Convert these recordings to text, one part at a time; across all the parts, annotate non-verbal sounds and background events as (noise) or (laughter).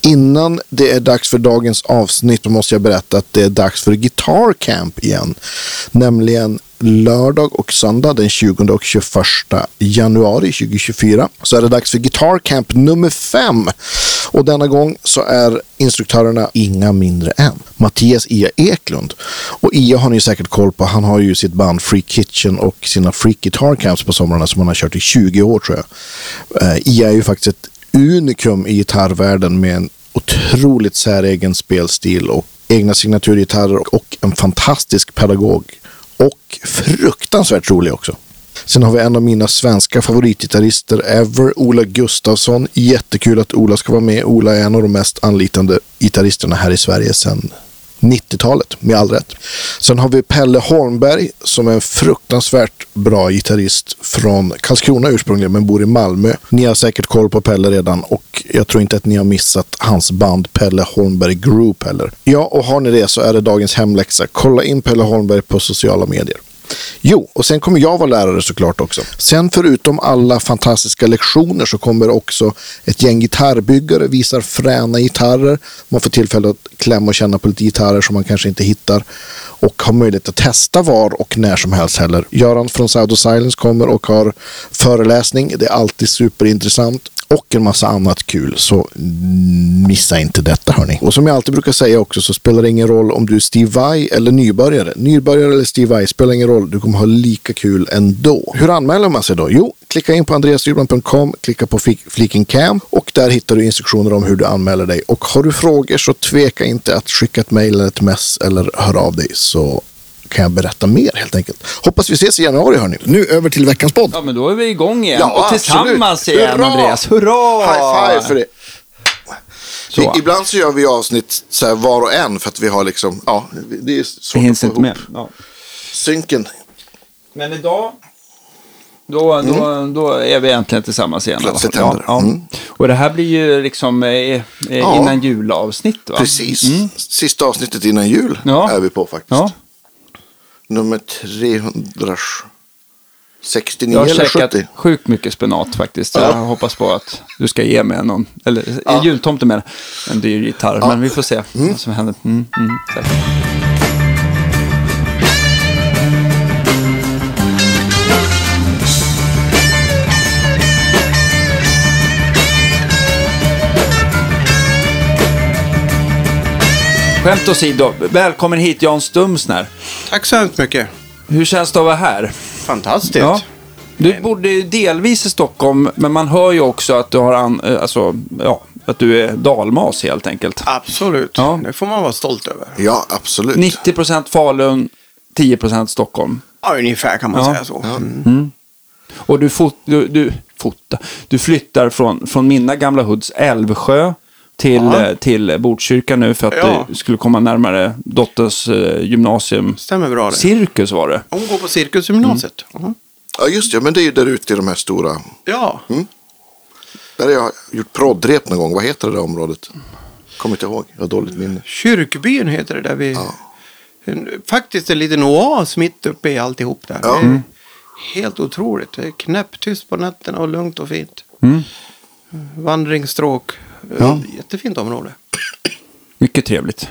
Innan det är dags för dagens avsnitt måste jag berätta att det är dags för Guitar Camp igen. Nämligen lördag och söndag den 20 och 21 januari 2024 så är det dags för Guitar Camp nummer fem. Och denna gång så är instruktörerna inga mindre än Mattias Ia Eklund. Och Ia har ni säkert koll på. Han har ju sitt band Free Kitchen och sina Free Guitar Camps på somrarna som han har kört i 20 år tror jag. Eh, Ia är ju faktiskt ett unikum i gitarrvärlden med en otroligt säregen spelstil och egna signaturgitarrer och en fantastisk pedagog. Och fruktansvärt rolig också. Sen har vi en av mina svenska favoritgitarrister ever, Ola Gustafsson. Jättekul att Ola ska vara med. Ola är en av de mest anlitande gitarristerna här i Sverige sedan 90-talet, med all rätt. Sen har vi Pelle Holmberg som är en fruktansvärt bra gitarrist från Karlskrona ursprungligen, men bor i Malmö. Ni har säkert koll på Pelle redan och jag tror inte att ni har missat hans band Pelle Holmberg Group heller. Ja, och har ni det så är det dagens hemläxa. Kolla in Pelle Holmberg på sociala medier. Jo, och sen kommer jag vara lärare såklart också. Sen förutom alla fantastiska lektioner så kommer också ett gäng gitarrbyggare, visar fräna gitarrer. Man får tillfälle att klämma och känna på lite gitarrer som man kanske inte hittar. Och har möjlighet att testa var och när som helst heller. Göran från Sound of Silence kommer och har föreläsning. Det är alltid superintressant och en massa annat kul. Så missa inte detta hörni. Och som jag alltid brukar säga också så spelar det ingen roll om du är Steve Vai eller nybörjare. Nybörjare eller Steve Vai spelar ingen roll. Du kommer ha lika kul ändå. Hur anmäler man sig då? Jo, klicka in på andreasdjurman.com, klicka på fliken cam och där hittar du instruktioner om hur du anmäler dig. Och har du frågor så tveka inte att skicka ett mejl eller ett mess eller höra av dig så kan jag berätta mer helt enkelt. Hoppas vi ses i januari hörni. Nu över till veckans podd. Ja, men då är vi igång igen. Ja, och tillsammans absolut. igen, Hurra! Andreas. Hurra! High five för det. Så. Ibland så gör vi avsnitt så här var och en för att vi har liksom, ja, det är Det svårt hinns att få ihop med. Ja. synken. Men idag, då, då, då är vi äntligen tillsammans igen. Plötsligt händer det. Ja. Mm. Och det här blir ju liksom eh, eh, Ja. innan julavsnitt, va? Precis. Sista avsnittet innan jul Mm. Ja. är vi på faktiskt. Ja. Nummer 369 Jag har eller käkat 70. sjukt mycket spenat faktiskt. Ja. Jag hoppas på att du ska ge mig någon, eller Ja. jultomten med en dyr gitarr. Men vi får se vad som händer. Mm, mm. Skämt åsido, välkommen hit Jan Stumsner. Tack så hemskt mycket. Hur känns det att vara här? Fantastiskt. Ja. Du bodde ju delvis i Stockholm, men man hör ju också att du har an, eh, alltså, ja, att du är dalmas helt enkelt. Absolut. Ja. Det får man vara stolt över. Ja, absolut. 90% Falun, 10% Stockholm. Ja, ungefär kan man Ja. säga så. Mm. Och du, fot, du, du, fota, du flyttar från, från mina gamla hoods Älvsjö till, Ja. eh, till Botkyrka nu för att Ja. du skulle komma närmare dotters eh, gymnasium. Stämmer bra det. Cirkus var det. Hon går på Cirkusgymnasiet. Mm. Ja. Ja, just det. Men det är ju där ute i de här stora. Ja. Där har jag gjort proddrep någon gång. Vad heter det där området? Kommer inte ihåg. Jag har dåligt minne. Kyrkbyn heter det där vi... En, faktiskt en liten oas mitt uppe i alltihop där. Ja. Det är helt otroligt. Det är knäpptyst på nätterna och lugnt och fint. Mm. Vandringsstråk. Ja. Jättefint område. Mycket trevligt.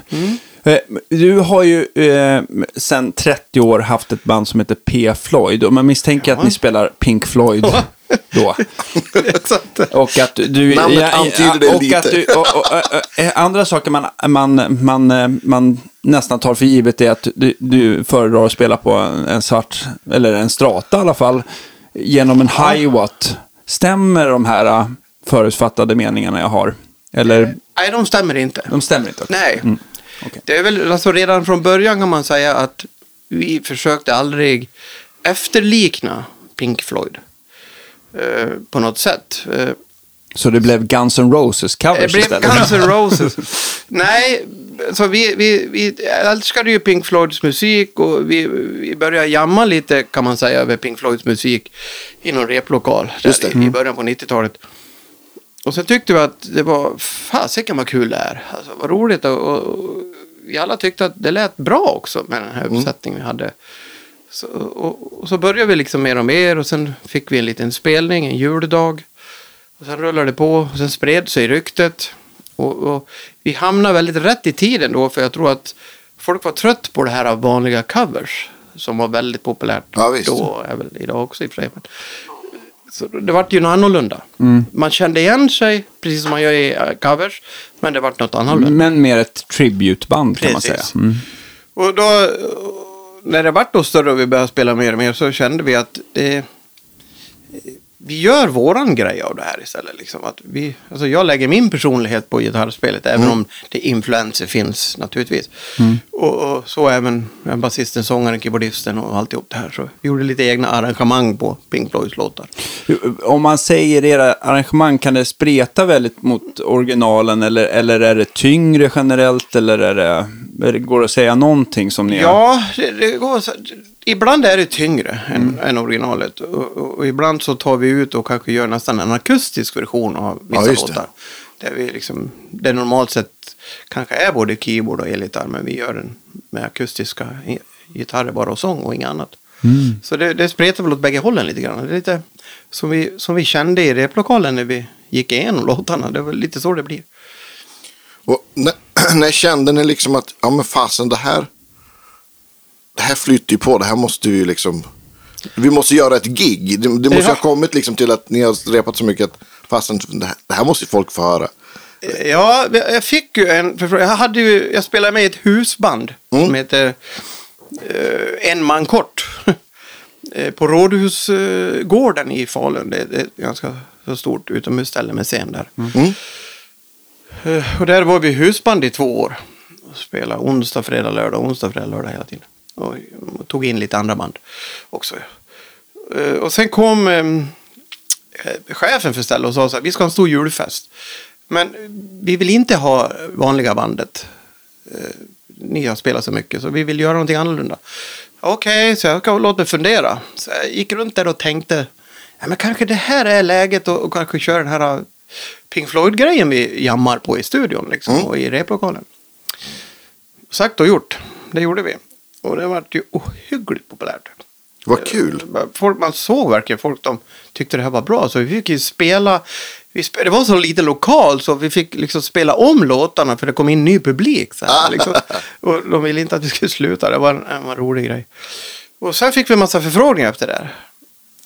Eh, Du har ju eh, sedan 30 år haft ett band som heter P. Floyd. Och man misstänker att ni spelar Pink Floyd då. (laughs) Och att du... Namnet antyder det och lite. Att du, och, och, och, eh, andra saker man, man, man, eh, man nästan tar för givet är att du, du föredrar att spela på en, svart, eller en strata i alla fall, genom en hi-watt. Stämmer de här eh, förutfattade meningarna jag har? Eller, Nej, de stämmer inte. de stämmer inte? Nej. Mm. Okej. Det är väl, alltså redan från början kan man säga att vi försökte aldrig efterlikna Pink Floyd. Eh, på något sätt. Eh, Så det blev Guns N' Roses det covers blev istället? Guns N' (laughs) Roses. Nej, så vi, vi, vi älskade ju Pink Floyds musik och vi, vi började jamma lite kan man säga över Pink Floyds musik i någon replokal där det. i, i början på 90-talet. Och sen tyckte vi att det var fasiken vad kul det är. Alltså, vad roligt och, och, vi alla tyckte att det lät bra också med den här uppsättningen vi hade. Så, och, och så började vi liksom mer och mer och sen fick vi en liten spelning en juldag. Och sen rullade det på och sen spred sig ryktet. Och, och vi hamnade väldigt rätt i tiden då, för jag tror att folk var trött på det här av vanliga covers. Som var väldigt populärt Ja, då, väl idag också i och för sig. Så det vart ju något annorlunda. Mm. Man kände igen sig, precis som man gör i eh, covers, men det vart något annorlunda. Men mer ett tributeband kan man säga. Mm. Och då, när det vart då större och vi började spela mer och mer så kände vi att det, vi gör våran grej av det här istället. Liksom. Att vi, alltså jag lägger min personlighet på gitarrspelet, även om det influenser finns naturligtvis. Och, och så även basisten, sångaren, keyboardisten och alltihop det här. Så vi gjorde lite egna arrangemang på Pink Floyds låtar. Om man säger era arrangemang, kan det spreta väldigt mot originalen eller, eller är det tyngre generellt eller är det, är det går det att säga någonting som ni? Ja, det, det går så, ibland är det tyngre än, än originalet. Och, och, och ibland så tar vi ut och kanske gör nästan en akustisk version av vissa Ja, låtar. Där vi liksom, det normalt sett kanske är både keyboard och elgitarr, men vi gör den med akustiska gitarrer bara och sång och inget annat. Så det, det spretar väl åt bägge hållen lite grann. Det är lite som vi, som vi kände i replokalen när vi gick igenom låtarna. Det var lite så det blir. Och när, (clears throat) när kände ni liksom att, ja men fasen det här, det här flyter ju på, det här måste vi ju liksom, vi måste göra ett gig. Det, det måste Ja. ha kommit liksom till att ni har repat så mycket att fasen, det här, det här måste ju folk få höra. Ja, jag fick ju en. Jag, hade ju, jag spelade med i ett husband som heter eh, En man kort. (laughs) Eh, på Rådhusgården i Falun. Det, är ett ganska så stort utomhusställe med scen där. Mm. Eh, och där var vi husband i två år. Och spelade onsdag, fredag, lördag, onsdag, fredag, lördag hela tiden. Och tog in lite andra band också. Eh, och sen kom eh, eh, chefen för stället och sa så här, vi ska ha en stor julfest. Men vi vill inte ha vanliga bandet. Eh, Ni har spelat så mycket så vi vill göra någonting annorlunda. Okej, så jag låta mig fundera. Så jag gick runt där och tänkte, ja, men kanske det här är läget och, och kanske köra den här Pink Floyd-grejen vi jammar på i studion liksom, och i replokalen. Sagt och gjort, det gjorde vi. Och det var ju ohyggligt populärt. Vad kul. Folk, man såg verkligen folk de tyckte det här var bra. Så vi fick ju spela. Vi spe, det var så lite lokal så vi fick liksom spela om låtarna för det kom in ny publik. Så här, liksom. (laughs) Och de ville inte att vi skulle sluta. Det var en, en rolig grej. Och sen fick vi en massa förfrågningar efter det här.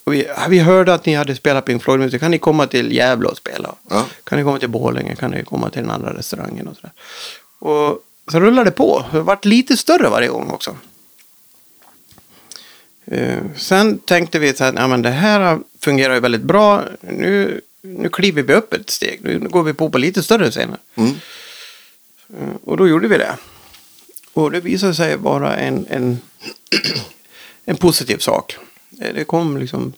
Vi, vi hörde att ni hade spelat Pink Floyd-musik. Kan ni komma till Gävle och spela? Ja. Kan ni komma till Borlänge? Kan ni komma till den andra restaurangen? Och så, där. och så rullade det på. Det vart lite större varje gång också. Eh, sen tänkte vi att ja, men det här fungerar ju väldigt bra. Nu, nu kliver vi upp ett steg. Nu går vi på på lite större scener. Mm. Eh, och då gjorde vi det. Och det visade sig vara en, en, (clears throat) en positiv sak. Eh, Det kom liksom,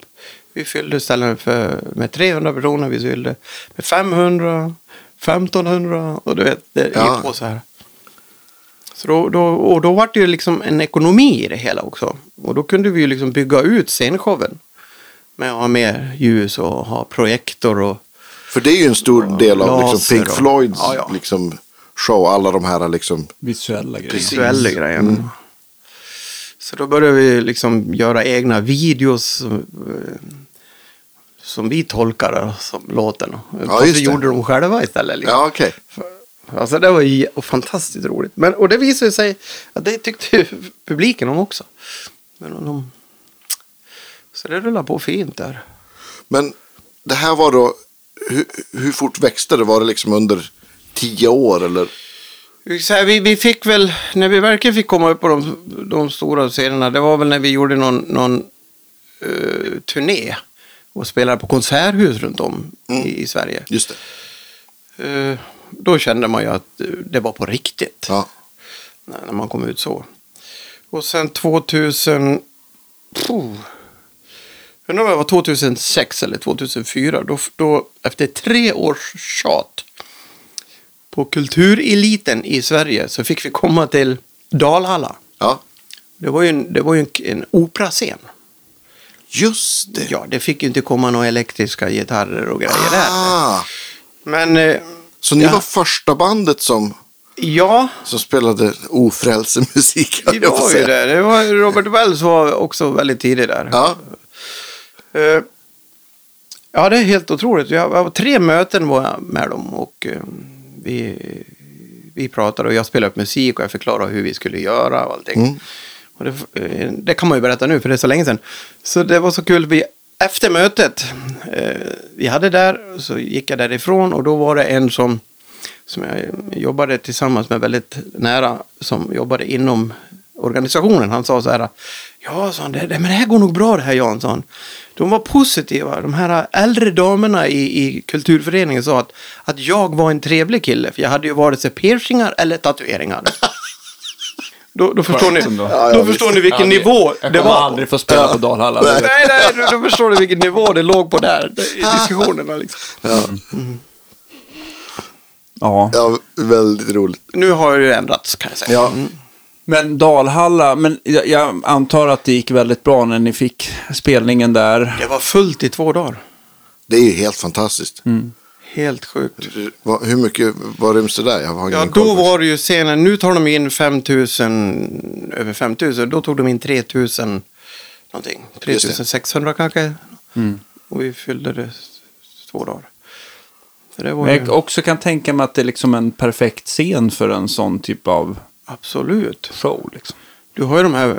vi fyllde ställen för, med 300 personer, vi fyllde med 500, 1500 och du vet, det Ja. gick på så här. Så då, då, och då var det ju liksom en ekonomi i det hela också. Och då kunde vi ju liksom bygga ut scenshowen. Med att ha mer ljus och ha projektor och För det är ju en stor del av liksom, Pink och- Floyds Ja, ja. Liksom, show, alla de här liksom. Visuella grejer. visuella grejer. Så då började vi liksom göra egna videos eh, som vi tolkar som låten. Ja, och just så det. gjorde de själva istället. Liksom. Ja, okej. Alltså det var ju fantastiskt roligt. Men, och det visade sig att det tyckte ju publiken om också. Men de, så det rullade på fint där. Men det här var då, hur, hur fort växte det? Var det liksom under tio år eller? Så här, vi, vi fick väl, när vi verkligen fick komma upp på de, de stora scenerna, det var väl när vi gjorde någon, någon eh, turné och spelade på konserthus runt om i, i Sverige. Just det. Eh, då kände man ju att det var på riktigt. Ja. när, man kom ut så. Och sen 2000... Puh, undrar om det var 2006 eller 2004. Då, då, efter tre års tjat på kultureliten i Sverige så fick vi komma till Dalhalla. ja. Det var ju en, det var ju en, en operascen. Just det. Ja, det fick ju inte komma några elektriska gitarrer och grejer där. Ah, Men eh, så ni Ja. var första bandet som, ja, som spelade ofrälsemusik? att var ju det. det var, Robert Wells var också väldigt tidig där. Ja. Eh, Ja, det är helt otroligt. Jag var tre möten var jag med dem och eh, vi, vi pratade och jag spelade upp musik och jag förklarade hur vi skulle göra och allting. Och det, eh, det kan man ju berätta nu för det är så länge sedan. Så det var så kul. Vi, efter mötet eh, vi hade där så gick jag därifrån och då var det en som, som jag jobbade tillsammans med väldigt nära som jobbade inom organisationen. Han sa så här. Ja, sa han, det, det, men det här går nog bra det här Jan, sa han. De var positiva. De här äldre damerna i, i kulturföreningen sa att, att jag var en trevlig kille. För jag hade ju vare sig piercingar eller tatueringar. Då, då förstår ni, då Ja, förstår ni vilken Ja, det- nivå Jag det kommer var. aldrig få spela på Dalhalla. Nej. Nej, nej, då, då förstår ni vilken nivå det låg på där i diskussionerna. Liksom. Ja, Ja. ja, väldigt roligt. Nu har det ju ändrats kan jag säga. Ja. Mm. Men Dalhalla, men jag, jag antar att det gick väldigt bra när ni fick spelningen där. Det var fullt i två dagar. Det är ju helt fantastiskt. Helt sjukt. Vad- Hur mycket var ryms det där? Jag har Ja, då var det ju scenen. Nu tar de in 5000, över 5000. Då tog de in 3000 någonting. Just det. 3600 kanske. Och vi fyllde det två dagar. Så det var Men ju jag också kan tänka mig att det är liksom en perfekt scen för en sån typ av absolut. show. Liksom. Du har ju de här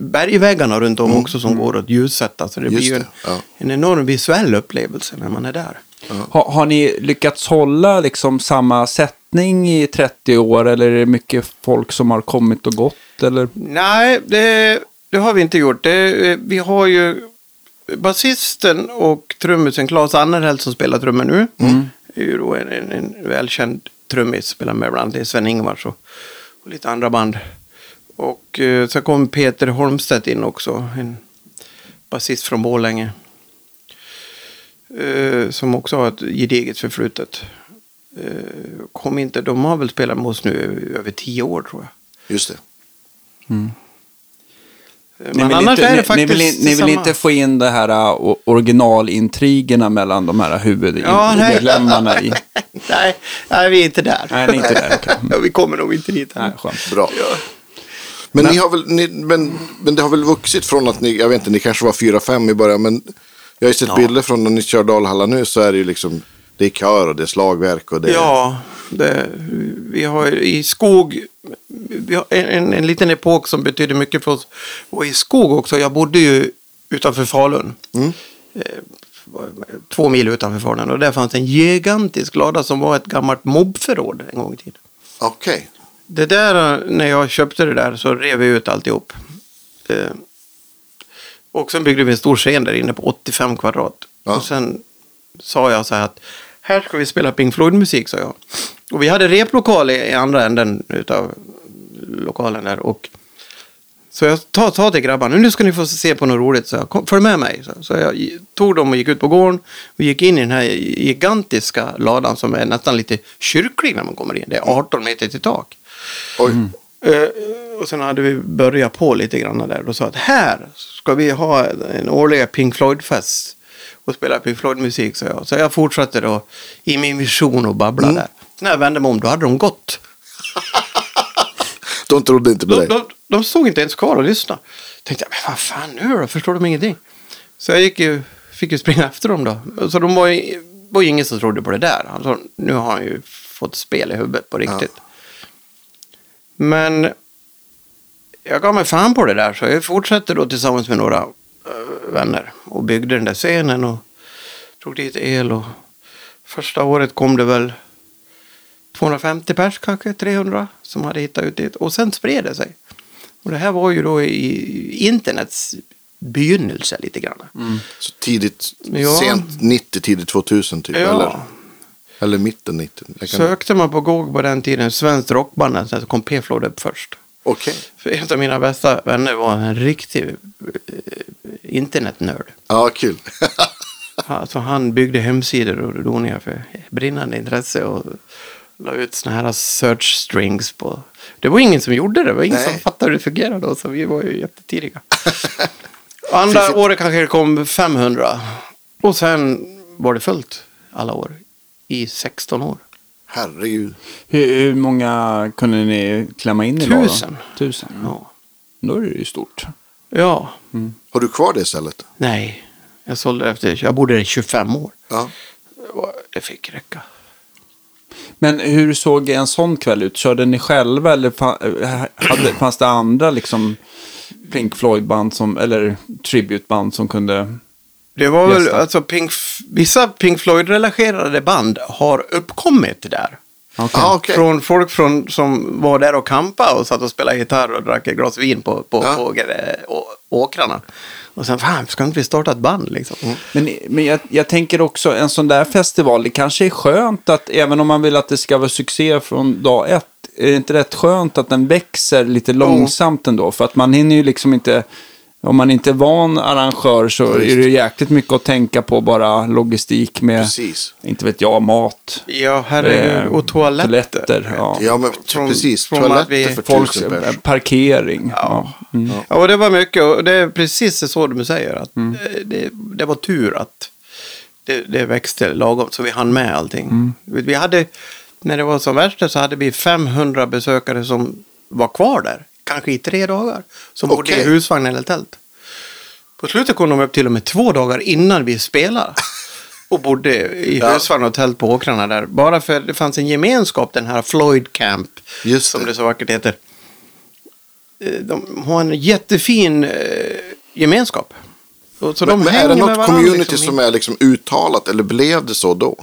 bergväggarna runt om också som går att ljussätta. Så det Mm. Just blir ju det, en, ja. en enorm visuell upplevelse när man är där. Har, har ni lyckats hålla liksom samma sättning i 30 år eller är det mycket folk som har kommit och gått? Eller? Nej, det, det har vi inte gjort. Det, vi har ju basisten och trummisen Claes Annerhäll som spelar trummor nu. är ju då en, en, en välkänd trummis, spelar med bland annat Sven-Ingvars och, och lite andra band. Och eh, så kom Peter Holmstedt in också, en basist från Borlänge. Eh, som också har ett gediget förflutet. Eh, kom inte, de har väl spelat med oss nu över tio år tror jag. Just det. Eh, Ni Men vill, annars inte, är det ni, ni, faktiskt vill, ni vill inte få in det här uh, o- originalintrigerna mellan de här Ja, nej. huvudmedlemmarna i... (laughs) nej, nej, vi är inte där. Nej, ni är inte där, (laughs) ja, vi kommer nog inte dit. Nej, skönt. Bra. Men, ni har väl, ni, men, men det har väl vuxit från att ni, jag vet inte, ni kanske var fyra, fem i början, men jag har ju sett Ja. bilder från när ni kör Dalhalla nu så är det ju liksom, det är kör och det är slagverk och det är... Ja, det, vi har i skog, vi har en, en, en liten epok som betyder mycket för oss. Och i skog också, jag bodde ju utanför Falun. Mm. Eh, två mil utanför Falun. Och där fanns en gigantisk lada som var ett gammalt mobbförråd en gång i tiden. Okej. Det där, när jag köpte det där så rev vi ut alltihop. Eh, och sen byggde vi en stor scen där inne på 85 kvadrat. Ja. Och sen sa jag så här att här ska vi spela Pink Floyd-musik, sa jag. Och vi hade replokal i, andra änden av lokalen där. Och så jag sa ta till grabbarna, nu ska ni få se på något roligt. Så jag, kom, följ med mig. Så, så jag tog dem och gick ut på gården. Och gick in i den här gigantiska ladan som är nästan lite kyrklig när man kommer in. Det är 18 meter till tak. Oj. Eh, och sen hade vi börjat på lite grann där och sa att här ska vi ha en årlig Pink Floyd-fest och spela Pink Floyd-musik, sa jag. Så jag fortsatte då i min vision och babbla där. När jag vände mig om, då hade de gått. (laughs) De trodde inte på De, dig. de, de stod inte ens kvar och lyssnade. Tänkte jag, men vad fan nu då? Förstår de ingenting? Så jag gick ju, fick ju springa (laughs) efter dem då. Så de var ju, var ju ingen som trodde på det där. Alltså, nu har han ju fått spel i huvudet på riktigt. Men jag gav mig fan på det där. Så jag fortsatte då tillsammans med några eh, vänner. Och byggde den där scenen och drog dit el. Och första året kom det väl 250 pers kanske, 300 som hade hittat ut dit. Och sen spred det sig. Och det här var ju då i internets begynnelse lite grann. Så tidigt, Ja. sent 90, tidigt 2000 typ. Ja. Eller, eller mitten 90. Jag kan- Sökte man på Google på den tiden, svenskt rockband, så kom P-Floyd upp först. Okej. För en av mina bästa vänner var en riktig eh, internetnörd. Ja, kul. Alltså han byggde hemsidor och doningar för brinnande intresse och la ut såna här search strings på. Det var ingen som gjorde det, det var ingen Nej. som fattade hur det fungerade då, så vi var ju jättetidiga. (laughs) Andra året kanske det kom 500 och sen var det fullt alla år i 16 år. Herregud. Hur, hur många kunde ni klämma in i ladan? Tusen. Tusen. Ja. Då är det ju stort. ja, Har du kvar det stället? nej, jag sålde efter, jag bodde där i 25 år. Ja. det fick räcka. Men hur såg en sån kväll ut? Körde ni själva eller hade, fanns det andra liksom Pink Floyd-band som, eller tributeband som kunde... Det var väl, alltså Pink, vissa Pink Floyd-relaterade band har uppkommit där. Okej. Ah, okej. Från folk från, som var där och campade och satt och spelade gitarr och drack ett glas vin på, på, Ja. på å- åkrarna. Och sen, fan, ska inte vi starta ett band liksom? Men, men jag, jag tänker också, en sån där festival, det kanske är skönt att, även om man vill att det ska vara succé från dag ett, är det inte rätt skönt att den växer lite långsamt ändå? För att man hinner ju liksom inte, om man inte är van arrangör så är det jäkligt mycket att tänka på bara logistik med, Precis. inte vet jag, mat. Ja, herregud. eh, Och toaletter. toaletter, ja. Ja, men Från- precis. från att Toaletter vi- för Folks eh, parkering. Ja. Mm. Ja, och det var mycket. Och det är precis så du säger. Att eh, det, det var tur att det, det växte lagom så vi hann med allting. Vi hade, när det var som värst så hade vi 500 besökare som var kvar där. Kanske i tre dagar. Som bodde Okej. i husvagn eller tält. På slutet kom de upp till och med två dagar innan vi spelade. (laughs) Och bodde i Ja. husvagn och tält på åkrarna där. Bara för det fanns en gemenskap, den här Floyd Camp. Just som det. det så vackert heter. Eh, De har en jättefin eh, gemenskap. Så Men, de men är det något community liksom som är liksom uttalat eller blev det så då?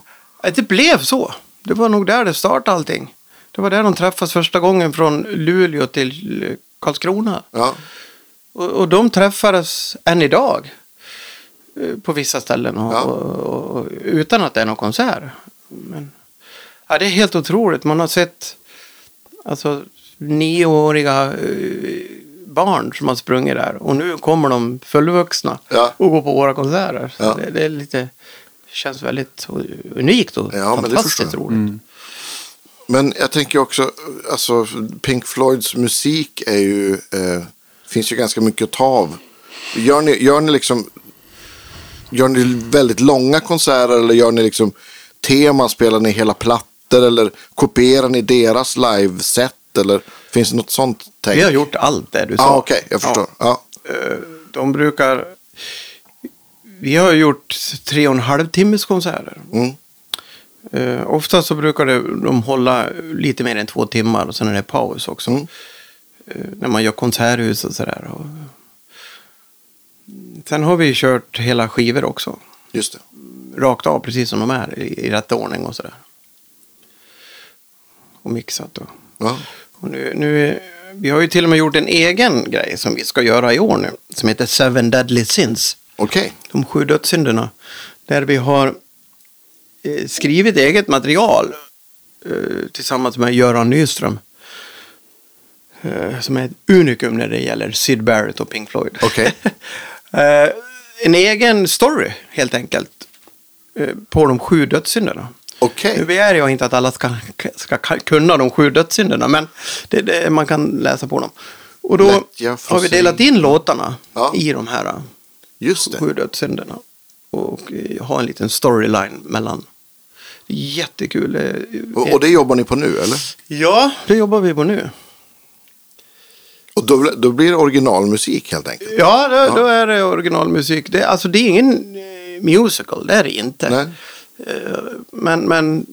Det blev så. Det var nog där det startade allting. Det var där de träffades första gången från Luleå till Karlskrona. Ja, Och, och de träffades än idag. eh, På vissa ställen. Och, Ja. och, och, utan att det är någon konsert. Men, ja, det är helt otroligt. Man har sett alltså, nioåriga eh, barn som har sprungit där. Och nu kommer de fullvuxna Ja. och går på våra konserter. Ja. det, det är lite, känns väldigt unikt och Ja, men det fantastiskt förstår jag. Men jag tänker också, alltså Pink Floyds musik är ju, eh, finns ju ganska mycket att ta av. Gör ni, gör ni liksom, gör ni väldigt långa konserter eller gör ni liksom teman, spelar ni hela plattor eller kopierar ni deras liveset eller finns det något sånt tänk? Vi har gjort allt det du sa. Ja, ah, okej, jag förstår. Ja. Eh, De brukar... Vi har gjort tre och en halv timmes konserter. Mm. Uh, ofta så brukar det, de hålla lite mer än två timmar och sen är det paus också. Mm. Eh, när man gör konserthus och sådär. Och... Sen har vi kört hela skivor också. Just det. Rakt av precis som de är i, i rätt ordning och sådär. Och mixat och... Ja. Och nu, nu, vi har ju till och med gjort en egen grej som vi ska göra i år nu. Som heter Seven Deadly Sins. Okej. De sju dödssynderna. Där vi har eh, skrivit eget material eh, tillsammans med Göran Nyström. Eh, som är ett unikum när det gäller Sid Barrett och Pink Floyd. (laughs) Eh, en egen story helt enkelt. Eh, på de sju dödssynderna. Okej. Nu begär jag inte att alla ska, ska kunna de sju dödssynderna, men det, det, man kan läsa på dem. Och då har vi delat in låtarna Ja. i de här eh, Just det. sju dödssynderna. Och eh, ha en liten storyline mellan. Jättekul. eh, Och, och det jobbar ni på nu eller? Ja, det jobbar vi på nu. Och då, då blir det originalmusik helt enkelt? Ja, då, då är det originalmusik. Det, alltså det är ingen eh, musical, det är det inte. Nej. Eh, Men, men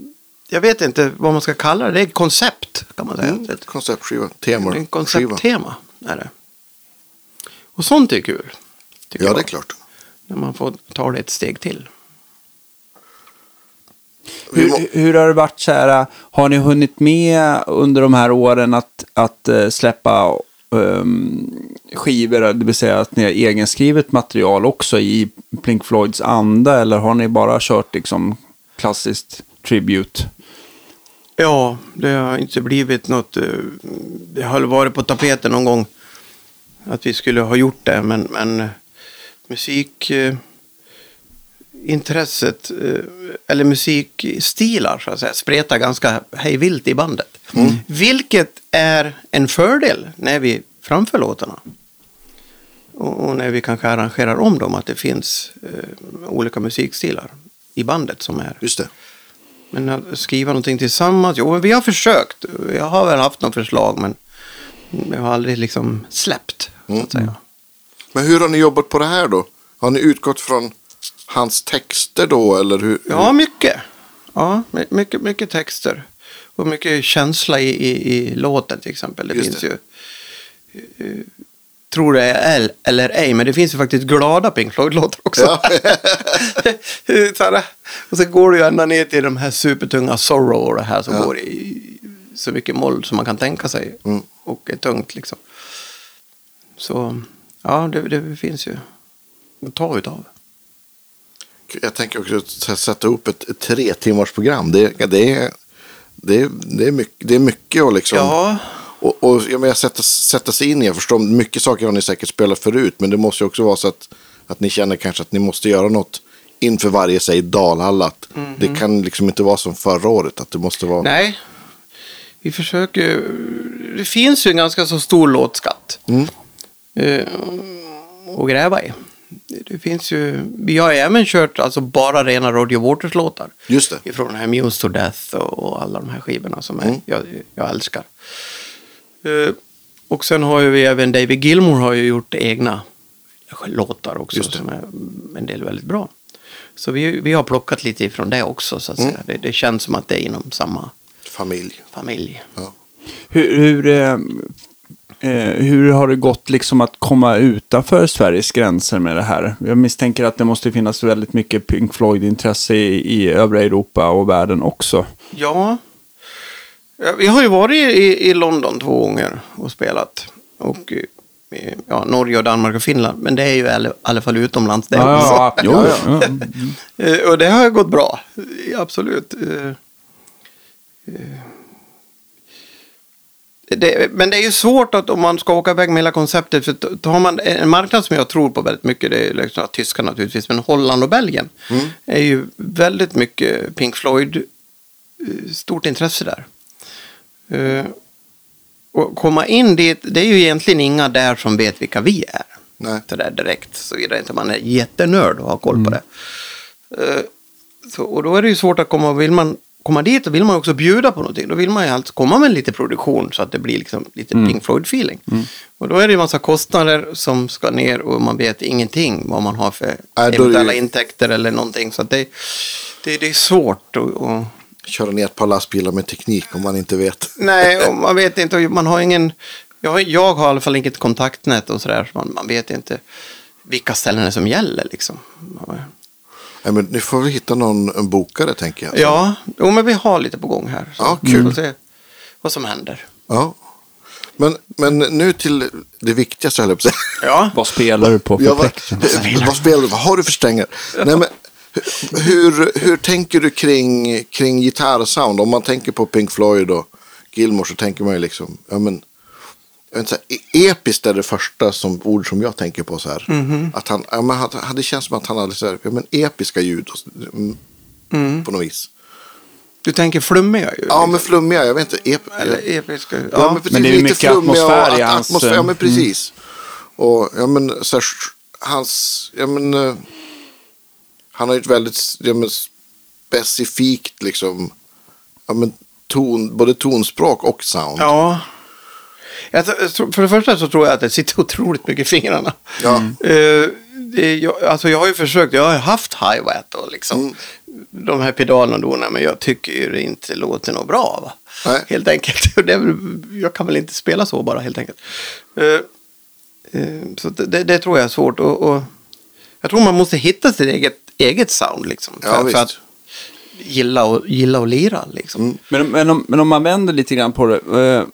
jag vet inte vad man ska kalla det. Det är ett koncept kan man säga. Mm, Ett, konceptskiva, det är en koncepttema. Är det. Och sånt är kul. Ja, det är klart. När man får ta det ett steg till. Må, Hur, hur har det varit så här, har ni hunnit med under de här åren att, att eh, släppa ehm, skivor, det vill säga att ni har egenskrivet material också i Pink Floyds anda, eller har ni bara kört liksom klassiskt tribute? Ja, det har inte blivit något. eh, Det har varit på tapeten någon gång. Att vi skulle ha gjort det. Men, men musik... Intresset, eh, eller musikstilar så att säga, spretar ganska hejvilt i bandet. Vilket är en fördel när vi framför låtarna. Och, när vi kanske arrangerar om dem, att det finns eh, olika musikstilar i bandet som är just det. men att skriva någonting tillsammans? Jo, vi har försökt. Jag har väl haft något förslag, men jag har aldrig liksom släppt, så att säga. Men hur har ni jobbat på det här då? Har ni utgått från hans texter då eller hur? Ja, mycket. Ja, my- mycket, mycket texter. Och mycket känsla i, i, i låten till exempel. Det Just finns det. ju... eh, tror det är L eller ej, men det finns ju faktiskt glada Pink Floyd-låtar också. Ja. (laughs) och så går det ju ända ner till de här supertunga Sorrow och det här som Ja. går i så mycket moll som man kan tänka sig. Mm. Och är tungt liksom. Så ja, det, det finns ju att ta utav. Jag tänker också sätta upp ett, ett tre timmars program. Det, det, är, det, det, är mycket, det är mycket att liksom... Ja, Och, och jag menar, sätta, sätta sig in i, jag förstår, mycket saker har ni säkert spelat förut, men det måste ju också vara så att, att ni känner kanske att ni måste göra något inför varje, säg Dalhalla. Att Det kan liksom inte vara som förra året, att det måste vara... nej. Vi försöker, det finns ju en ganska så stor låtskatt. Mm. eh, att gräva i. Det finns ju, vi har även kört alltså bara rena Roger Waters-låtar. Just det. Ifrån den här Muse to Death och, alla de här skivorna som är, Mm. jag, jag älskar. Eh, och sen har ju vi även David Gilmour har ju gjort egna låtar också som är en del väldigt bra. Så vi, vi har plockat lite ifrån det också så att Mm. säga. Det, det känns som att det är inom samma Familj. familj. Ja. Hur, hur, eh, hur har det gått liksom att komma utanför Sveriges gränser med det här? Jag misstänker att det måste finnas väldigt mycket Pink Floyd-intresse i, i övriga Europa och världen också. Ja. Ja, Vi har ju varit i, i London två gånger och spelat. Och eh, ja, Norge, och Danmark och Finland. Men det är ju i alla- fall utomlands det också. ja, jo, Ja, ja. (laughs) Eh, Och det har gått bra, Eh, absolut. Det, men det är ju svårt att om man ska åka iväg med hela konceptet. För tar man en marknad som jag tror på väldigt mycket, det är liksom, Tyskland naturligtvis, men Holland och Belgien. är ju väldigt mycket Pink Floyd, eh, stort intresse där. Eh, Och komma in dit, det är ju egentligen inga där som vet vilka vi är. Nej. Så där direkt, såvida inte man är jättenörd och har koll på det. Eh, Så, och då är det ju svårt att komma, vill man komma dit och vill man också bjuda på någonting, då vill man ju alltså komma med lite produktion så att det blir liksom lite Pink Floyd-feeling. Och då är det ju massa kostnader som ska ner och man vet ingenting vad man har för då det eventuella ju- intäkter eller någonting. Så att det, det, det är svårt. Och, och, Köra ner ett par lastbilar med teknik om man inte vet. (laughs) nej, och (laughs) man vet inte, man har ingen, jag, har- jag har i alla fall inget kontaktnät och sådär, så man, man vet inte vilka ställen det är som gäller liksom. Nej, men nu får vi hitta någon en bokare tänker jag. Ja, jo, men vi har lite på gång här. Så Ja, Vi kul. får se vad som händer. Ja. Men, men nu till det viktigaste höll jag på att säga. Ja, Vad spelar du på för Ja, vad, (laughs) vad spelar du? Vad har du för strängar? Nej, men, hur, hur tänker du kring, kring gitarrsound? Om man tänker på Pink Floyd och Gilmore så tänker man ju liksom, ja men, jag vet inte, här, e- episkt är det första som, ord som jag tänker på så här. Att han, ja, men, han- han- det känns som att han hade så här, ja, men, episka ljud och, så- mm, på något vis. du tänker flummiga ju. Ja, men flummiga, jag vet inte. Ep, Eller episka. Ja, Ja, men, precis, Men det är ju lite mycket atmosfär i hans, Atmosfär, ja, men precis. Och ja, men så här, hans, ja men. eh, Han har ju ett väldigt ja, men, specifikt liksom. Ja, men ton, både tonspråk och sound. ja. Jag för det första så tror jag att det sitter (laughs) otroligt mycket i fingrarna. Ja. Eh, det, jag, alltså jag har ju försökt, jag har haft hi-hat och liksom Mm. de här pedalerna och donerna, men jag tycker ju det inte låter något bra. Va? Nej. Helt enkelt. (laughs) Det är, väl- jag kan väl inte spela så bara helt enkelt. Eh, eh, så det, det, det tror jag är svårt. Och, och jag tror man måste hitta sitt eget, eget sound liksom. Ja, för, visst. för att gilla och, gilla och lira liksom. Mm. Men, men, om, men om man vänder lite grann på det.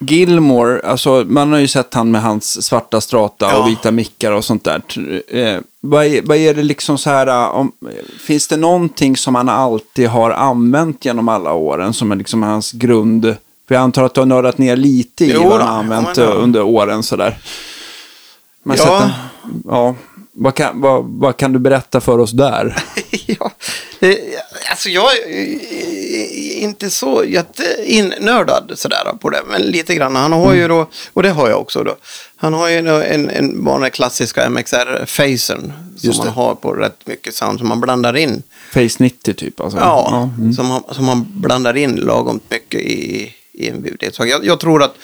Gilmore, alltså man har ju sett han med hans svarta strata Ja. och vita mickar och sånt där. Eh, vad, är, vad är det liksom så här, eh, om, finns det någonting som han alltid har använt genom alla åren som är liksom hans grund? För jag antar att du har nördat ner lite i Jo vad han har använt ja, men ja. under åren sådär. Men Ja. sätta, ja. Vad kan, vad, vad kan du berätta för oss där? (laughs) ja, eh, alltså jag är inte så jätteinnördad sådär på det, men lite grann. Han har ju då, och det har jag också då, han har ju en, en, vanlig klassiska MXR-facern som man har på rätt mycket sound som man blandar in. Face 90 typ alltså? Ja, mm. som, man, som man blandar in lagom mycket i, i en. Så jag, jag tror att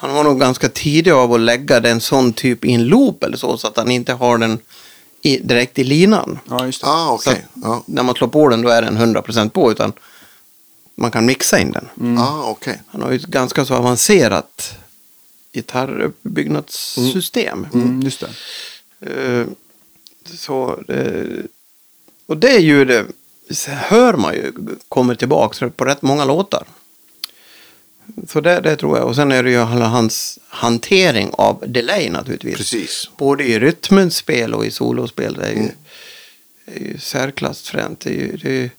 han var nog ganska tidig av att lägga den sån typ i en loop eller så, så att han inte har den i, direkt i linan. Ja, just det. Ah, Så att Ja. När man slår på den då är den 100% på utan man kan mixa in den. Ah, okej. Han har ju ett ganska så avancerat gitarruppbyggnadssystem. Mm, just det. Eh, Så, eh, och det ljudet hör man ju kommer tillbaka på rätt många låtar. Så det, det tror jag. Och sen är det ju hans hantering av delay naturligtvis. Precis. Både i rytmenspel och i solospel. Det är ju, är ju särklass fränt. Det är ju, det är ju,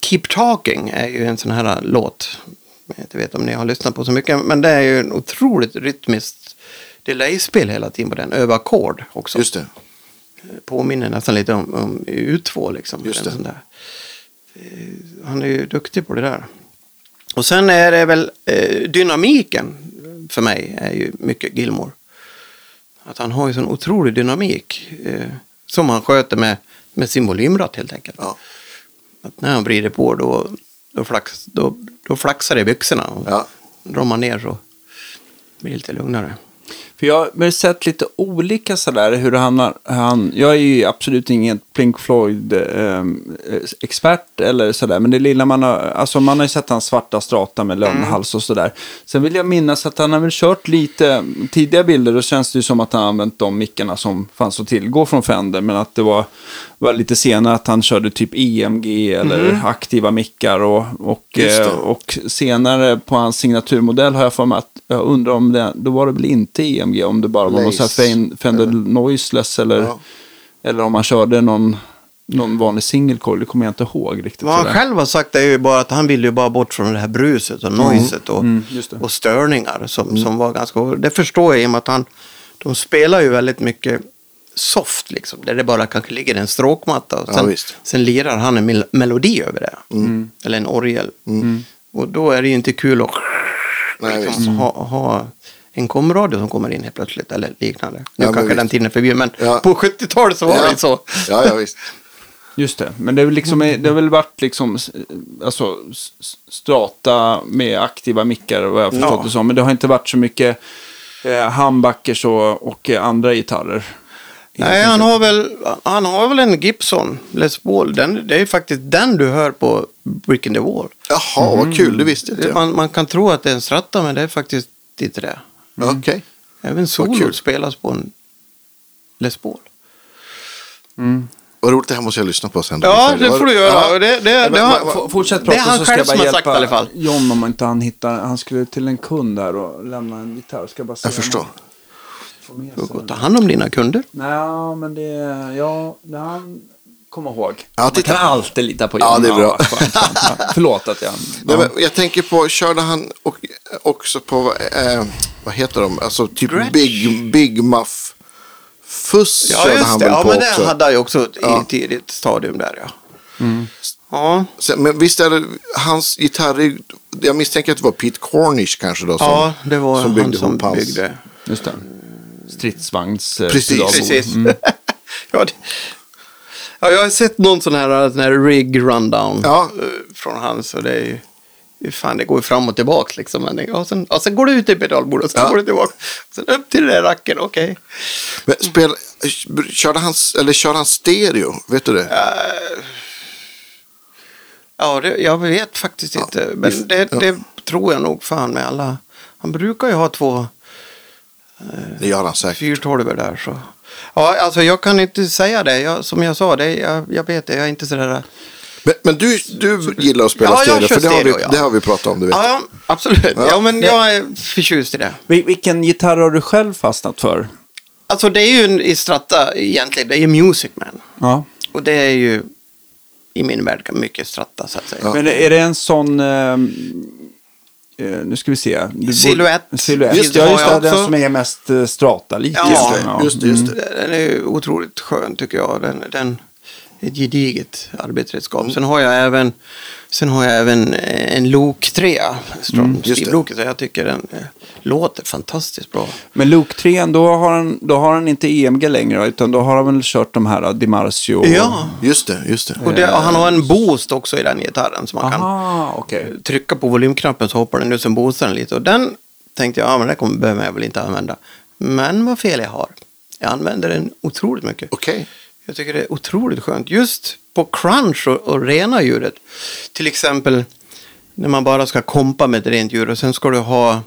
Keep Talking är ju en sån här låt. Jag inte vet om ni har lyssnat på så mycket. Men det är ju en otroligt rytmiskt delay-spel hela tiden på den. Över ackord också. Just det. Påminner nästan lite om, om U2 liksom. Just det. Eh, Han är ju duktig på det där. Och sen är det väl eh, dynamiken för mig är ju mycket Gilmore. Att han har ju sån otrolig dynamik eh, som han sköter med, med sin volymratt helt enkelt. Ja. Att när han vrider på då, då, flax, då, då flaxar det i byxorna. Och Ja. drar man ner så blir det lite lugnare. För jag har sett lite olika sådär hur han har, han, jag är ju absolut ingen Pink Floyd-expert eller sådär, men det lilla man har, alltså man har ju sett hans svarta strata med lönnhals och sådär. Sen vill jag minnas att han har väl kört lite tidiga bilder, då känns det ju som att han använt de mickarna som fanns att tillgå från Fender, men att det var, var lite senare att han körde typ EMG eller aktiva mickar och, och, eh, och senare på hans signaturmodell har jag för mig att jag undrar om det, då var det väl inte EMG, om det bara var någon sån här Lace, Fen- Fender Noiseless eller, Ja. eller om han körde någon, någon vanlig single coil, det kommer jag inte ihåg riktigt. Vad han sådär. själv har sagt är ju bara att han vill ju bara bort från det här bruset och noiset och, Mm, och störningar som, som var ganska... Det förstår jag i och med att han... De spelar ju väldigt mycket soft liksom. Där det bara kanske ligger en stråkmatta och Ja, sen, visst. sen lirar han en mel- melodi över det. Mm. Eller en orgel. Och då är det ju inte kul att Nej, liksom, ha, ha en komradio som kommer in helt plötsligt eller liknande. Nu men kanske visst. den tiden är förbi men Ja. på 70-talet så var det ju så. Ja, ja, visst. Just det, men det, är liksom, det har väl varit liksom, alltså, strata med aktiva mickar vad jag förstått Ja. det som. Men det har inte varit så mycket eh, humbuckers och, och eh, andra gitarrer. Nej, han har väl, han har väl en Gibson Les Paul. Den, det är faktiskt den du hör på Brick in the Wall. Jaha, vad kul. Det visste inte jag. Man, man kan tro att det är en stratta, men det är faktiskt inte det. Okej. Även kul. solo spelas på en Les Paul. Vad roligt, det här måste jag lyssna på sen. Ja, det får du göra. Ja. Det, det, det, har, Fortsätt det prata är han så ska själv jag bara som har sagt hjälpa i alla fall. John om inte han hittar, han skulle till en kund där och lämna en gitarr. Ska jag bara se Jag förstår. Du får ta hand om dina kunder. Nej, men det, ja, det han kommer ihåg. Ja, Man titta. kan alltid lita på Ja, John. det är bra. Ja, (laughs) Förlåt att jag... Nej, Ja. men jag tänker på, körde han och, också på, eh, vad heter de, alltså typ Gretsch. Big, Big Muff Fuss körde han väl Ja, på men också. det hade han ju också i Ja. ett tidigt stadium där, ja. Ja, Sen, men visst är det, hans gitarr, jag misstänker att det var Pete Cornish kanske då som, ja det var som han byggde som ihop hans. byggde. Just det. Stridsvagns... eh, Precis. Precis. Mm. (laughs) ja, det, ja, jag har sett någon sån här, sån här rig rundown Ja. eh, från han. Så det är ju, det fan, det går ju fram och tillbaka liksom. Men, det- och, sen, och sen går du ut i pedalbordet och sen Ja. går du tillbaka. Och sen upp till den där racken, okej. Men spel, körde han, eller körde han stereo? Vet du det? Ja, det, jag vet faktiskt inte. Men det, Ja. det tror jag nog fan med alla. Han brukar ju ha två Det gör han säkert. fyrtolvor där. Så. Ja, alltså jag kan inte säga det. Jag, som jag sa, det, jag, jag vet det. Jag är inte sådär... Men, men du, du gillar att spela Ja, stereo, för det har, vi, stereo, ja. det har vi pratat om, du vet. Ja, absolut. Ja. Ja. men jag är förtjust i det. Vil- Vilken gitarr har du själv fastnat för? Alltså det är ju en, i Stratta egentligen, det är ju Music Man. Ja. Och det är ju i min värld mycket Stratta så att säga. Ja. Men är det en sån... eh, nu ska vi se. Silhouette. Silhouette. Just det, ja, just det. Den som är mest uh, strata-lik. Ja, Just det, just det. Just det. Den är otroligt skön tycker jag. Den, den ett gediget arbetsredskap. Sen har jag även Sen har jag även eh, en Lok 3, mm, så jag tycker den eh, låter fantastiskt bra. Men Luke 3, då har, han, då har han inte EMG längre, utan då har han väl kört de här uh, Dimarsio. Ja, Just det, just det. och, det, och han har en boost också i den gitarren så man kan Aha, okej. trycka på volymknappen så hoppar den ut som boostar den lite. Och den tänkte jag, ja men det kommer behöver jag väl inte använda. Men vad fel jag har. Jag använder den otroligt mycket. Okej. Jag tycker det är otroligt skönt. Just på crunch och, och rena ljudet. Till exempel när man bara ska kompa med ett rent ljud och sen ska du ha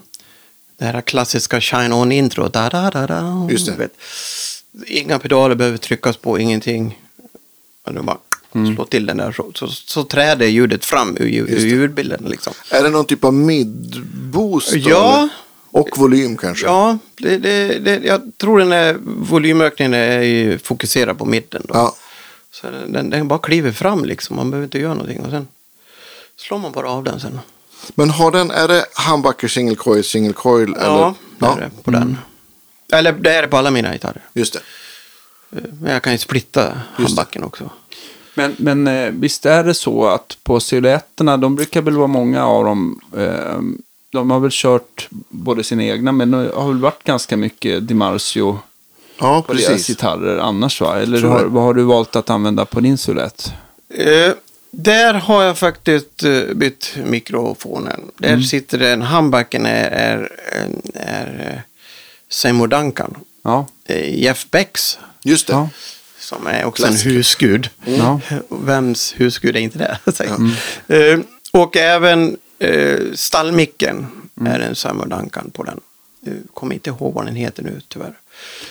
det här klassiska shine on intro. Da, da, da, da, Just det. Inga pedaler behöver tryckas på, ingenting. Och du bara Mm. slå till den där så, så, så träder ljudet fram ur, ur ljudbilden. Liksom. Är det någon typ av mid-boost? Ja. eller? Och volym kanske? Ja, det, det, det, jag tror den är, volymökningen är ju fokuserad på mitten. Då. Ja. Så den, den bara kliver fram liksom. Man behöver inte göra någonting. Och sen slår man bara av den sen. Men har den, är det humbucker, single coil, single coil? Ja, eller? det är det på den. Eller det är det på alla mina gitarrer. Just det. Men jag kan ju splitta handbacken också. Men, men eh, visst är det så att på silhuetterna, de brukar väl vara många av dem, eh, de har väl kört både sina egna, men det har väl varit ganska mycket DiMarzio Ja, på deras precis. gitarrer annars va? Eller har, jag. vad har du valt att använda på din silhuett? Eh, där har jag faktiskt eh, bytt mikrofonen. Där sitter den, handbacken är, är, är, eh, Seymour Duncan. Ja, Eh, Jeff Becks, Just det. ja, som är också Klassiker. en husgud. ja. Vems husgud är inte det? (laughs) jag. Eh, och även eh, stallmicken är en Seymour Duncan på den. Jag kommer inte ihåg vad den heter nu tyvärr.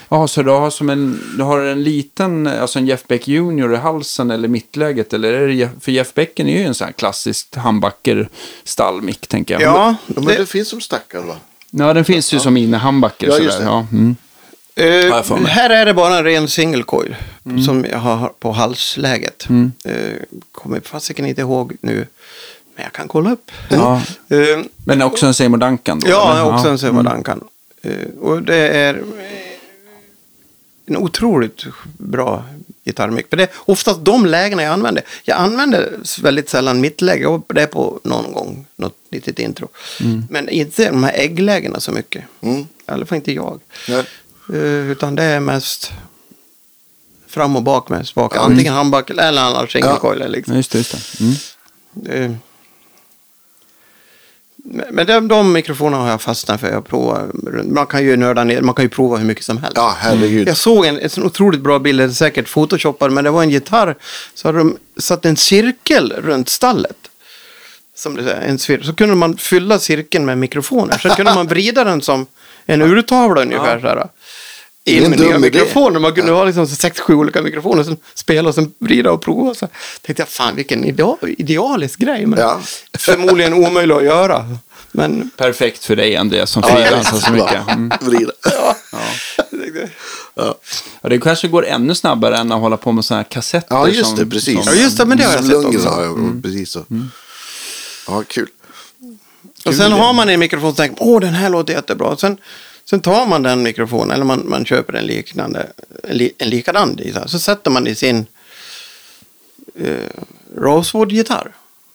Ja, så du har, som en, du har en liten, alltså en Jeff Beck Junior i halsen eller mittläget? Eller är det, för Jeff Becken är ju en sån här klassisk handbacker stallmick, tänker jag. Ja, Ja, men det- det finns som stackar va? Ja, den finns ju som inne-handbacker. Ja, just det. Ja, mm. Eh, mig. här är det bara en ren single coil Mm. som jag har på halsläget. Eh, kommer fasiken inte ihåg nu, men jag kan kolla upp. Ja. Eh, Men också en Seymour Duncan då? ja, eller? också en Seymour Duncan. Eh, och det är eh, en otroligt bra gitarrmick. För det är oftast de lägena jag använder. Jag använder väldigt sällan mittläge och det är på någon gång något litet intro. Men inte de här ägglägena så mycket. Mm. I alla fall inte jag. Nej. Eh, utan det är mest fram och bak med spak. Ja. Antingen handback eller annars single Ja. coil. Liksom. Ja, just det. Just det. Mm. Eh, Men de, de mikrofonerna har jag fastnat för. Jag provar, man kan ju nörda ner, man kan ju prova hur mycket som helst. Ja, herregud. Jag såg en, en sån otroligt bra bild, det är säkert photoshoppad, men det var en gitarr. Så hade de satt en cirkel runt stallet. Som det en svir- så kunde man fylla cirkeln med mikrofoner. Sen kunde man vrida den som en urtavla (laughs) ungefär. Så här. In med nya mikrofoner. Man kunde ha liksom sex, sju olika mikrofoner. Sen spela och sen vrida och prova. Så tänkte jag, fan vilken ideal, idealisk grej. Men Ja. förmodligen omöjlig att göra. Men Perfekt för dig, Andreas, som Ja, frilansar så mycket. Mm. Vrida. ja. Ja. Ja, det kanske går ännu snabbare än att hålla på med sådana här kassetter. ja, just som, det. Precis. Som, Ja, just det, men det har jag sett också. har jag, precis så. Ja, kul. Och sen har man en mikrofon och tänker åh den här låter jättebra. Sen, sen tar man den mikrofonen eller man, man köper en liknande, en, li, en likadan gitarr. Så sätter man i sin eh, Rosewood-gitarr.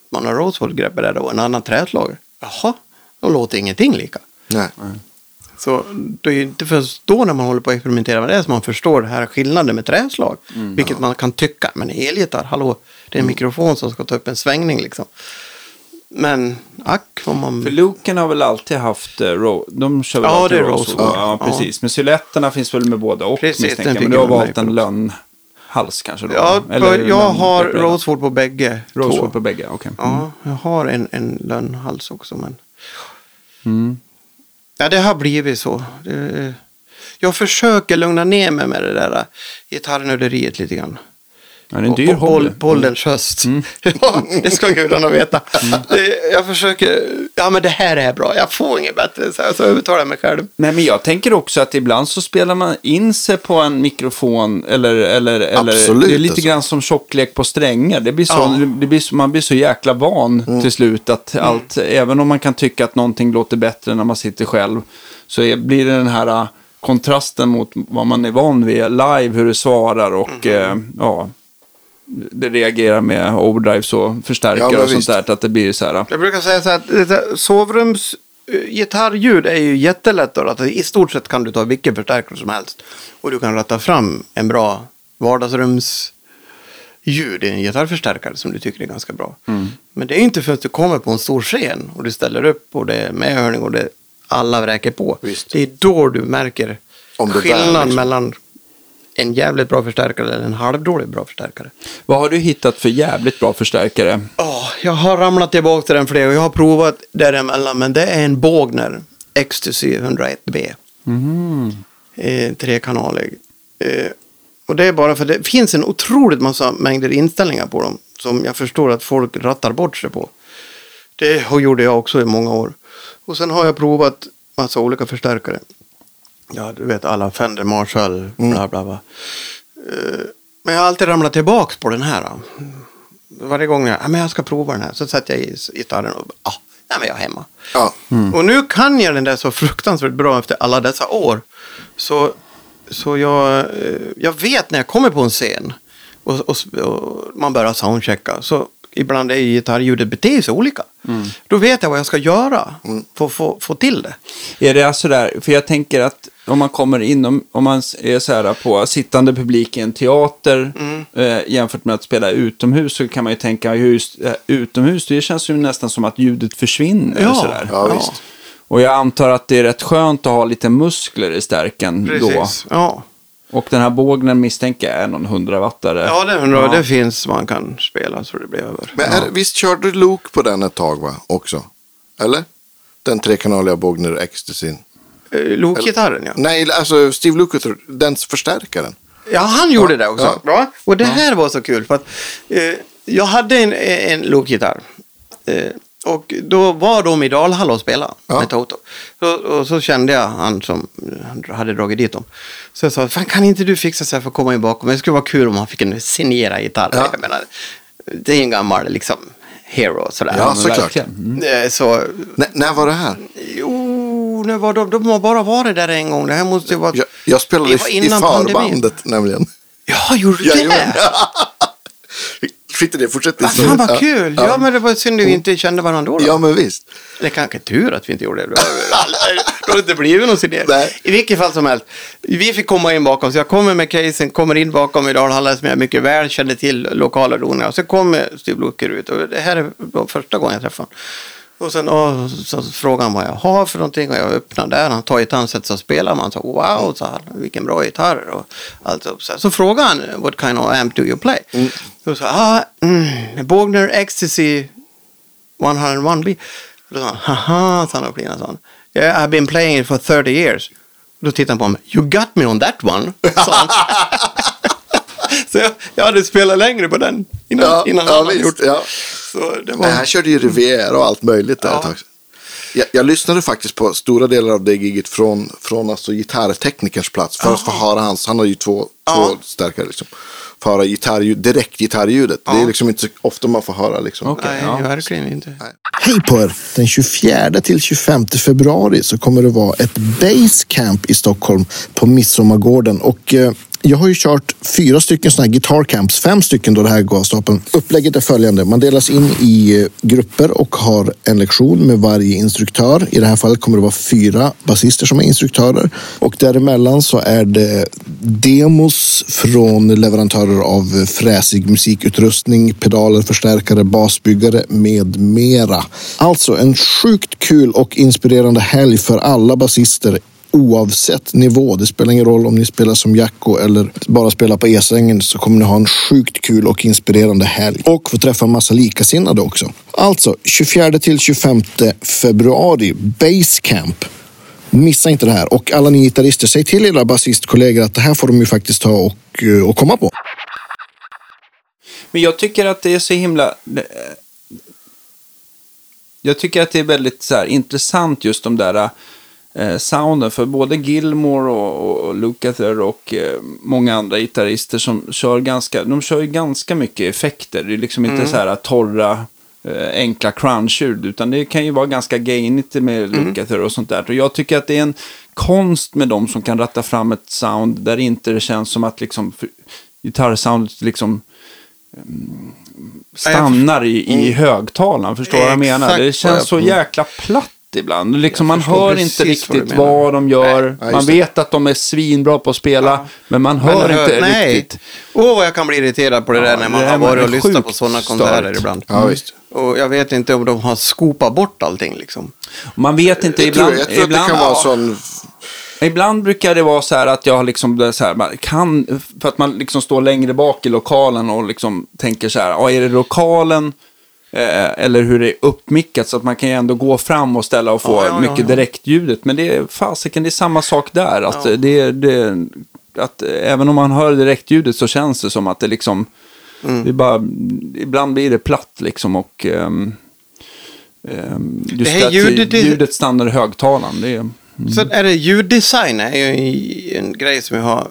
Man har Rosewood-greppet där då och en annan träslager. Jaha, då låter ingenting lika. Nej. Så det är inte först då när man håller på att experimentera med det som man förstår det här skillnaden med träslag. Vilket man kan tycka, men elgitarr, hallå, det är en mikrofon som ska ta upp en svängning liksom. Men ack vad man... För Luken har väl alltid haft, eh, ro, de kör väl Ja, alltid det är. Rosewood. Ja, Ja. precis. Men silhuetterna finns väl med båda och Precis, misstänker jag. Men du har valt en lönnhals kanske då? Ja, Eller jag har. Rosewood på bägge Rosewood på bägge, okej. Ja, jag har en, en lönnhals också. Men... Mm. Ja, det har blivit så. Det... Jag försöker lugna ner mig med det där äh, gitarrnörderiet lite grann. Ja, det är en dyr på. Mm. på, på ålderns höst. ja, det ska gudarna veta. Det- Jag försöker, ja men det här är bra, jag får inget bättre. Så, så övertalar jag mig själv. Nej, men jag tänker också att ibland så spelar man in sig på en mikrofon eller, eller, eller Absolut, det är lite alltså. grann som tjocklek på strängar. Det blir så, Ja. det blir man blir så jäkla van till slut att allt, även om man kan tycka att någonting låter bättre när man sitter själv, så blir det den här äh, kontrasten mot vad man är van vid live, hur det svarar och äh, ja, det reagerar med overdrives och förstärkare Ja, och sånt där. Att det blir så här. Jag brukar säga så här, att sovrums eh, gitarrljud är ju jättelätt att. I stort sett kan du ta vilken förstärkare som helst. Och du kan ratta fram en bra vardagsrumsljud i en gitarrförstärkare som du tycker är ganska bra. Men det är inte förrän du kommer på en stor scen och du ställer upp och det är medhörning och det alla vräker på. Visst. Det är då du märker Om skillnaden liksom. mellan en jävligt bra förstärkare eller en halvdålig bra förstärkare. Vad har du hittat för jävligt bra förstärkare? Ja, jag har ramlat tillbaka till den fler och jag har provat däremellan, men det är en Bågner Ecstasy 101B. Eh, trekanalig. Eh, och det är bara för det finns en otroligt massa mängder inställningar på dem som jag förstår att folk rattar bort sig på. Det gjorde jag också i många år. Och sen har jag provat massa olika förstärkare. Ja, du vet alla Fender Marshall, bla bla bla. Eh, Men jag har alltid ramlat tillbaka på den här. då. Varje gång jag, ja, men jag ska prova den här så sätter jag i gitarren och ja, nej, men jag är hemma. Ja. Och nu kan jag den där så fruktansvärt bra efter alla dessa år. Så, så jag, eh, jag vet när jag kommer på en scen och, och, och man börjar soundchecka. Så ibland är ju gitarrljudet beter sig olika. Då vet jag vad jag ska göra för att få, få till det. Är det alltså där, för jag tänker att om man kommer in, om, om man är så här på sittande publik i en teater Mm. eh, jämfört med att spela utomhus så kan man ju tänka just, eh, utomhus, det känns ju nästan som att ljudet försvinner. Ja. sådär. Ja, visst. Och jag antar att det är rätt skönt att ha lite muskler i stärken då. Precis. Ja. Och den här bågnen misstänker jag är någon hundrawattare. Ja, det, undrar, det finns man kan spela så det blir över. Men är, visst körde du Luke på den ett tag va? Också? Eller? Den trekanaliga Bogner Ecstasy. Eh, Lokgitarren ja. Nej, alltså Steve Lukather, den förstärkaren. Ja, han gjorde Ja, det också. ja. Ja. Och det här var så kul för att eh, jag hade en, en lokgitarr. Eh, och då var de i Dalhalla och spelade Ja. med Toto. Så, och så kände jag han som hade dragit dit dem. Så jag sa, Fan, kan inte du fixa så här för att komma in bakom? Det skulle vara kul om han fick en signera gitarr. Ja. Jag menar, det är en gammal liksom hero sådär. Ja, såklart. Mm. Eh, Så, N- när var det här? jo, nu var de, de har bara varit där en gång. Det här måste ju vara... Jag, jag spelade Det var i, i innan pandemin. förbandet nämligen. Ja, gjorde du det? Skit (laughs) i det, fortsätt. Ah, fan vad kul! Ja, men det var synd att vi inte kände varandra då. då. Ja, men visst. Det är kanske tur att vi inte gjorde det. Då (laughs) hade det inte blivit någon idé. Nej. I vilket fall som helst. Vi fick komma in bakom. Så jag kommer med casen, kommer in bakom i Dalhalla som jag mycket väl kände till lokala doningar. Och så kommer Looker ut. Och det här är första gången jag träffade honom. Och sen åh, så frågade han vad jag har för någonting och jag öppnade där. Han tar gitarren, sätter sig och spelar. Man sa wow, så här, vilken bra gitarr. Och allt så, här. så frågade han what kind of amp do you play? Och så ah, mm, Bågner Ecstasy 101B. Och då sa han, haha, sa han och flinade, sa. Yeah, I've been playing it for 30 years. Och då tittade han på mig, you got me on that one, sa han. (laughs) (laughs) (laughs) Så jag, jag hade spelat längre på den innan, Ja, innan ja, han hade visst, gjort ja. Så det var... Nej, han körde ju Riviera och allt möjligt där Ja. ett tag. Jag, jag lyssnade faktiskt på stora delar av det giget från, från alltså gitarrteknikerns plats. För att få höra hans, han har ju två, Ja. två stärkare liksom. Få höra gitarrljud, direkt gitarrljudet. Det är liksom inte så ofta man får höra liksom. Okej, Nej, ja. verkligen inte. Hej på er! Den 24 till 25 februari så kommer det vara ett basecamp i Stockholm på Midsommargården. Och eh, jag har ju kört fyra stycken sådana här guitar camps, fem stycken då det här går av stapeln. Upplägget är följande. Man delas in i eh, grupper och har en lektion med varje instruktör. I det här fallet kommer det vara fyra basister som är instruktörer. Och däremellan så är det demos från leverantörer av fräsig musikutrustning, pedaler, förstärkare, basbyggare med mera. Alltså en sjukt kul och inspirerande helg för alla basister oavsett nivå. Det spelar ingen roll om ni spelar som Jacko eller bara spelar på E-sängen så kommer ni ha en sjukt kul och inspirerande helg. Och få träffa en massa likasinnade också. Alltså 24 till 25 februari, Basecamp. Missa inte det här. Och alla ni gitarrister, säg till era basistkollegor att det här får de ju faktiskt ta och, eh, och komma på. Men jag tycker att det är så himla... Eh, jag tycker att det är väldigt så här, intressant just de där eh, eh, sounden. För både Gilmore och, och, Lukather och eh, många andra gitarrister som kör ganska... De kör ju ganska mycket effekter. Det är liksom inte så här torra, eh, enkla crunch-ljud. Utan det kan ju vara ganska gainigt med Lukather och sånt där. Och jag tycker att det är en konst med dem som kan ratta fram ett sound där inte det känns som att liksom... Gitarrsoundet liksom stannar i, i högtalaren. Förstår du vad jag menar? Det känns så jäkla platt ibland. Liksom man hör inte vad riktigt menar. vad de gör. Ja, man det. vet att de är svinbra på att spela, men man hör Men inte nej. riktigt. Åh, vad jag kan bli irriterad på det Ja, där när man det har varit och lyssnat på sådana konserter ibland. Ja, visst. Och jag vet inte om de har skopat bort allting liksom. Man vet inte Jag tror, ibland. jag tror ibland att det kan vara ja. sån Ibland brukar det vara så här att jag liksom det så här, man kan, för att man liksom står längre bak i lokalen och liksom tänker så här, ja, är det lokalen eh, eller hur det är uppmickat så att man kan ju ändå gå fram och ställa och få Ja, ja, ja, mycket ja. direktljudet. Men det är fasiken, det är samma sak där. Att Ja. det, det, att även om man hör direktljudet så känns det som att det liksom, Mm. det är bara, ibland blir det platt liksom och ehm, ehm, just Det här att ljudet- det- ljudet stannar i högtalaren. Det är, Så är det ljuddesign är ju en grej som jag har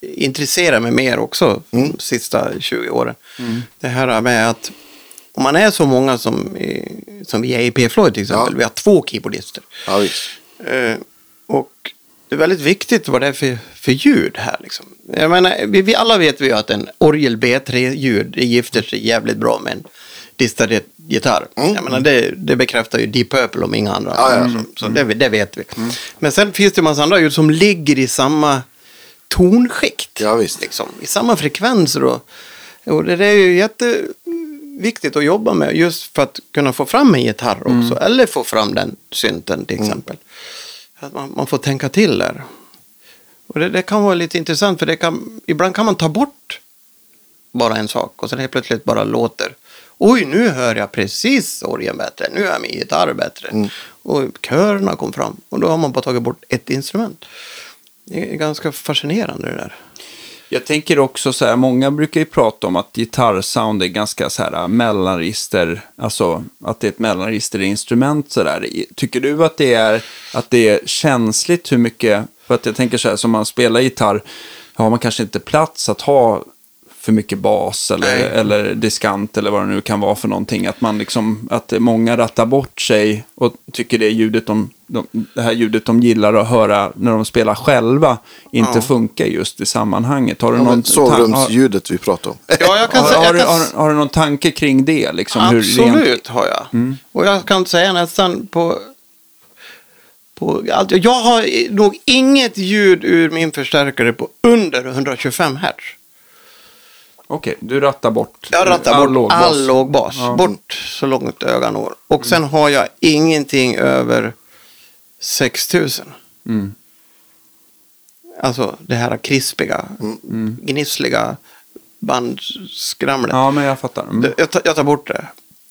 intresserat mig mer också de sista 20 åren. Det här med att om man är så många som, som vi är i P-Floyd till exempel, Ja. vi har två keyboardister. Ja. Eh, och det är väldigt viktigt vad det är för, för ljud här. Liksom. Jag menar, vi, vi alla vet vi ju att en orgel B3-ljud det gifter sig jävligt bra med en distad gitarr. Jag menar, det, det bekräftar ju Deep Purple om inga andra. Ja, ja. Så, så det, det vet vi. Men sen finns det en massa andra ljud som ligger i samma tonskikt. Ja, visst. Liksom, I samma frekvenser. Och, och det är ju jätteviktigt att jobba med just för att kunna få fram en gitarr också. Eller få fram den synten till exempel. Att man, man får tänka till där. Och det, det kan vara lite intressant för det kan, ibland kan man ta bort bara en sak och sen helt plötsligt bara låter. Oj, nu hör jag precis orgeln bättre. Nu hör min gitarr bättre. Och körerna kom fram. Och då har man bara tagit bort ett instrument. Det är ganska fascinerande det där. Jag tänker också så här, många brukar ju prata om att gitarrsound är ganska så här äh, mellanregister, alltså att det är ett mellanregisterinstrument så där. Tycker du att det är, att det är känsligt hur mycket, för att jag tänker så här, som man spelar gitarr, har man kanske inte plats att ha för mycket bas eller, Nej. eller diskant eller vad det nu kan vara för någonting. Att man liksom, att många rattar bort sig och tycker det ljudet de, de, det här ljudet de gillar att höra när de spelar själva inte Ja. funkar just i sammanhanget. Har du Ja, någon sovrumsljudet vi pratar om. Ja, jag kan har, säga... har, kan, har, har du någon tanke kring det? Liksom, hur absolut rent- har jag. Och jag kan säga nästan på... på allt. Jag har nog inget ljud ur min förstärkare på under 125 hertz. Okej, du rattar bort Jag rattar all bort lågbas. all lågbas. Ja. Bort så långt ögat når. Och sen har jag ingenting över 6000. Mm. Alltså det här krispiga, gnissliga bandskramlet. Ja, men jag fattar. Mm. Jag, tar, jag tar bort det.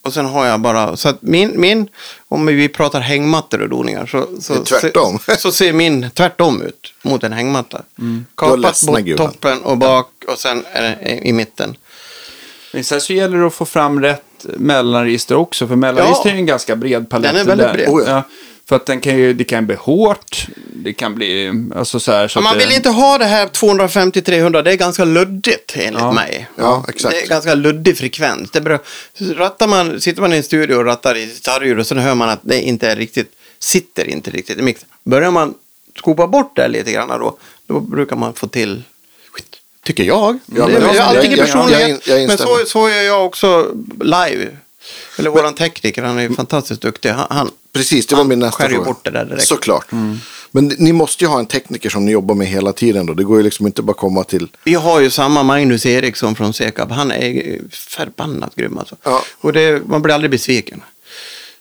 Och sen har jag bara, så att min, min om vi pratar hängmattor och doningar så, så, tvärtom. så, (laughs) så ser min tvärtom ut mot en hängmatta. Mm. Kapat gudarna. toppen och bak och sen i mitten. Men sen så gäller det att få fram rätt mellanregister också, för mellanregister Ja. är en ganska bred palett. Den är väldigt där. bred. Oh, ja. ja. För att den kan ju, det kan bli hårt, det kan bli, alltså så här. Så man att det, vill inte ha det här 250-300, det är ganska luddigt enligt Ja. mig. Ja, exakt. Det är ganska luddig frekvens. Det beror, rattar man, sitter man i en studio och rattar i gitarrljud och sen hör man att det inte är riktigt, sitter inte riktigt i mixen. Börjar man skopa bort det lite grann då, då brukar man få till skit. Tycker jag. Ja, det men är personligt. jag in- jag men så, så gör jag också live. Eller våran tekniker, han är ju fantastiskt duktig. Han, han, Precis, det var min nästa skär ju fråga. bort det där direkt. Såklart. Men ni måste ju ha en tekniker som ni jobbar med hela tiden då. Det går ju liksom inte bara komma till... Vi har ju samma Magnus Eriksson från Sekab. Han är förbannat grym alltså. Ja. Och det, man blir aldrig besviken.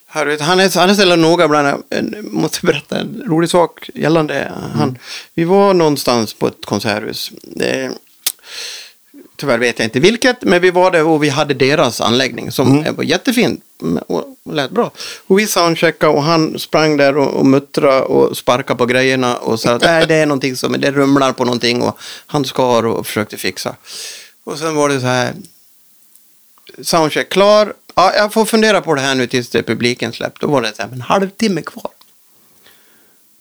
Här, vet, han är, han är så noga ibland. Jag måste berätta en rolig sak gällande han. Vi var någonstans på ett konserthus. Det, tyvärr vet jag inte vilket, men vi var där och vi hade deras anläggning som var jättefin och lät bra. Och vi soundcheckade och han sprang där och, och muttrade och sparkade på grejerna och sa att Nej, det är någonting som det rumlar på någonting och han skar och försökte fixa. Och sen var det så här. Soundcheck klar. Ja, jag får fundera på det här nu tills det publiken släppt. Då var det så här, en halvtimme kvar.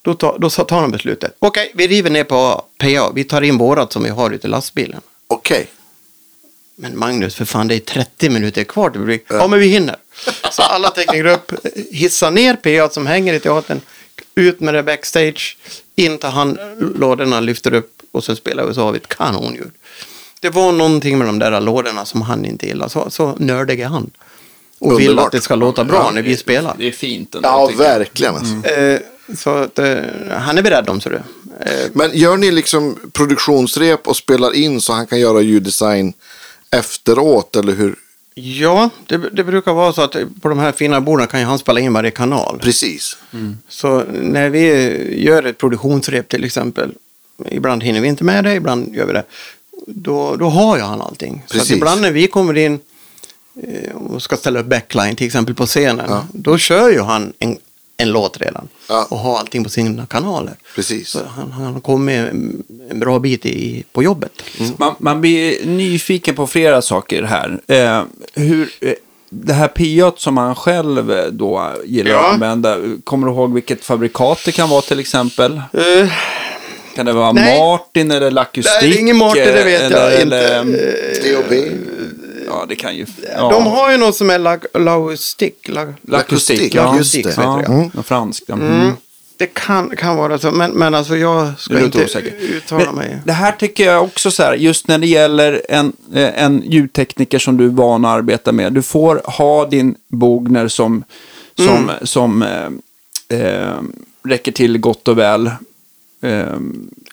Då, tar, då tar de beslutet. Okej, vi river ner på PA. Vi tar in vårat som vi har ute i lastbilen. Okej. Men Magnus, för fan det är 30 minuter kvar till publik. Ja, men vi hinner. Så alla tekniker upp, hissar ner PA som hänger i teatern, ut med det backstage, in tar han lådorna, lyfter upp och sen spelar vi så har vi ett kanonljud. Det var någonting med de där lådorna som han inte gillade. Så, så nördig är han. Och vill Underbart. att det ska låta bra när vi spelar. Det är fint ändå. Ja, verkligen. Alltså. Eh, så att, eh, han är beredd om så du. Eh, Men gör ni liksom produktionsrep och spelar in så han kan göra ljuddesign efteråt? Eller hur, Ja, det, det brukar vara så att på de här fina borden kan ju han spela in varje kanal. Precis. Så när vi gör ett produktionsrep till exempel, ibland hinner vi inte med det, ibland gör vi det, då, då har jag han allting. Så att Precis. ibland när vi kommer in eh, och ska ställa upp backline till exempel på scenen, Ja. då kör ju han en, en låt redan Ja. och har allting på sina kanaler. Precis. Så han, han har kommit en, bra bit i, på jobbet. Man, man blir nyfiken på flera saker här. Eh, hur, eh, det här P8 som man själv eh, då gillar Ja. att använda, kommer du ihåg vilket fabrikat det kan vara till exempel? Eh, Kan det vara Nej. Martin eller Lacustic? Nej, det är ingen Martin, det vet eller, jag eller, inte. Eh, DOB. Ja, det kan ju... Ja. De har ju något som är. Lag, Lacustic, ja, just det. Ja, Mm. något franskt. ja. Mm. Det kan, kan vara så, men, men alltså jag ska inte osäker. uttala Men mig. Det här tycker jag också så här, just när det gäller en, eh, en ljudtekniker som du är van att arbeta med. Du får ha din Bogner som, som, Mm. som eh, eh, räcker till gott och väl. Eh,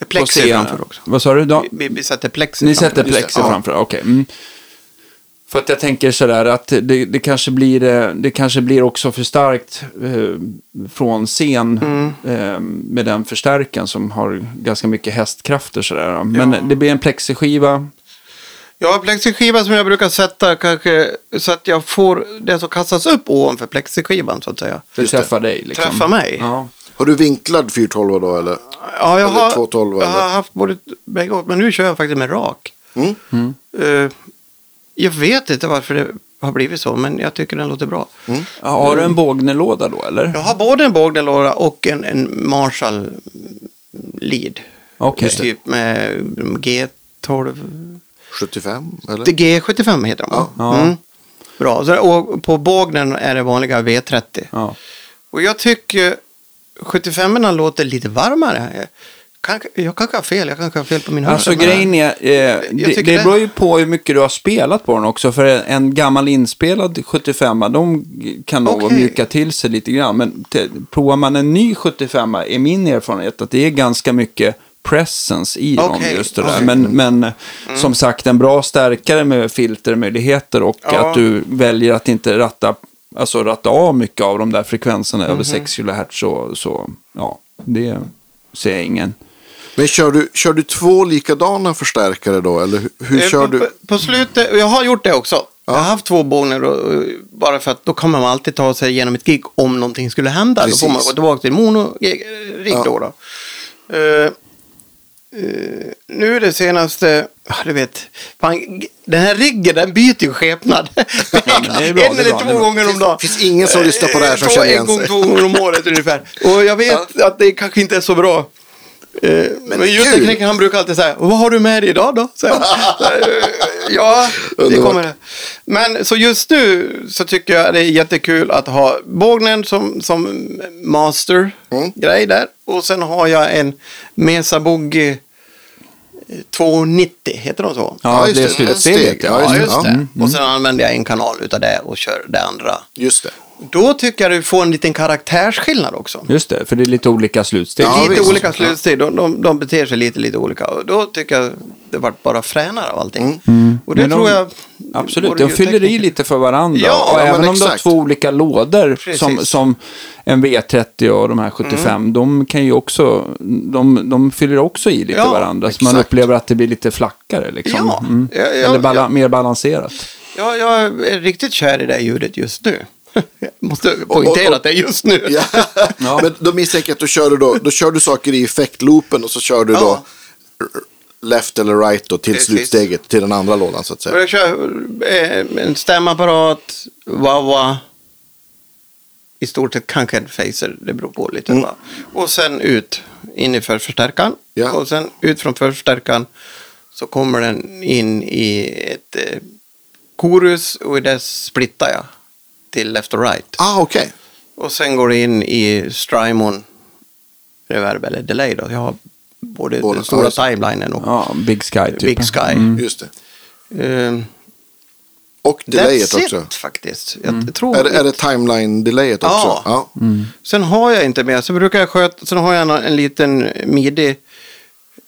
Plexi framför också. Vad sa du? Då? Vi, vi sätter plexi Ni framför. sätter plexi framför, okej. Mm. För att jag tänker sådär att det, det, kanske blir, eh, det kanske blir också för starkt eh, från scen Mm. eh, med den förstärkaren som har ganska mycket hästkrafter sådär. Men det blir en plexiskiva. Har plexiskiva som jag brukar sätta kanske så att jag får det som kastas upp ovanför plexiskivan så att säga. Det Just det. träffar dig. Liksom. Träffar mig. Ja. Har du vinklad 412 då eller? Ja, jag Eller har, 212, jag har haft både bägge men nu kör jag faktiskt med rak. Mm. Eh, jag vet inte varför det har blivit så, men jag tycker den låter bra. Mm. Ja, Har du en bågnelåda då eller? Jag har både en bågnelåda och en, en Marshall lead. Okej. Typ med G12. 75 eller? Det G75 heter de. Ja. Ja. Mm. Bra. Så, och på bågnen är det vanliga V30. Ja. Och jag tycker 75 låter lite varmare. Jag kanske har fel, jag kanske har fel på min Alltså hörsel. grejen är, eh, det, det det- beror ju på hur mycket du har spelat på den också. För en gammal inspelad 75 de kan nog Okej. mjuka till sig lite grann. Men te, provar man en ny 75 är min erfarenhet att det är ganska mycket presence i dem Okej, just det där. okej. Men, men som sagt, en bra stärkare med filtermöjligheter och Ja. att du väljer att inte ratta, alltså ratta av mycket av de där frekvenserna Mhm. över 6 kHz så, så ja, det ser jag ingen. Men kör du, kör du två likadana förstärkare då? Eller hur, Eh, kör på, du? På, slutet, jag har gjort det också. Jag har haft två bågner och, och bara för att då kan man alltid ta sig igenom ett gig om någonting skulle hända. Då får man Precis. gå tillbaka till mono-rigg Ja. då. då. Eh, eh, nu är det senaste, ja, du vet, fan, den här riggen den byter ju skepnad. bra, (laughs) en eller två gånger om dagen. Det finns ingen som lyssnar på det här som Eh, känner igen En gång, sig. två gånger om året ungefär. (laughs) Och jag vet att det kanske inte är så bra. Eh, Men, kul. ljudteknikern han brukar alltid säga, vad har du med dig idag då? Så, (laughs) eh, ja, det kommer det. Men så just nu så tycker jag det är jättekul att ha bågnen som, som master-grej där. Och sen har jag en Mesa Boogie eh, 290, heter de så? Ja, just det är det. slutsteget. Steg, ja, Ja, just just det. det. Och sen använder jag en kanal utav det och kör det andra. Just det. Då tycker jag du får en liten karaktärsskillnad också. Just det, för det är lite olika slutsteg. Ja, lite visst. olika slutsteg. De, de, de beter sig lite, lite olika. Och då tycker jag det vart bara fränare av allting. Och det Men de- tror jag... Absolut, de fyller i lite för varandra. Ja, och ja, även om du har exakt. två olika lådor Precis. som, som en V30 och de här 75, de kan ju också, de, de fyller också i lite Ja, varandra. Så man exakt. upplever att det blir lite flackare liksom. Ja, Mm. ja, ja, Eller bala- ja. mer balanserat. Ja, jag är riktigt kär i det här ljudet just nu. Jag måste poängtera och- att det just nu. (laughs) Ja. Men då misstänker jag att då kör du, då, då kör du saker i effektloopen och så kör du då Ja. left eller right då till Precis. slutsteget till den andra lådan så att Och säga. jag kör eh, en stämapparat, wah I stort sett kanske en phaser, det beror på lite. Va? Och sen ut in i förstärkaren. Ja. Och sen ut från förstärkaren så kommer den in i ett eh, korus och i det splittar jag till left och right. Ah, okej. Och sen går det in i Strymon reverb eller delay då. Jag har både Både- den stora timelinen och Ja, Big Sky typ. Big Sky. Just det. Eh, Och delayet That's också. it faktiskt. Jag tror Är, det- är det timeline-delayet också? Ja. ja. Sen har jag inte mer. Så brukar jag sköta. Sen har jag en, en liten midi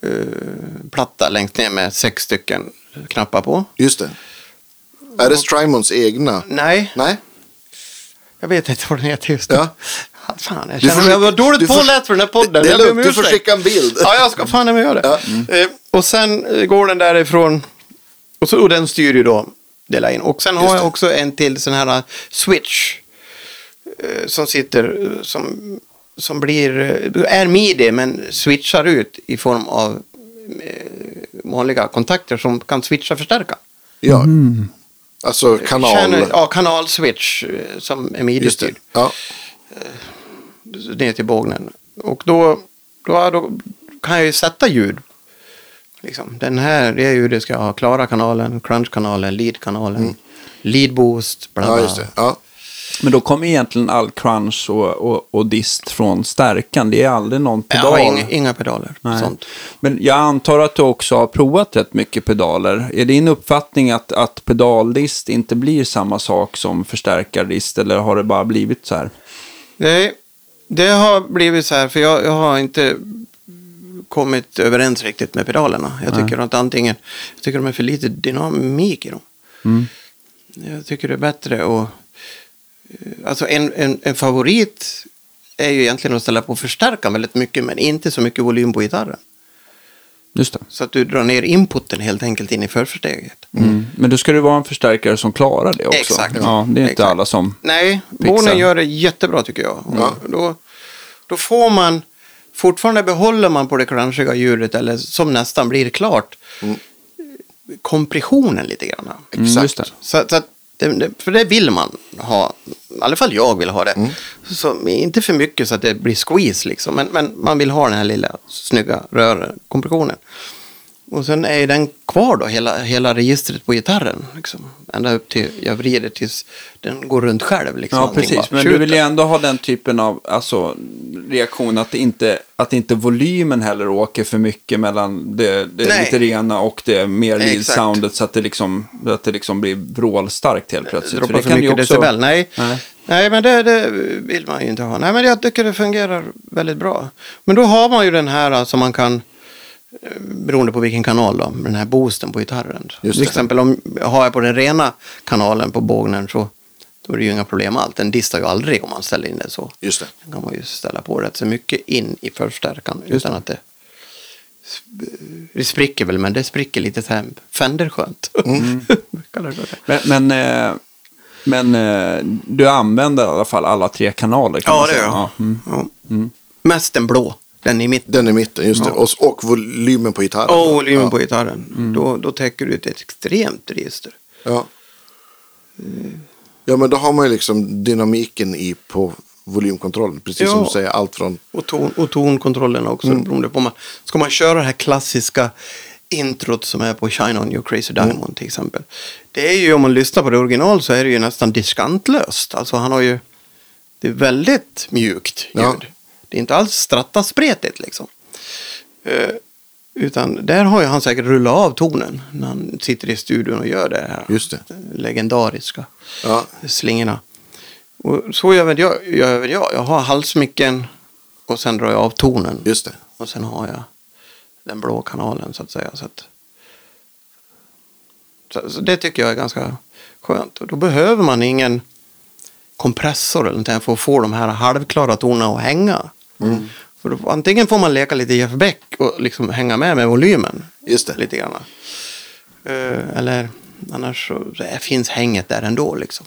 eh, platta längst ner med sex stycken knappar på. Just det. Är det Strymons egna? Nej, Nej? Jag vet inte vad den heter just nu. Ja. Fan, jag Du känner mig jag var skicka- dåligt påläst för den här podden. Det är Jag lugnt, du får skicka en bild. Ja, jag ska fan med göra det. Eh, och sen eh, går den därifrån. Och, så, och den styr ju då dela in. Och sen har jag det. också en till sån här eh, switch. eh, Som sitter, som, som blir, är midi men switchar ut i form av eh, vanliga kontakter som kan switcha förstärka. Ja. Alltså kanal. Channel, ja, kanalswitch eh, som är det. midi-styrd. Ja. ner till bågnen. Och då, då, då kan jag ju sätta ljud. Liksom. Den här, det ljudet ska ha klara kanalen, crunch-kanalen, lead-kanalen, lead-boost, bla bla. Mm. ja, just det. Ja. Men då kommer egentligen all crunch och, och, och dist från stärkan. Det är aldrig någon Jag pedal. har inga, inga pedaler. Nej. Sånt. Men jag antar att du också har provat rätt mycket pedaler. Är din uppfattning att, att pedaldist inte blir samma sak som förstärkardist eller har det bara blivit så här? Nej, det har blivit så här, för jag, jag har inte kommit överens riktigt med pedalerna. Jag tycker att antingen, jag tycker de är för lite dynamik i dem. Mm. Jag tycker det är bättre att, alltså en, en, en favorit är ju egentligen att ställa på förstärkaren väldigt mycket, men inte så mycket volym på gitarren. Just det. Så att du drar ner inputen helt enkelt in i försteget. Mm. Men då ska det vara en förstärkare som klarar det också. Exakt. Ja, det är inte Exakt. alla som... Nej. Bornen gör det jättebra tycker jag. Ja. Då, då får man, fortfarande behåller man på det crunchiga ljudet, eller som nästan blir klart, kompressionen lite grann. Mm, Exakt. just det. Så, så att det, för det vill man ha, i alla fall jag vill ha det. Så, inte för mycket så att det blir squeeze liksom, men, men man vill ha den här lilla snygga rör, kompressionen. Och sen är den kvar då, hela, hela registret på gitarren. Liksom. Ända upp till, jag vrider tills den går runt själv. Liksom, Ja, precis. bara Men du vill ju ändå ha den typen av alltså, reaktion att, inte, att inte volymen heller åker för mycket mellan det, det lite rena och det mer lead-soundet så att det, liksom, att det liksom blir vrålstarkt helt plötsligt. Droppar för, ju mycket decibel. Nej. Nej. Nej. men det, det vill man ju inte ha. Nej, men jag tycker det fungerar väldigt bra. Men då har man ju den här som man kan, eh, beroende på vilken kanal då, den här boosten på gitarren. Just Till det. exempel om har jag på den rena kanalen på bågnen så då är det ju inga problem allt. Den distar ju aldrig om man ställer in det så. Just det. Den kan man ju ställa på rätt så mycket in i förstärkan utan att det det spricker väl, men det spricker lite så här Fender-skönt. Mm. (laughs) Det det. Men, men, eh, men eh, du använder i alla fall alla tre kanaler kan Ja, det gör jag. Ja, mm. Ja. Mest den blå, den i mitten. Den i mitten, just det. Och, och volymen på gitarren. Och volymen ja. på gitarren. Då, då täcker du ett extremt register. Ja. ja, men då har man ju liksom dynamiken i på volymkontrollen. Precis som Ja. du säger, allt från... Och, ton, och tonkontrollen också. Beroende på man, ska man köra det här klassiska introt som är på Shine On Your Crazy Diamond till exempel. Det är ju om man lyssnar på det original så är det ju nästan diskantlöst. Alltså han har ju, det är väldigt mjukt ljud. Ja. Det är inte alls strattaspretigt liksom. Eh, utan där har ju han säkert rullat av tonen när han sitter i studion och gör det här Just det. legendariska Ja, slingorna. Och så gör väl jag, gör väl jag. Jag har halsmicken och sen drar jag av tonen. just det. Och sen har jag den blå kanalen så att säga. Så, att, så, så det tycker jag är ganska skönt. Och då behöver man ingen kompressor eller någonting för att få de här halvklara tonerna att hänga. För då, antingen får man leka lite Jeff Beck och liksom hänga med med volymen. Just det. Lite grann. Eh, eller annars så, så finns hänget där ändå liksom.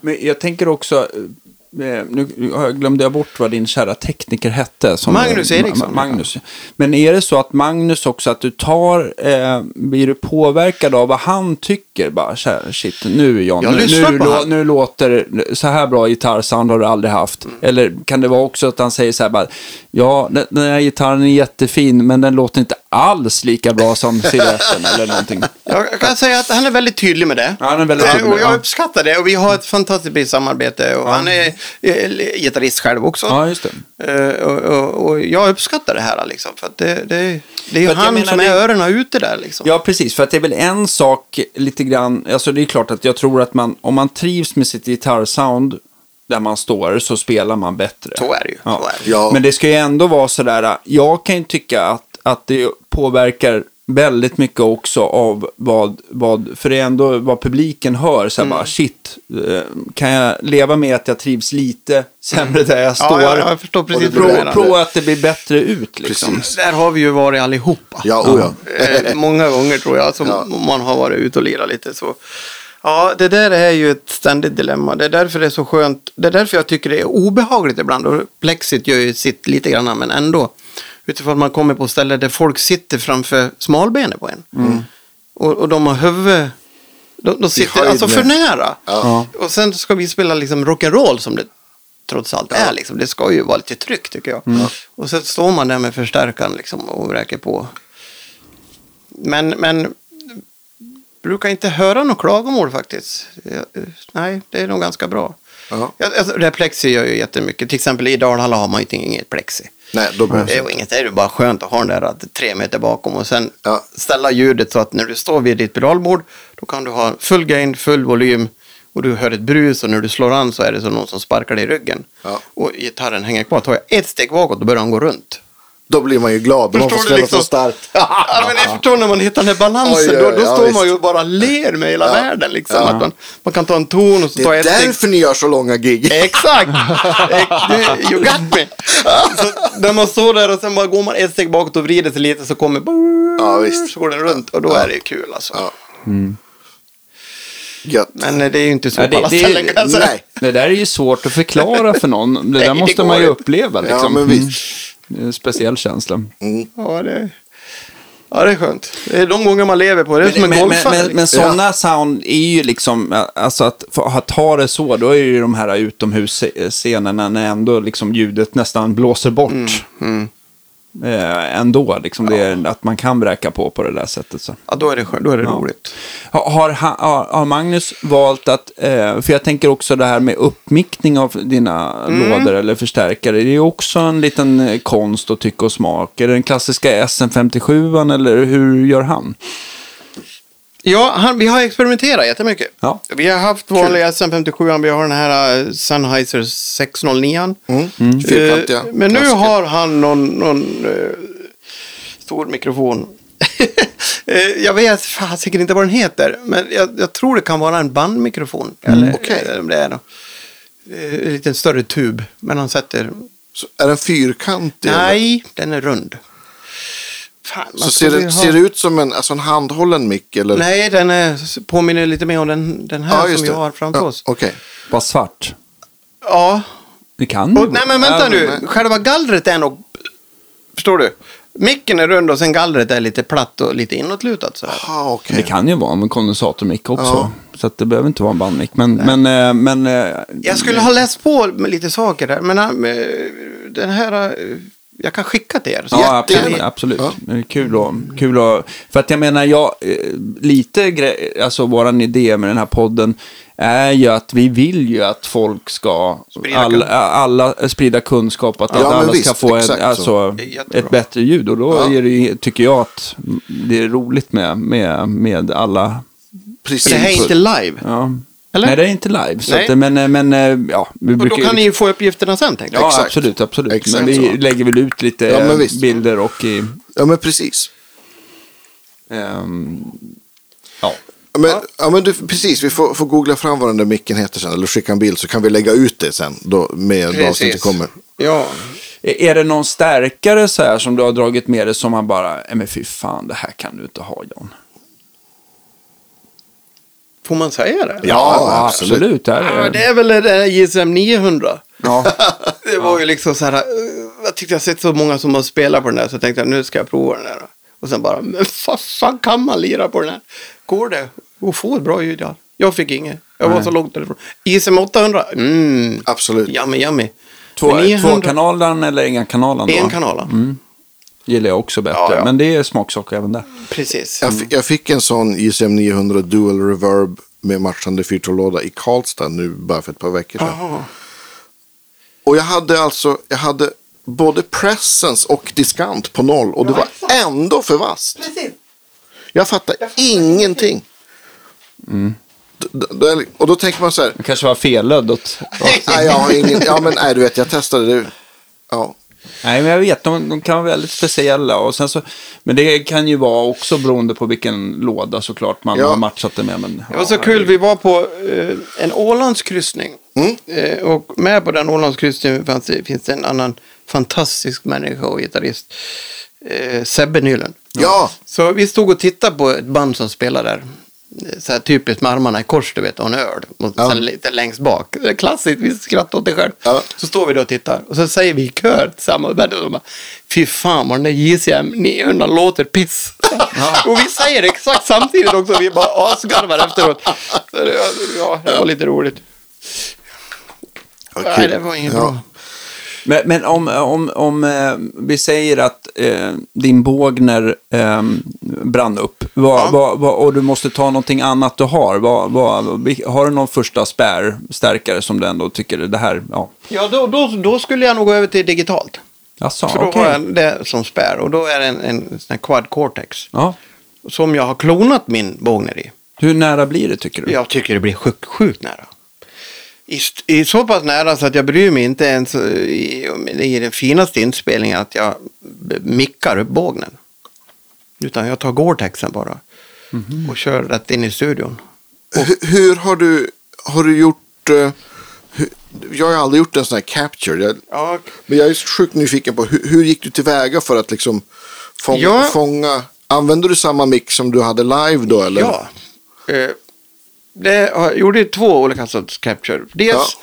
Men jag tänker också, eh, nu glömde jag bort vad din kära tekniker hette. Som, Magnus Eriksson. Ma- Magnus. Men är det så att Magnus också, att du tar, eh, blir du påverkad av vad han tycker? Bara shit, nu John, Jag nu, nu, lå- nu låter, så här bra gitarrsound har du aldrig haft. Mm. Eller kan det vara också att han säger så här bara, ja, den, den här gitarren är jättefin, men den låter inte alls lika bra som siluetten eller någonting. Jag jag kan säga att han är väldigt tydlig med det. Ja, han är väldigt Eh, tydlig med Och det, jag ja. uppskattar det och vi har ett fantastiskt bra samarbete. Och Han är eh, gitarrist själv också. Ja, just det. Eh, och, och, och jag uppskattar det här liksom. För att det, det, det är ju jag han menar, som det- är öronen ute där liksom. Ja, precis. För att det är väl en sak lite grann, alltså det är klart att jag tror att man, om man trivs med sitt gitarrsound där man står så spelar man bättre. Så är det ju. Ja. Så är det. Ja. Men det ska ju ändå vara sådär, jag kan ju tycka att, att det påverkar väldigt mycket också av vad, vad för det är ändå vad publiken hör, så här Mm. bara shit, eh, kan jag leva med att jag trivs lite sämre där jag står? ja, jag förstår precis Och det vad prova att det blir bättre ut liksom. Precis. Där har vi ju varit allihopa. Ja, oh ja. Eh, Många gånger tror jag, som Ja. man har varit ute och lirat lite så. Ja, det där är ju ett ständigt dilemma. Det är därför det är så skönt. Det är därför jag tycker det är obehagligt ibland. Och plexit gör ju sitt lite grann, men ändå. Utifrån att man kommer på ställen där folk sitter framför smalbenet på en. Och, och de har huvud... De, de sitter alltså för nära. Ja. Och sen ska vi spela liksom rock'n'roll som det trots allt är. Liksom. Det ska ju vara lite tryck tycker jag. Och så står man där med förstärkaren liksom, och vräker på. Men, men brukar inte höra något klagomål faktiskt. Nej, det är nog ganska bra. Ja, alltså, det här plexi gör ju jättemycket. Till exempel i Dalhalla har man ju inget plexi. Nej, då behövs Det är ju inget, det är ju bara skönt att ha den där att tre meter bakom och sen Ja. ställa ljudet så att när du står vid ditt pedalbord då kan du ha full gain, full volym och du hör ett brus och när du slår an så är det som någon som sparkar dig i ryggen. Ja. Och gitarren hänger kvar. Tar jag ett steg bakåt då börjar den gå runt. Då blir man ju glad. Man får Förstår du ställa liksom? så starkt. Ja, men jag förstår när man hittar den här balansen. Oj, oj, oj, då då ja, står visst. man ju och bara ler med hela Ja. världen. Liksom. Ja. Att man, man kan ta en ton och så Det ta är ett steg därför ni gör så långa gig. Exakt! (laughs) You got me! Så när man står där och sen bara går man ett steg bakåt och vrider sig lite så kommer Ja, visst. så går den runt och då är det ju kul alltså. Ja. Gött. Men eh, det är ju inte så Ja, på alla det- det- ställen kan jag säga. Nej. Det där är ju svårt att förklara för någon. Det Nej, där det måste går man ju uppleva liksom. Ja, men Mm. visst. En speciell känsla. Ja, det, ja, det är skönt. Det är de gånger man lever på det. Är som en men, men, golfare. men, men liksom. sådana sound är ju liksom, alltså att, att ha det så, då är ju de här utomhusscenerna när ändå liksom ljudet nästan blåser bort. Mm, Eh, ändå, liksom det är, att man kan bräka på på det där sättet. Så. Ja, då är det. Då är det Ja. roligt. Har, har, har, Magnus valt att, eh, för jag tänker också det här med uppmickning av dina Mm. lådor eller förstärkare, det är ju också en liten eh, konst och tycke och smak. Är det den klassiska SM57 eller hur gör han? Ja, han, vi har experimenterat jättemycket. Ja. Vi har haft vanliga SM57, vi har den här uh, Sennheiser 609. Mm. Fyrkantiga. Eh, men nu har han någon, någon eh, stor mikrofon. (laughs) Eh, jag vet fasiken inte vad den heter, men jag, jag tror det kan vara en bandmikrofon. Eller, Okej. eller om det är något. Eh, En lite större tub, men han sätter... Så är den fyrkantig? eller? Nej, den är rund. Fan, Så ser skulle det, ser det ut som en, alltså en handhållen mick? Eller? Nej, den är, påminner lite mer om den, den här Ja, som det. har framför ja, oss. Okej. Bara svart? Ja, Det kan Och, nej men vänta nu, men- själva gallret är nog... Förstår du? Micken är rund och sen gallret är lite platt och lite inåtlutat så. Jaha, okej. Det kan ju vara en kondensatormick också. Ja. Så att det behöver inte vara en bandmick. Men, men, eh, men eh, Jag skulle ha läst på med lite saker där, men äh, den här... Jag kan skicka till er. Ja, absolut. absolut. Ja. Kul, att, kul att... För att jag menar, jag, eh, lite grej, alltså våran idé med den här podden är ju att vi vill ju att folk ska Sprida alla, alla sprida kunskap, att, Ja, alla visst, ska få så. alltså, ett bättre ljud. Och då Ja. det, tycker jag att det är roligt med, med, med alla... Precis. För det här är inte live. Ja. Eller? Nej, det är inte live. Så Nej. att, men, men eh, ja, vi Och då brukar ju- kan ni ju få uppgifterna sen tänkte jag. Ja, Exakt. absolut, absolut. Exakt men vi så. lägger väl ut lite Ja, visst. bilder och i... Ja, men precis. ehm, ja. Men, ja. men du, precis, vi får, får googla fram vad den där micken heter sen, eller skicka en bild så kan vi lägga ut det sen då, med avsnittet kommer. Ja. Är är det någon stärkare så här som du har dragit med dig som man bara, "Nej, men fy fan, det här kan du inte ha John. Får man säga det? Ja, absolut. absolut. Det Ja, är, det är väl det där JSM 900. ja. (laughs) Det var ju liksom så här, eh, jag tyckte jag sett så många som har spelat på den där så jag tänkte jag nu ska jag prova den där. Och sen bara, men vad fan kan man lira på den här? Går det att få ett bra ljud? Ja. Jag fick inget. Jag var Nej. så långt därifrån. ISM 800, mm, Absolut. yummy yummy. Två, Men 900 tvåkanalen eller ingen kanalen då? En kanal. Mm. Gillar jag också bättre. Ja, ja. Men det är smaksak även där. Precis. Jag, fi- jag fick en sån ISM 900 Dual Reverb med matchande fyrtålåda i Karlstad nu bara för ett par veckor sedan. Jaha. Och jag hade alltså, jag hade både presence och diskant på noll och det var ändå för vasst. Precis. Jag fattar ingenting. D- Och då tänker man så här, Det kanske var fellödd åt... nej, jag har ingen, ja men nej du vet jag testade det. Ja. Nej, men jag vet, de, de kan vara väldigt speciella. Och sen så, men det kan ju vara också beroende på vilken låda såklart man Ja. har matchat det med. Men, Det var så kul, vi var på eh, en Ålandskryssning. Eh, och med på den Ålandskryssningen fanns det, finns det en annan fantastisk människa och gitarrist. Eh, Sebbe Nylund. Ja, Så vi stod och tittade på ett band som spelade där. Så här typiskt med armarna i kors, du vet, och en öl. Och Ja. sen lite längst bak. Det är klassiskt, vi skrattar åt det själv. Ja. Så står vi då och tittar. Och så säger vi i kör tillsammans. Och de bara, Fy fan vad den där JCM 900 låter piss. (laughs) och vi säger det exakt samtidigt också. Vi bara asgarvar efteråt. Så det, ja, det var lite roligt. Ja, Nej, det var inget Ja. bra. Men, men om, om, om eh, vi säger att eh, din bågner eh, brann upp vad, Ja. vad, vad, och du måste ta någonting annat du har. Vad, vad, har du någon första spär, stärkare som du ändå tycker det här, ja. Ja, då, då, då skulle jag nog gå över till digitalt. Jaså, För då okej. har jag det som spär. Och då är det en, en sån här quad cortex. Ja. Som jag har klonat min bågner i. Hur nära blir det tycker du? Jag tycker det blir sjukt, sjukt nära. I, I så pass nära så att jag bryr mig inte ens eh, i, i den finaste inspelningen att jag mickar upp bågnen. Utan jag tar Gore-Texen bara. Och kör rätt in i studion. Hur, hur har du, har du gjort, hur, jag har aldrig gjort en sån här capture. Jag, Ja, men jag är sjukt nyfiken på hur, hur gick du tillväga för att liksom fånga, Ja. fånga använder du samma mix som du hade live då eller? Ja. Eh, det har, jag gjorde två olika sorts capture. Dels,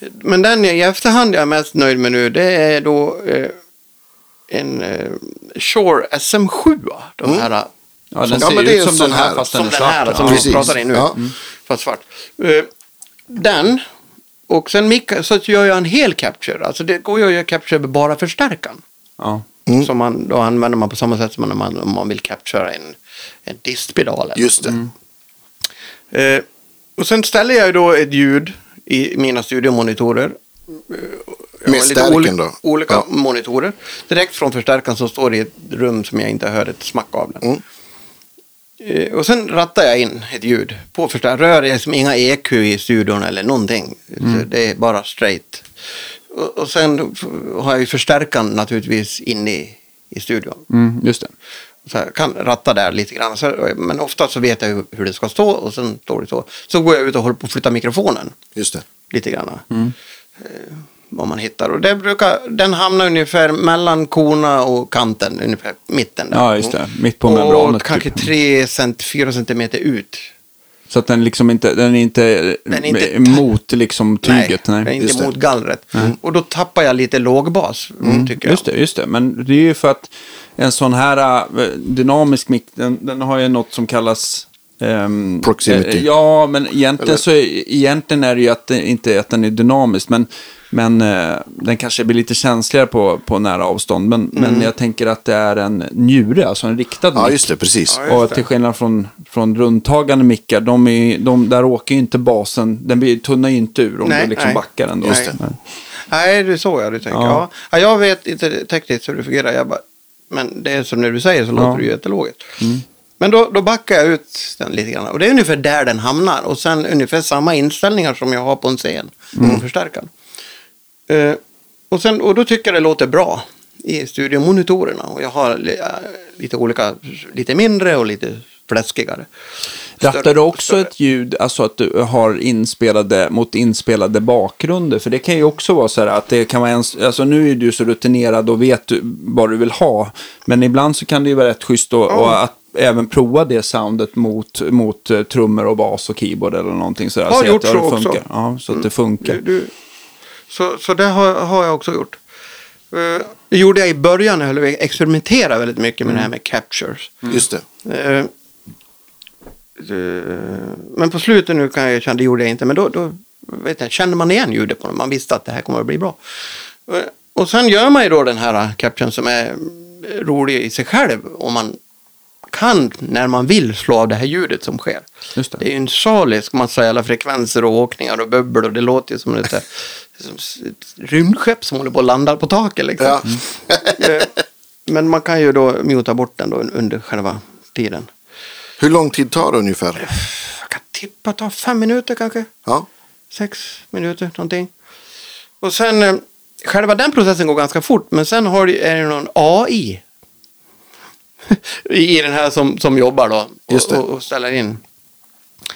men den jag i efterhand jag är mest nöjd med nu, det är då eh, en eh, Shure SM7. De här, Ja, den Ja, ser men det är ut som den här här, fast som den är den här svart. som ja. vi Precis. pratar i nu. Ja. Fast svart. Eh, den. Och sen micka, så gör jag en hel capture. Alltså det går ju att göra capture med bara förstärkan. Ja. Mm. Som man, då använder man på samma sätt som man, om man vill captura en, en distpedal. eller Just det. Mm. Eh, och sen ställer jag ju då ett ljud i mina studiomonitorer. Eh, jag Med stärken då? Olika Ja. monitorer. Direkt från förstärkaren som står i ett rum som jag inte hör ett smack av. Den. Mm. Eh, och sen rattar jag in ett ljud på förstärkaren. Rör är som inga EQ i studion eller någonting. Så det är bara straight. Och, och sen har jag ju förstärkaren naturligtvis inne i, i studion. Mm, just det. Så jag kan ratta där lite grann. Så, men ofta så vet jag hur, hur det ska stå och sen står det så. Så går jag ut och håller på att flytta mikrofonen Just det. lite grann. Eh, vad man hittar. Och det brukar, den hamnar ungefär mellan korna och kanten, ungefär mitten där. Ja, just det. Mitt på membranet. Och kanske typ. 3 cent, 4 centimeter ut. Så att den liksom inte, den är inte, Den är inte- mot liksom tyget. Nej, Nej, inte just det. mot gallret. Och då tappar jag lite lågbas, tycker jag. Just det, just det. Men det är ju för att en sån här äh, dynamisk mick, den, den har ju något som kallas... ehm, Proximity. eh, Ja, men egentligen, Eller? så, är- egentligen är det ju att det, inte att den är dynamisk, men, men eh, den kanske blir lite känsligare på, på nära avstånd. Men, men jag tänker att det är en njure, alltså en riktad Ja, mick. just det. Precis. Ja, just Och det. till skillnad från, från rundtagande mickar, de är, de, där åker ju inte basen, den blir, tunnar ju inte ur om Nej, du liksom nej. backar ändå. Just det. Nej. Nej, det är så jag du tänker. Ja. Ja. Ja. jag vet inte tekniskt hur det fungerar. Jag bara, men det är som när du säger så låter Ja. det ju jättelågt. Men då, då backar jag ut den lite grann. Och det är ungefär där den hamnar. Och sen ungefär samma inställningar som jag har på en scen. Mm. På förstärkaren. Eh, och, sen, och då tycker jag det låter bra i studiomonitorerna. Och jag har äh, lite olika, lite mindre och lite fläskigare. Rattar du också större. ett ljud, alltså att du har inspelade mot inspelade bakgrunder? För det kan ju också vara så här att det kan vara en, alltså nu är du så rutinerad och vet du vad du vill ha. Men ibland så kan det ju vara rätt schysst och, och att även prova det soundet mot, mot eh, trummor och bas och keyboard eller någonting sådär. Har Se gjort att det så funkar. också. Mm. Ja, så att det funkar. Du, du, så, så det har, har jag också gjort. Eh, Det gjorde jag i början, jag höll på att experimentera väldigt mycket med det här med captures. Just det. Eh, eh, Men på slutet nu kan jag känna, det gjorde jag inte, men då, då vet jag, kände man igen ljudet på dem. Man visste att det här kommer att bli bra. Eh, Och sen gör man ju då den här capturen som är rolig i sig själv. Om man kan, när man vill, slå av det här ljudet som sker. Just det. Det är ju en salisk massa jävla frekvenser och åkningar och bubbel och det låter ju som ett (laughs) rymdskepp som håller på att landa på taket. Liksom. Ja. Eh, Men man kan ju då muta bort den då under själva tiden. Hur lång tid tar det ungefär? Jag kan tippa ta fem minuter kanske. Ja. Sex minuter någonting. Och sen, eh, själva den processen går ganska fort, men sen har det, är det någon AI (laughs) i den här som, som jobbar då och, och, och ställer in.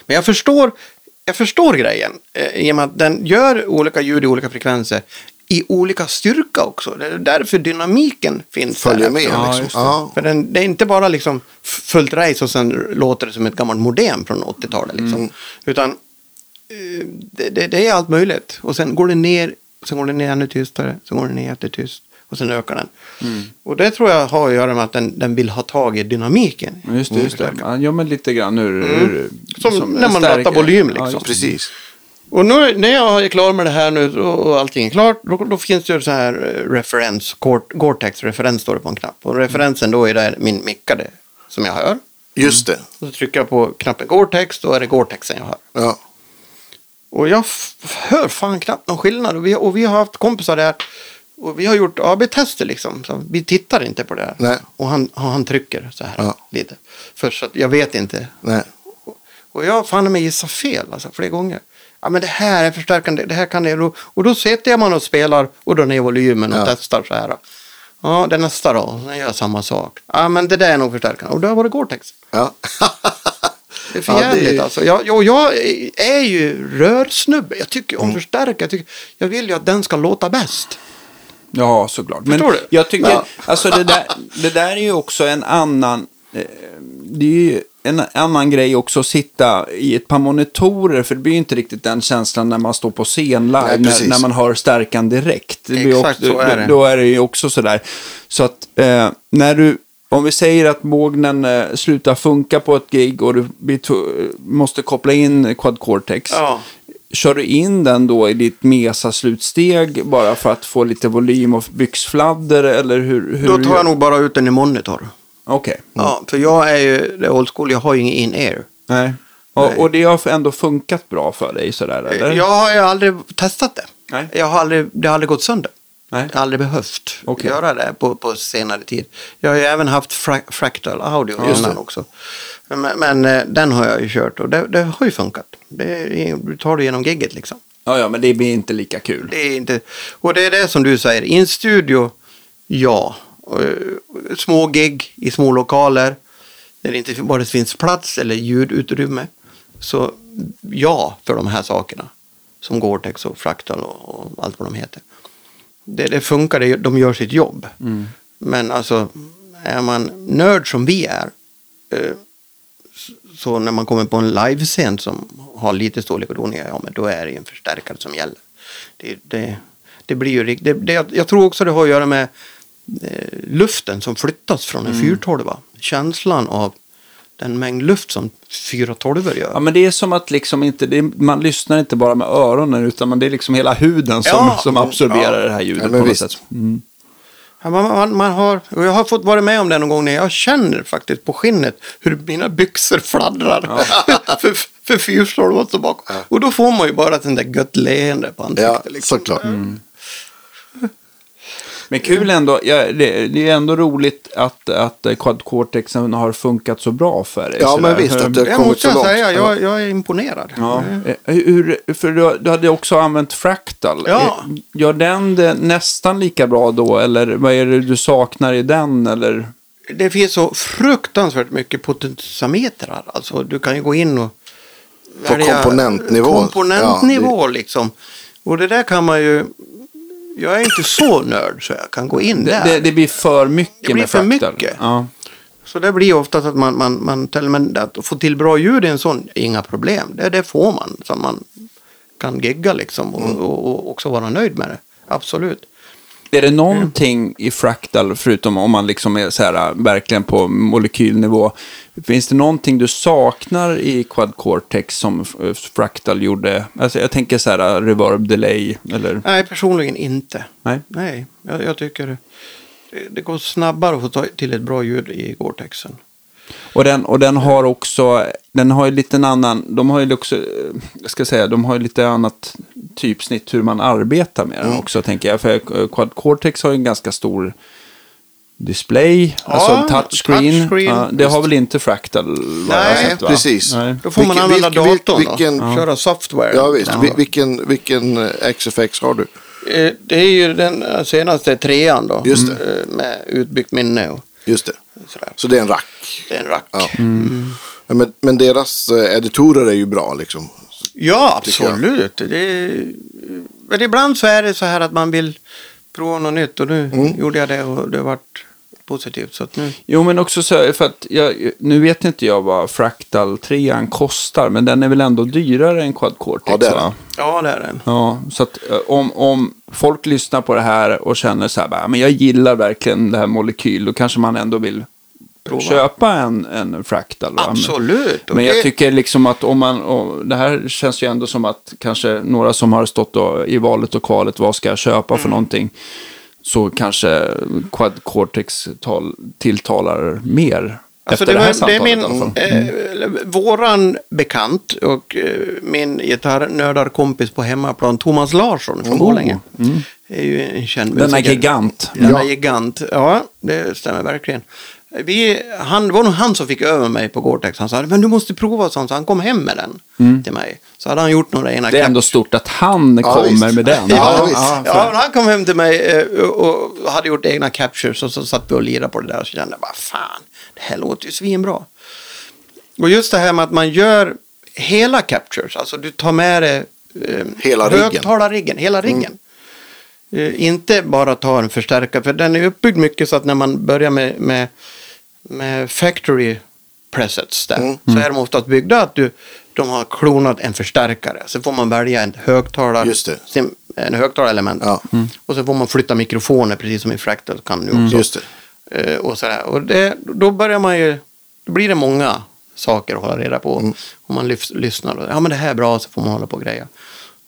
Men jag förstår, jag förstår grejen eh, i och med att den gör olika ljud i olika frekvenser i olika styrka också. Det är därför dynamiken finns Följer där. med Ja, liksom. Ja. För den, det är inte bara liksom fullt race och sen låter det som ett gammalt modem från 80-talet. Liksom. Mm. Utan eh, det, det, det är allt möjligt. Och sen går det ner, sen går det ner ännu tystare, sen går det ner jättetyst och sen ökar den. Mm. Och det tror jag har att göra med att den, den vill ha tag i dynamiken. Just det, just det. Ja, men lite grann ur... ur Som när en man rattar volym, liksom. Ja. Precis. Och nu, när jag är klar med det här nu och, allting är klart, då, då finns det ju så här eh, referens, Gore- Gore-Tex-referens står det på en knapp. Och referensen då är där min mickade som jag hör. Just det. Och så trycker jag på knappen Gore-Tex, då är det Gore-Texen jag hör. Ja. Och jag hör fan knappt någon skillnad. Och vi, och vi har haft kompisar där. Och vi har gjort AB-tester liksom. Så vi tittar inte på det här. Nej. Och han, han, trycker så här Ja. lite. Först så att jag vet inte. Nej. Och jag fann mig gissa fel alltså, flera gånger. Ja men det här är förstärkande, det här kan det. Och, och då sitter man och spelar och drar ner volymen och Ja. testar så här. Ja, det nästa då. Sen gör jag samma sak. Ja men det där är nog förstärkande. Och då var det Gore-Tex. Ja. (laughs) Det är för (laughs) Ja, det alltså. Jag, jag, jag är ju rörsnubbe. Jag tycker Mm. om förstärkare. Jag, tycker, jag vill ju att den ska låta bäst. Ja, såklart. Men Förstår du? jag tycker, Ja. alltså det där, det där är ju också en annan, eh, det är ju en annan grej också att sitta i ett par monitorer, för det blir ju inte riktigt den känslan när man står på scen live, Nej, när, när man hör stärkan direkt. Det Exakt också, så är det. Då är det ju också sådär. Så att eh, när du, om vi säger att bågnen eh, slutar funka på ett gig och du måste koppla in Quad Cortex. Ja. Kör du in den då i ditt Mesa-slutsteg bara för att få lite volym och byxfladder eller hur? hur Då tar jag nog bara ut den i monitor. Okej. Ja, för jag är ju det old school. Jag har ju ingen in-air. Nej. Nej. Och, och det har ändå funkat bra för dig sådär eller? Jag har ju aldrig testat det. Nej. Jag har aldrig, det har aldrig gått sönder. Nej. Jag har aldrig behövt Okej. göra det på, på senare tid. Jag har ju även haft fra, fractal audio Just innan också. Men, men eh, den har jag ju kört och det, det har ju funkat. Det du tar det genom gigget liksom. Ja, ja, men det blir inte lika kul. Det är inte, och det är det som du säger, i en studio, ja. Eh, Små gig i små lokaler, där det inte bara finns plats eller ljudutrymme. Så ja, för de här sakerna. Som Gore-Tex och Fractal och, och allt vad de heter. Det, det funkar, de gör sitt jobb. Men alltså, är man nörd som vi är, eh, så när man kommer på en livescen som har lite storlek och doningar, ja men då är det en förstärkare som gäller. Det, det, det blir ju det, det, Jag tror också det har att göra med eh, luften som flyttas från en 412. Känslan av den mängd luft som 412 gör. Ja, men det är som att liksom inte, det är, man lyssnar inte bara med öronen utan man, det är liksom hela huden som, Ja. som absorberar Ja. det här ljudet Ja, på något visst. sätt. Mm. Ja, man, man, man har, och jag har fått vara med om det någon gång när jag känner faktiskt på skinnet hur mina byxor fladdrar. (laughs) för för fyrstolvar står bakom. Och då får man ju bara sånt där gött leende på ansiktet. Ja, liksom. såklart. Men kul ändå, ja, det, det är ändå roligt att, att eh, Quad Cortexen har funkat så bra för dig. Ja, sådär. men visst, att det har Det kommit måste så jag långt. säga, Ja. jag, jag är imponerad. Ja. Eh, Hur, för du, du hade också använt Fractal. Ja. Eh, Gör den det nästan lika bra då? Eller vad är det du saknar i den? Eller? Det finns så fruktansvärt mycket potentiometrar. Alltså du kan ju gå in och På komponentnivå. Komponentnivå liksom. Och det där kan man ju. Jag är inte så nörd så jag kan gå in där. det, det blir för mycket Det blir med för Fractal. mycket. Ja. Så det blir ofta att man, man, man men att få till bra ljud är en sån, inga problem. Det, det får man. Så man kan gigga liksom och, Mm. och, och också vara nöjd med det. Absolut. Är det någonting i Fractal, förutom om man liksom är så här, verkligen på molekylnivå, finns det någonting du saknar i Quad Cortex som eh, Fractal gjorde? Alltså jag tänker så här, reverb delay, eller? Nej, personligen inte. Nej. Nej, jag, jag tycker det, det går snabbare att få till ett bra ljud i Gore-Texen. Och den, och den har också, den har ju lite en annan, de har ju också, eh, ska säga, de har ju lite annat typsnitt hur man arbetar med den Mm. också, tänker jag. För eh, Quad Cortex har ju en ganska stor display, Ja, alltså touchscreen. touchscreen, Ja, det har väl inte Fractal? Nej, sett, precis. Nej. Då får man Vilken- använda vilken- datorn vilken- då. Köra software. Ja, visst. Ja. Vi- Vilken, vilken eh, XFX har du? Eh, Det är ju den senaste trean då. Just det. eh, Med utbyggt minne och Just det. sådär. Så det är en rack. Det är en rack. Ja. Ja, Ja, Men, men deras eh, editorer är ju bra liksom. Jag. absolut. Det är, men ibland så är det så här att man vill prova något nytt och nu Mm. gjorde jag det och det har varit positivt. Så att nu... Jo, men också så för att jag, nu vet inte jag vad Fractal 3 kostar, men den är väl ändå dyrare än Quad Cortex? Ja, det är den. Ja, det är den. Ja, så att eh, om, om folk lyssnar på det här och känner så här, bara, men jag gillar verkligen det här molekyl, då kanske man ändå vill Prova. köpa en, en Fractal. Absolut. Men jag det- tycker liksom att om man, det här känns ju ändå som att kanske några som har stått i valet och kvalet, vad ska jag köpa Mm. för någonting? Så kanske Quad Cortex tal, tilltalar mer. Alltså efter det, det, här var, det är min, alla fall. eh, våran bekant och eh, min gitarrnördarkompis på hemmaplan, Thomas Larsson från Borlänge. är ju en känd Denna musiker. gigant. Denna Ja. gigant. Ja, det stämmer verkligen. Vi, han, det var nog han som fick över mig på Gore-Tex. Han sa, men du måste prova sånt. Så han kom hem med den till mig. Så hade han gjort några ena Mm. Det är ändå stort att han Ja, kommer visst. med den. Ja, Ja, men han kom hem till mig eh, och hade gjort egna captures och så satt vi och lirade på det där och så kände jag bara fan, det här låter ju svinbra. Och just det här med att man gör hela captures, alltså du tar med dig eh, Hela riggen. högtalarriggen, hela riggen. Eh, inte bara ta en förstärkare, för den är uppbyggd mycket så att när man börjar med, med, med factory presets där, Mm. så är de oftast byggda att du, de har klonat en förstärkare. Så får man välja en högtalare, Just det. sim- en högtalarelement. Ja. Och så får man flytta mikrofoner precis som i Fractal kan nu också. Mm. Just det. Eh, och sådär. Och det, då börjar man ju, då blir det många saker att hålla reda på. Mm. Om man lyfts, lyssnar och ja men det här är bra så får man hålla på och greja.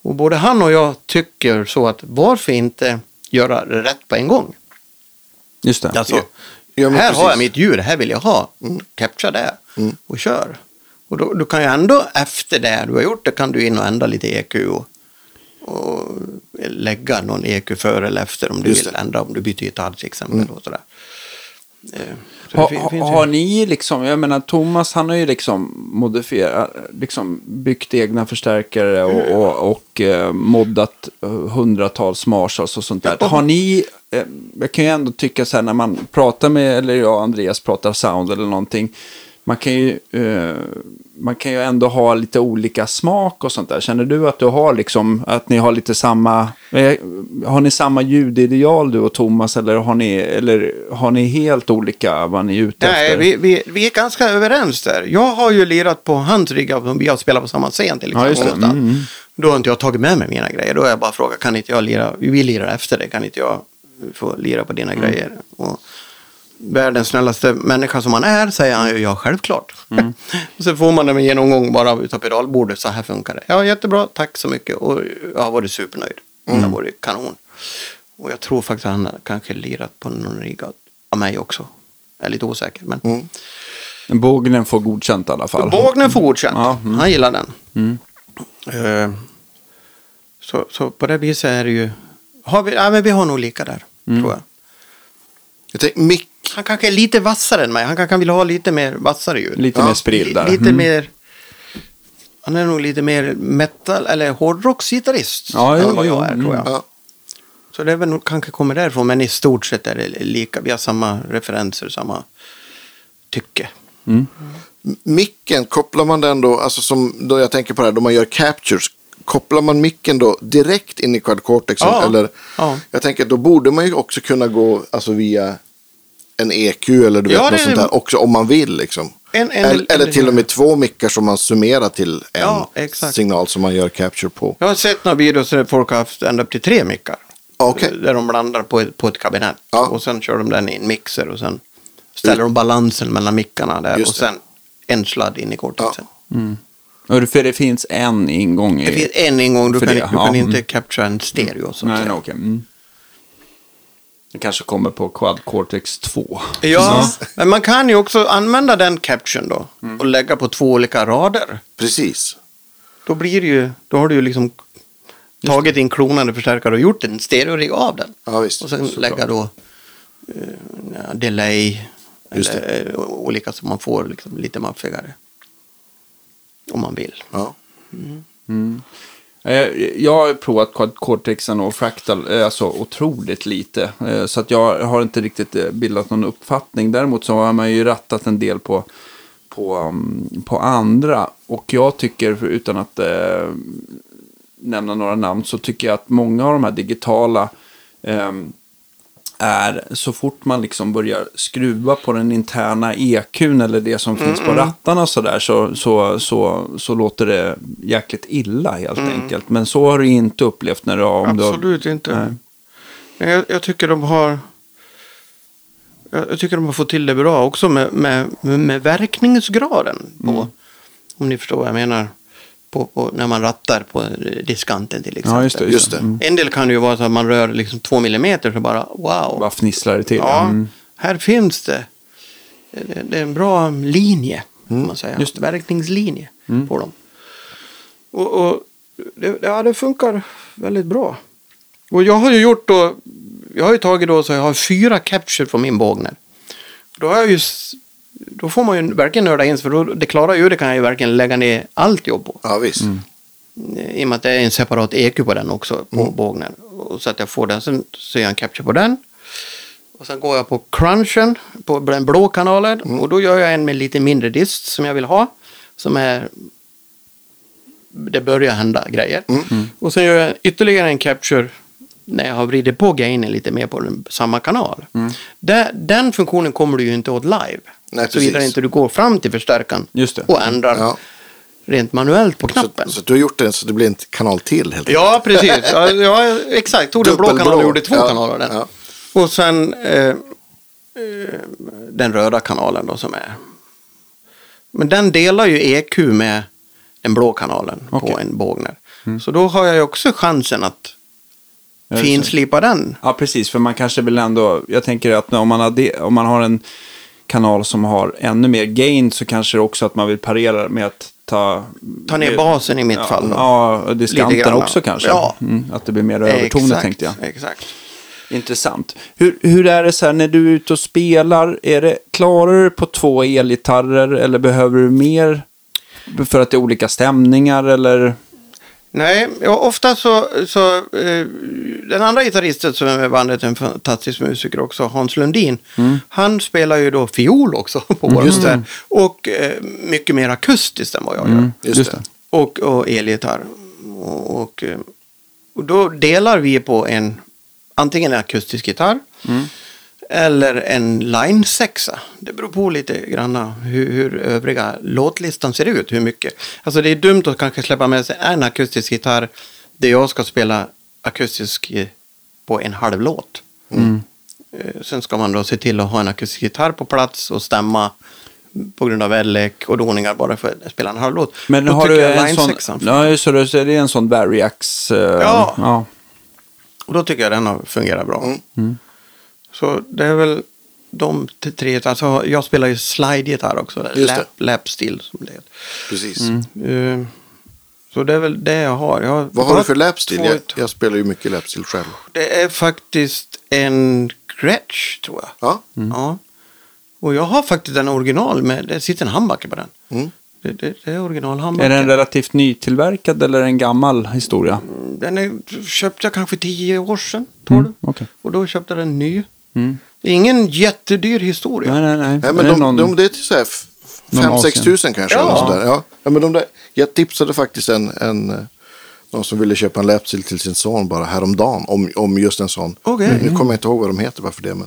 Och både han och jag tycker så att varför inte göra det rätt på en gång? Just det. Alltså, Ja, här precis. har jag mitt det här vill jag ha. Capture det och kör. Och då, då kan jag ändå efter det du har gjort det kan du in och ändra lite EQ och, och lägga någon EQ före eller efter om du Just vill det. ändra om du byter gitarr till exempel. Och sådär. Ha, fin- har ni liksom, jag menar Thomas han har ju liksom modifierat, liksom byggt egna förstärkare och, och, och eh, moddat eh, hundratals Marshalls och sånt där. Har ni, eh, jag kan ju ändå tycka så här när man pratar med, eller jag och Andreas pratar sound eller någonting, man kan ju, eh, man kan ju ändå ha lite olika smak och sånt där. Känner du att du har liksom, att ni har lite samma, eh, har ni samma ljudideal du och Thomas eller har ni, eller har ni helt olika vad ni är ute Nej, efter? vi, vi, vi är ganska överens där. Jag har ju lirat på hans rigg, om vi har spelat på samma scen till Ja, exempel. Mm, mm. Då har inte jag tagit med mig mina grejer. Då har jag bara frågat, kan inte jag lira, vi lirar efter det, kan inte jag få lira på dina Mm. grejer? Och världens snällaste människa som han är, säger han ju, ja självklart. Mm. (laughs) och så får man en genomgång bara utav pedalbordet, så här funkar det. Ja, jättebra, tack så mycket. Och jag har varit supernöjd. Mm. Det har varit kanon. Och jag tror faktiskt att han kanske lirat på någon rigg av mig också. Jag är lite osäker, men Mm. Bågnen får godkänt i alla fall. Bågnen får godkänt. Ja, mm. Han gillar den. Mm. Eh, så, så på det viset är det ju... Har vi, ja, men vi har nog lika där, Mm. tror jag. Jag tänker, mick, Han kanske är lite vassare än mig. Han kanske vill ha lite mer vassare ljud. Lite Ja, mer spridd där. Li- Lite Mm. mer... Han är nog lite mer metal eller hårdrocksgitarrist Ja, jo, än vad jag är, tror jag. ja. Så det är väl nog kanske kommer därifrån, men i stort sett är det lika. Vi har samma referenser, samma tycke. Mm. micken, kopplar man den då, alltså som då jag tänker på det här, då man gör captures, kopplar man micken då direkt in i Quad Cortexen? Ja. Eller, Ja. Jag tänker att då borde man ju också kunna gå alltså, via en EQ eller du vet, Ja, något det- sånt där också om man vill. Liksom. En- en- eller, eller till och med två mickar som man summerar till en Ja, signal som man gör capture på. Jag har sett några videos där folk har haft ända upp till tre mickar. Okej. Där de blandar på ett, på ett kabinett. Ja. Och sen kör de den i en mixer och sen ställer de balansen mellan mickarna där. Just och det. sen en sladd in i cortexen. Och För det finns en ingång i... Det finns en ingång, du kan, det, du ja, kan inte mm. captura en stereo. Så att Nej, okej. Mm. Det kanske kommer på Quad Cortex 2. Ja, men man kan ju också använda den capturen då. Mm. Och lägga på två olika rader. Precis. Då blir ju, då har du ju liksom tagit din klonande förstärkare och gjort en stereorigg av den. Ja, visst. Och sen Såklart. lägga då ja, delay eller eh, olika så man får liksom lite maffigare. Om man vill. Ja. Eh, Eh, jag har provat Cortexen och Fractal eh, alltså otroligt lite. Eh, så att jag har inte riktigt bildat någon uppfattning. Däremot så har man ju rattat en del på, på, mm, på andra. Och jag tycker, utan att eh, nämna några namn, så tycker jag att många av de här digitala ehm, är så fort man liksom börjar skruva på den interna EQn eller det som finns på rattarna och sådär så, så, så, så låter det jäkligt illa helt enkelt. Men så har du inte upplevt när du har... Om du har, Absolut inte. Nej. Men jag, jag tycker de har... Jag tycker de har fått till det bra också med, med, med verkningsgraden. På, Mm. Om ni förstår vad jag menar. På, på, när man rattar på diskanten till exempel. ja, just det. Just det. Mm. En del kan det ju vara så att man rör liksom två millimeter så bara wow. Bara fnisslar det till. Ja, Mm. här finns det. Det, är en bra linje, kan man säga. Mm. Just det. Verkningslinje på dem. Och, och det, ja, det funkar väldigt bra. Och jag har ju gjort då, jag har ju tagit då så jag har fyra capture från min Bågner. Då har jag ju, då får man ju verkligen nörda in sig för då, det klara ljudet kan jag ju verkligen lägga ner allt jobb på. Ja, visst. I och med att det är en separat EQ på den också, på bågnen. Och så att jag får den, sen så gör jag en capture på den. Och sen går jag på crunchen, på den blå kanalen. Och då gör jag en med lite mindre dist som jag vill ha. Som är... Det börjar hända grejer. Och sen gör jag ytterligare en capture när jag har vridit på gainen lite mer på den, samma kanal. Där, den funktionen kommer du ju inte åt live. Nej, Såvida inte du går fram till förstärkaren Just det. och ändrar Ja. rent manuellt på Så, knappen. så du har gjort det så det blir en kanal till helt Ja, precis. Ja, ja, exakt. Tog den blå kanalen och gjorde två Ja, kanaler den. ja. Och sen eh, eh, den röda kanalen då som är. Men den delar ju EQ med den blå kanalen på Okej. en Bågner. Så då har jag ju också chansen att finslipa den. Ja, precis. För man kanske vill ändå... Jag tänker att om man har, det, om man har en kanal som har ännu mer gain så kanske det också att man vill parera med att ta... Ta ner basen i mitt ja, fall. Då. Ja, diskanten också kanske. Ja. Mm, att det blir mer övertoner exakt, tänkte jag. Exakt. Intressant. Hur, hur är det så här när du är ute och spelar? Är det, klarar du på två elgitarrer eller behöver du mer för att det är olika stämningar eller? Nej, ja, ofta så, så eh, den andra gitarristen som är med bandet, en fantastisk musiker också, Hans Lundin, han spelar ju då fiol också på våra Just det. Och eh, mycket mer akustiskt än vad jag gör. Just det. Och, och elgitarr. Och, och, eh, och då delar vi på en, antingen en akustisk gitarr eller en line sexa. Det beror på lite grann hur, hur övriga låtlistan ser ut. Hur mycket. Alltså det är dumt att kanske släppa med sig en akustisk gitarr där jag ska spela akustisk på en halv låt. Eh, Sen ska man då se till att ha en akustisk gitarr på plats och stämma på grund av väderlek och doningar bara för att spela en halv låt. Men Då har du en line sån... Ja, så det är en sån Variax? eh, Ja. ja. Och då tycker jag den har fungerat bra. Så det är väl de tre. Alltså jag spelar ju slide-gitarr också. Lap, lapsteel som det heter. Precis. Eh, så det är väl det jag har. Jag har Vad har du för lapstil? två- Jag, jag spelar ju mycket lapstil själv. Det är faktiskt en Gretsch tror jag. Ja, Ja. Och jag har faktiskt en original med, det sitter en handbacke på den. Mm. Det, det, det är original Är handbacke. den relativt nytillverkad eller en gammal historia? Den är, köpte jag kanske tio år sedan. Mm, okej. Och då köpte jag den ny. Mm. Det är ingen jättedyr historia. Nej, nej, nej. Nej, Är men det de, någon- de, det är till så här någon 5-6 Asien? tusen kanske. Ja. eller sådär. Ja. ja, men de där, jag tipsade faktiskt en, en, eh, någon som ville köpa en lapstil till sin son bara häromdagen om, om just en sån. Okej. Nu, nu kommer jag inte ihåg vad de heter bara för det. Men,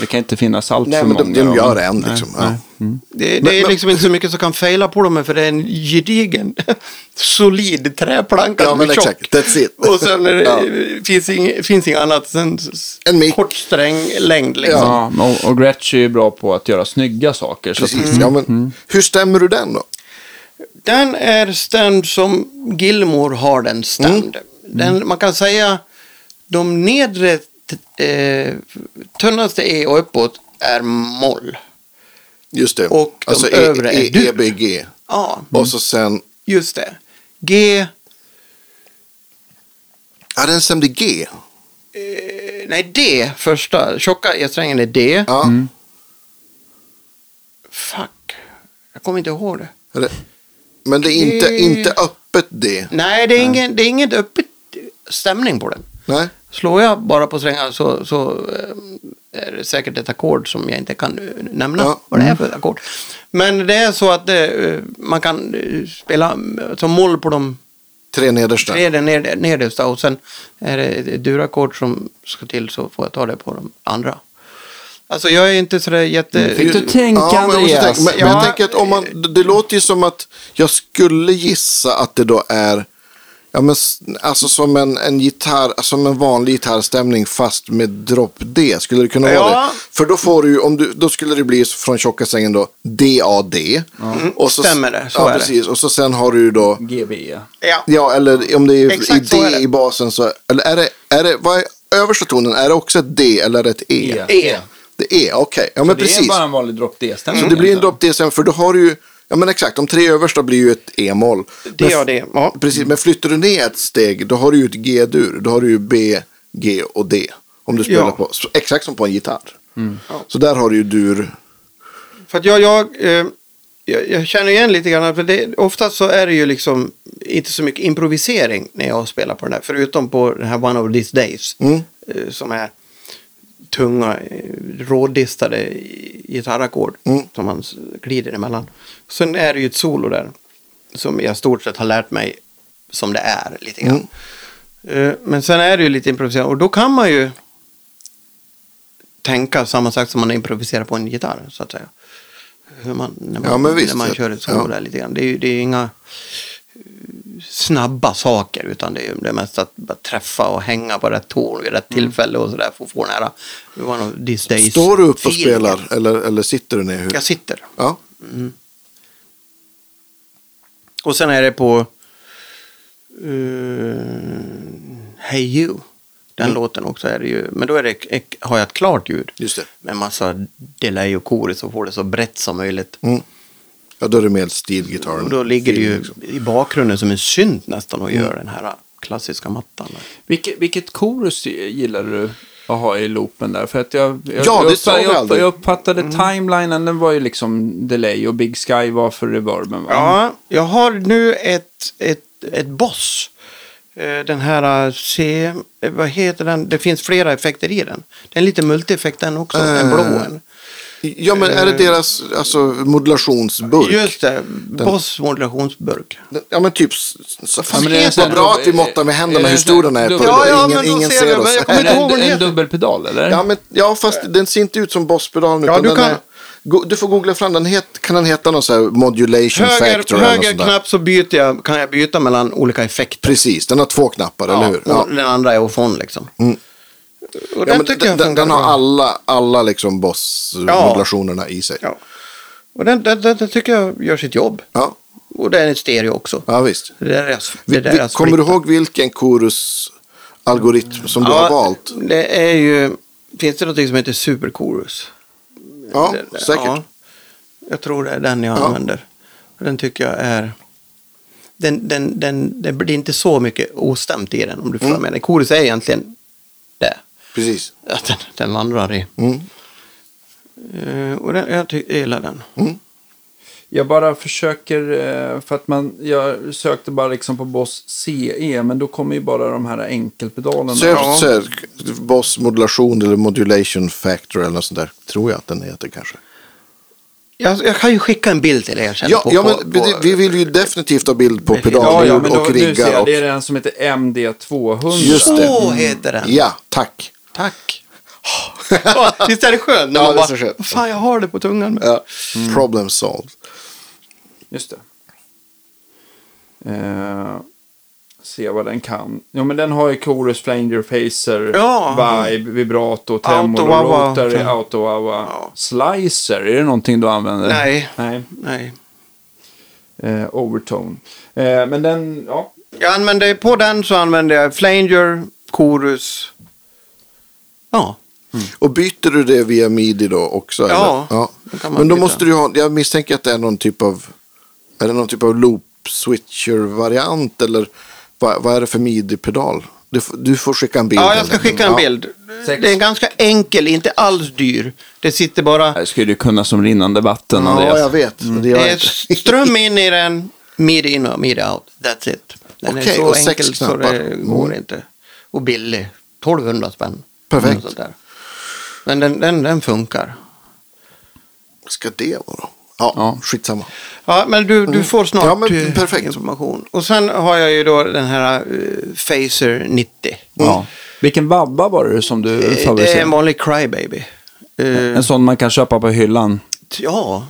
Det kan inte finnas allt nej, för men de, många. de då. gör en Nej, liksom. nej. Ja. Det, det Men- är men- liksom inte så mycket som kan fejla på dem, för det är en gedigen, (laughs) solid träplanka Ja, men tjock. exakt. That's it. Och sen är det, Ja. finns, inget, finns inget annat. Sen s- En kort stränglängd liksom. Ja, och, och Gretsch är ju bra på att göra snygga saker. Så att, Precis. Ja, men, Hur stämmer du den då? Den är stämd som Gilmore har den stämd. Den, man kan säga de nedre eh, tunnaste E och uppåt är moll. Just det. Och de alltså övre är e, e, EBG. Ja, Och så sen, just det. G, ja den stämde G. eh, nej D första, tjocka E-strängen är D. Ja. Fuck, jag kommer inte ihåg det. Eller- Men det är inte, inte upp, öppet D? Nej, det är, ingen, det är ingen öppet stämning på den. Nej? Slår jag bara på strängar så, så eh, är det säkert ett ackord som jag inte kan eh, nämna Ja. vad det är för ett ackord. Men det är så att det, eh, man kan spela som moll på de Tre nedersta? tre ned- nedersta och sen är det ett durackord som ska till så får jag ta det på de andra. Alltså jag är inte sådär jätte... Fick du tänka måste Andreas? men, Ja. jag tänker att om man, det- det låter ju som att jag skulle gissa att det då är Ja, men, alltså som en, en gitarr, som en vanlig gitarrstämning fast med drop D. Skulle det kunna vara Ja. det? För då får du om du, då skulle det bli från tjocka sängen då DAD. Och så, Stämmer det, så ja, är det. precis. Och så sen har du då, GB. Ja. ja eller om det är i Exakt så D är det. i basen så, eller är det, är det, vad är översta tonen? Är det också ett D eller är det ett E? E. Det är, okej. Ja, men det precis. är bara en vanlig drop D-stämning. Så det blir en drop D sen, för då har du ju, ja men exakt, de tre översta blir ju ett E-moll. Det och det. Ja. Precis, men flyttar du ner ett steg, då har du ju ett G-dur. Då har du ju B, G och D. Om du spelar Ja. på, exakt som på en gitarr. Så där har du ju dur. För att jag, jag, eh, jag, jag känner igen lite grann, för det, oftast så är det ju liksom inte så mycket improvisering när jag spelar på den här, förutom på den här One of These Days, Mm. eh, som är tunga, eh, rådistade gitarrackord Mm. som man glider emellan. Sen är det ju ett solo där, som jag stort sett har lärt mig som det är lite grann. Mm. Eh, Men sen är det ju lite improvisering och då kan man ju tänka samma sak som man improviserar på en gitarr så att säga. Hur man, när man, Ja, när man kör ett solo Ja. där lite grann. Det är ju det är inga snabba saker utan det är det mest att träffa och hänga på rätt ton vid rätt tillfälle och sådär för att få den här one of these days Står du upp och feelingen. spelar eller, eller sitter du ner? Hur? Jag sitter. Ja. Och sen är det på uh, Hey You. Den Mm. låten också är det ju. Men då är det, har jag ett klart ljud. Just det. Med massa delay och chorus så får det så brett som möjligt. Mm. Ja, då är det med stilgitarren. Och då ligger det ju Liksom. i bakgrunden som en synt nästan och Mm. gör den här klassiska mattan. Vilket, vilket chorus gillar du att ha i loopen där? För att jag, jag, Ja, det jag, sa vi jag, jag uppfattade timelinen, den var ju liksom delay och Big Sky var för reverben va? Ja, jag har nu ett, ett, ett boss. Eh, Den här eh, C, eh, vad heter den? Det finns flera effekter i den. Det är en liten multieffekt den också, en blå en. Ja, men är det deras alltså, modulationsburk? Just det, Boss modulationsburk. Ja, men typ... s- s- Ja, men det är Vad så bra att vi måttar med händerna är det hur så stor den är. På, dubbel- Ja, ja, ingen ingen ser ser oss. men jag kommer ihåg vad en, en dubbelpedal eller? Ja, men, ja, fast den ser inte ut som Boss-pedalen. Ja, du kan- är, du får googla fram den. Het, kan den heta någon så här modulation Höger, factor eller något höger knapp så byter jag, kan jag byta mellan olika effekter. Precis, den har två knappar, eller hur? och den andra är ofon liksom. Mm. Och Ja, den tycker jag den, den har alla, alla liksom Boss-modulationerna i sig. Ja. Och den, den, den, den tycker jag gör sitt jobb. Ja, Och den är stereo också. ja visst. Det är deras, det Vi, är vi, deras kommer du ihåg vilken chorus-algoritm som du har valt? Det är ju, finns det något som heter Superchorus? Ja, Det- säkert. ja. jag tror det är den jag Ja. använder. Den tycker jag är... Den, den, den, det blir inte så mycket ostämt i den om du får Mm. med den. Chorus är egentligen. Precis. Att den, den vandrar i. Mm. Eh, och den, jag, ty- jag gillar den. Jag bara försöker, eh, för att man, jag sökte bara liksom på Boss CE, men då kommer ju bara de här enkelpedalerna. Så, Ja. så här, Boss-modulation eller modulation factor eller något sånt där. Tror jag att den heter kanske. Jag, jag kan ju skicka en bild till er sen. Ja, på, ja men på, vi, vi vill ju definitivt ha bild på finns- ja, ja, och nu ser riggar. jag, Och, det är den som heter MD200. Just det. Så heter den. ja, tack. Tack. (laughs) Ja, Visst är det skönt när Ja, man så bara, skönt. "Vad fan jag har det på tungan. Ja. Problem solved. Just det. Eh, se vad den kan. Jo, men den har ju chorus, flanger, phaser, Ja. vibe, vibrato, tremolo, rotary, auto-wah-wah. Ja. Slicer, är det någonting du använder? Nej. Nej. Nej. Eh, overtone. Eh, men den, ja. Jag använde, på den så använde jag flanger, chorus. Ja. Och byter du det via midi då också? Ja, eller? ja. det Men då byta. måste du ha, jag misstänker att det är någon typ av, är det någon typ av loop switcher variant eller vad, vad är det för midi-pedal? Du, får- du får skicka en bild. Ja, jag ska eller? skicka en Ja. bild. Sex. Det är ganska enkel, inte alls dyr. Det sitter bara... Det skulle du kunna som rinnande vatten, Ja, Andreas. jag vet. Det gör Det jag är ström (laughs) in i den midi in och midi out. That's it. Den Okej, är så och sex enkel så det går Mm. inte. Och billig. 1200 spänn. Perfekt. Där. Men den, den, den funkar. Vad ska det vara då? Ja, Ja. skitsamma. Ja, men du, du får snart Mm. Ja, men eh, perfekt. information. Och sen har jag ju då den här uh, Phaser 90. Ja. Vilken vabba var det som du Eh, Det är en favoriserade? vanlig Crybaby. Eh, En sån man kan köpa på hyllan. Ja,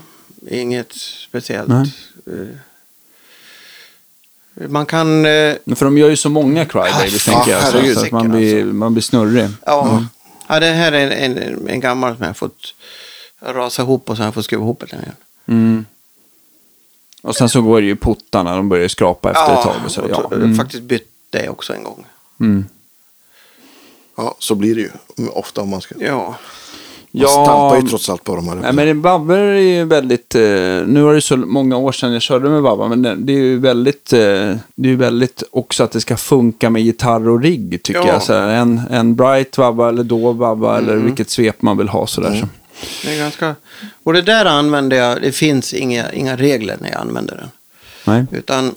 inget speciellt. Nej. Man kan... eh, För de gör ju så många crybabies, Ja, tänker jag. Så, herregud. så att man blir, man blir snurrig. Ja, ja det här är en, en, en gammal som jag har fått rasa ihop och sen har jag fått skruva ihop den igen. Mm. Och sen så går det ju puttarna, de börjar skrapa efter ett tag. Och så, ja. så- Mm. faktiskt bytt det också en gång. Mm. Ja, så blir det ju ofta om man ska... Ja, Man stampar ju trots allt på dem. Nej, men en Babber är ju väldigt, eh, nu var det så många år sedan jag körde med Babba, men det, är ju väldigt, eh, det är ju väldigt också att det ska funka med gitarr och rigg tycker Ja. jag. Så en, en bright Babba eller då Babba eller Mm. vilket svep man vill ha sådär. Så. det är ganska... Och det där använder jag, det finns inga, inga regler när jag använder den. Nej. Utan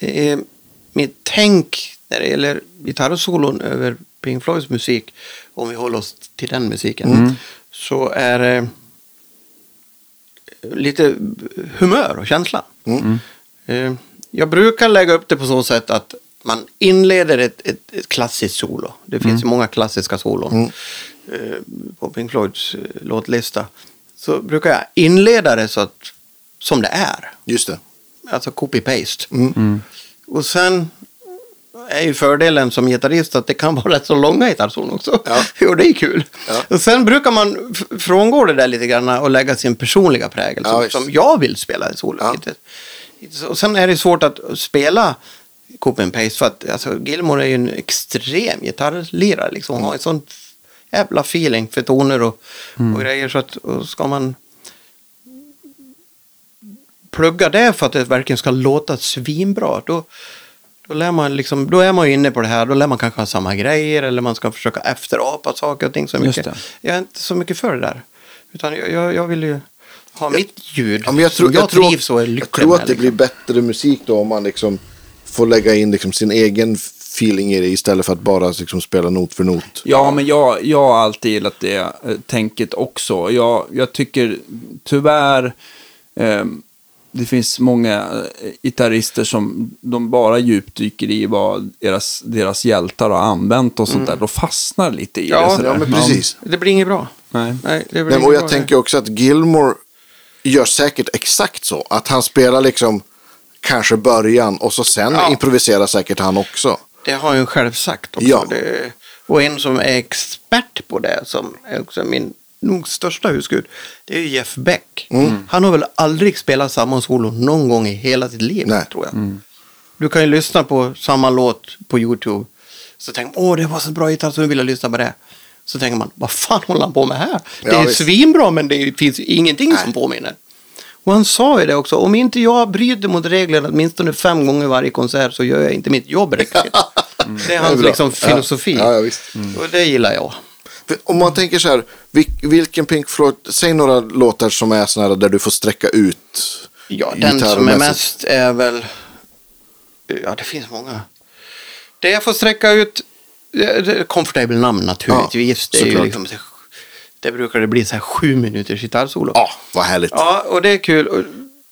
det är mitt tänk när det gäller gitarrsolon över Pink Floyds musik, om vi håller oss till den musiken, så är det lite humör och känsla. Eh, Jag brukar lägga upp det på så sätt att man inleder ett, ett, ett klassiskt solo. Det finns ju många klassiska solon eh, på Pink Floyds eh, låtlista. Så brukar jag inleda det så att, som det är. Just det. Alltså copy-paste. Mm. Och sen är ju fördelen som gitarrist att det kan vara rätt så långa gitarrsolon också. Ja. (laughs) och det är kul. Ja. Och sen brukar man frångå det där lite grann och lägga sin personliga prägel Ja, som, visst. som jag vill spela i solo. Ja. Och sen är det svårt att spela copy and paste för att alltså, Gilmore är ju en extrem gitarrlirare. Liksom. Han har en sån jävla feeling för toner och, och grejer. Så att och ska man plugga det för att det verkligen ska låta svinbra, då, då, lär man liksom, då är man ju inne på det här. Då lär man kanske ha samma grejer eller man ska försöka efterapa saker och ting så mycket. Jag är inte så mycket för det där. Utan jag, jag, jag vill ju ha mitt ljud Ja, men jag tror, som jag, jag tror, trivs och är jag lycklig tror med. att det liksom. blir bättre musik då om man liksom får lägga in liksom sin egen feeling i det istället för att bara liksom spela not för not. Ja, men jag, jag har alltid gillat det eh, tänket också. Jag, jag tycker tyvärr, eh, det finns många eh, gitarrister som de bara djupdyker i vad deras, deras hjältar har använt och sånt där. Då fastnar lite i Ja, det. sådär. Ja, men precis. Det blir inget bra. Nej. Nej, det blir Nej, och jag bra. tänker också att Gilmore gör säkert exakt så. Att han spelar liksom kanske början och så sen Ja. improviserar säkert han också. Det har han ju själv sagt också. Ja. Det, och en som är expert på det, som är också min nog största husgud, det är ju Jeff Beck. Mm. Han har väl aldrig spelat samma solo någon gång i hela sitt liv, Nej. tror jag. Du kan ju lyssna på samma låt på YouTube. Så tänker man, åh det var så bra gitarr så nu vill jag lyssna på det. Så tänker man, vad fan håller han på med här? Det Ja, är visst. svinbra men det finns ju ingenting Nej. som påminner. Och han sa ju det också, om inte jag bryter mot reglerna åtminstone fem gånger varje konsert så gör jag inte mitt jobb riktigt. (laughs) Det är hans bra. liksom, filosofi. Ja, ja, visst. Och det gillar jag. Om man tänker så här, vil- vilken Pink Floyd, säg några låtar som är sådana där du får sträcka ut Ja, den som är mest är väl... Ja, det finns många. Det jag får sträcka ut... Comfortable namn naturligtvis. Ja, det, är ju liksom, det brukar det bli så här sju minuters gitarrsolo. Ja, vad härligt. Ja, och det är kul.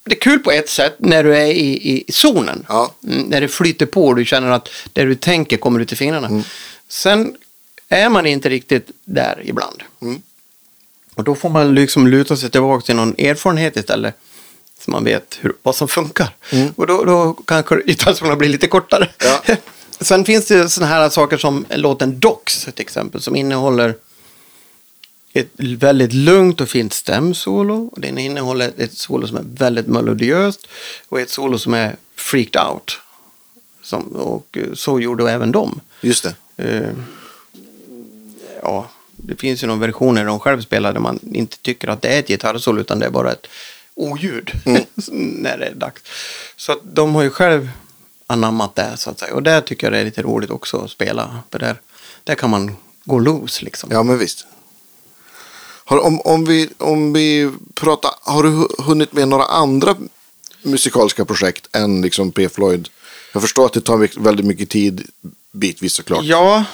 Det är kul på ett sätt när du är i, i zonen. Ja. Mm, när det flyter på och du känner att det du tänker kommer ut i fingrarna. Mm. Sen är man inte riktigt där ibland. Mm. Och då får man liksom luta sig tillbaka till någon erfarenhet istället. Så man vet hur, vad som funkar. Och då, då kanske gitarrsolona blir lite kortare. Ja. (laughs) Sen finns det sådana här saker som låten Docs till exempel. Som innehåller ett väldigt lugnt och fint stämsolo. Och Den innehåller ett solo som är väldigt melodiöst. Och ett solo som är freaked out. Som, och så gjorde även de. Just det. Eh, ja, det finns ju någon version där de själv spelar där man inte tycker att det är ett gitarrsolo utan det är bara ett oljud (laughs) när det är dags. Så att de har ju själv anammat det så att säga. Och där tycker jag det är lite roligt också att spela. För där, där kan man gå loose liksom. Ja, men visst. Har, om, om, vi, om vi pratar, har du hu- hunnit med några andra musikaliska projekt än liksom P. Floyd? Jag förstår att det tar väldigt mycket tid bitvis såklart. Ja,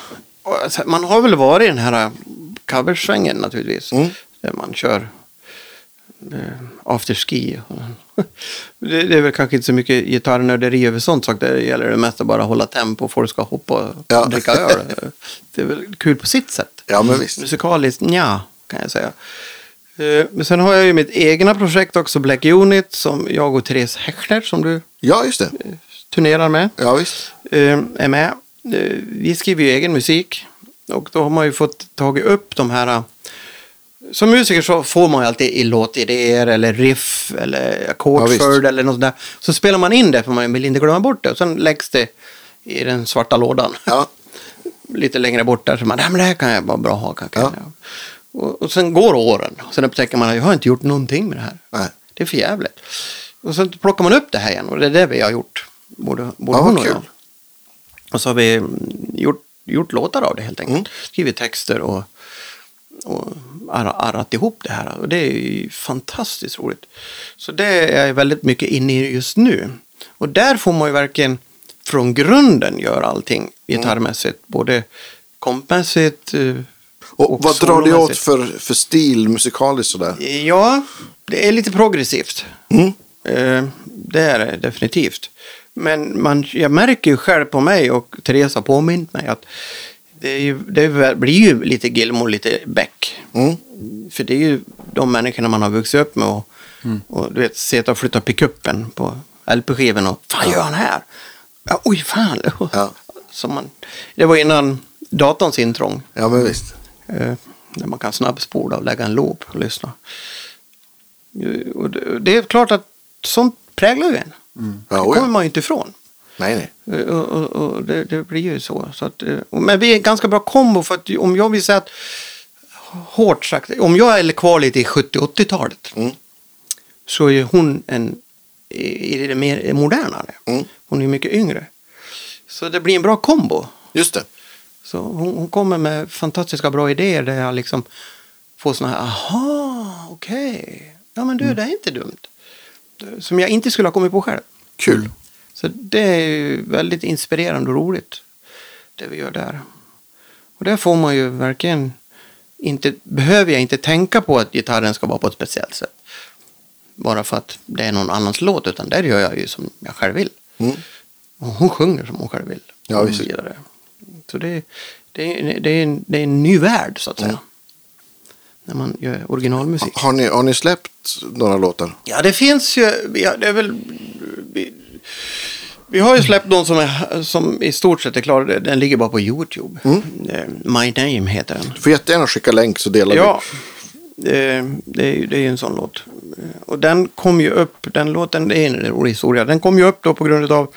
man har väl varit i den här coversvängen naturligtvis. Mm. Där man kör eh, afterski. (laughs) det, det är väl kanske inte så mycket gitarrnörderi över sånt sak. Det gäller det mest att bara hålla tempo folk ska hoppa och Ja. dricka öl. (laughs) det är väl kul på sitt sätt. Ja, men visst. Musikaliskt, ja, kan jag säga. Eh, Men sen har jag ju mitt egna projekt också, Black Unit, som jag och Therese Hechler, som du Ja, just det. turnerar med Ja, visst. eh, är med. Eh, Vi skriver ju egen musik och då har man ju fått tagit upp de här. eh, Som musiker så får man ju alltid låtidéer eller riff eller Ja, ackordsföljd visst. eller något sånt där. Så spelar man in det för man vill inte glömma bort det och sen läggs det i den svarta lådan. Ja, (laughs) Lite längre bort där så man, nej men det här kan jag vara bra ha. Kanske. Ja. Och, och sen går åren. Sen upptäcker man att jag har inte gjort någonting med det här. nej. Det är för jävligt. Och sen plockar man upp det här igen och det är det vi har gjort. Både, både Ja, hon och kul. jag. Och så har vi mm, gjort, gjort låtar av det helt enkelt. Mm. Skrivit texter och, och arra- arrat ihop det här. Och det är ju fantastiskt roligt. Så det är jag väldigt mycket inne i just nu. Och där får man ju verkligen från grunden göra allting gitarrmässigt. Både kompmässigt eh, Och, vad drar det åt för, för stil musikaliskt sådär? Ja, det är lite progressivt. Mm. Eh, Det är det definitivt. Men man, jag märker ju själv på mig och Therese har påmint mig att det, ju, det blir ju lite Gilmore, lite Beck. Mm. För det är ju de människorna man har vuxit upp med och, och du vet, sitta och flytta pickuppen på LP-skivan och fan gör han här? Ja, oj, fan. Ja. (laughs) Så man, det var innan datorns intrång. Ja, men visst. Eh, där man kan snabbspola och lägga en loop och lyssna. Eh, Och det, det är klart att sånt präglar ju en. Ja, det kommer man ju inte ifrån. Nej, nej. Eh, Och, och, och det, det blir ju så. så att, eh, men vi är en ganska bra kombo för att om jag vill säga att hårt sagt, om jag är kvar lite i 70-80-talet Mm. så är hon en i det mer modernare. Mm. Hon är mycket yngre. Så det blir en bra kombo. Just det. Så hon, hon kommer med fantastiska bra idéer där jag liksom får såna här, aha, okej, ja men du, Mm. det är inte dumt. Som jag inte skulle ha kommit på själv. Kul. Så det är ju väldigt inspirerande och roligt, det vi gör där. Och där får man ju verkligen inte, behöver jag inte tänka på att gitarren ska vara på ett speciellt sätt. Bara för att det är någon annans låt, utan där gör jag ju som jag själv vill. Mm. Och hon sjunger som hon själv vill. Ja, visst. Så det, det, är- det, är en, det är en ny värld, så att säga. Mm. När man gör originalmusik. Har ni, har ni släppt några låtar? Ja, det finns ju. Vi har, det är väl, vi, vi har ju släppt någon som, är, som i stort sett är klar. Den ligger bara på YouTube. Mm. Eh, My Name heter den. Du får jättegärna skicka länk så delar Ja, eh, det är, ju- det är ju en sån låt. Eh, Och den kom ju upp, den låten, det är en rolig historia. Den kom ju upp då på grund av,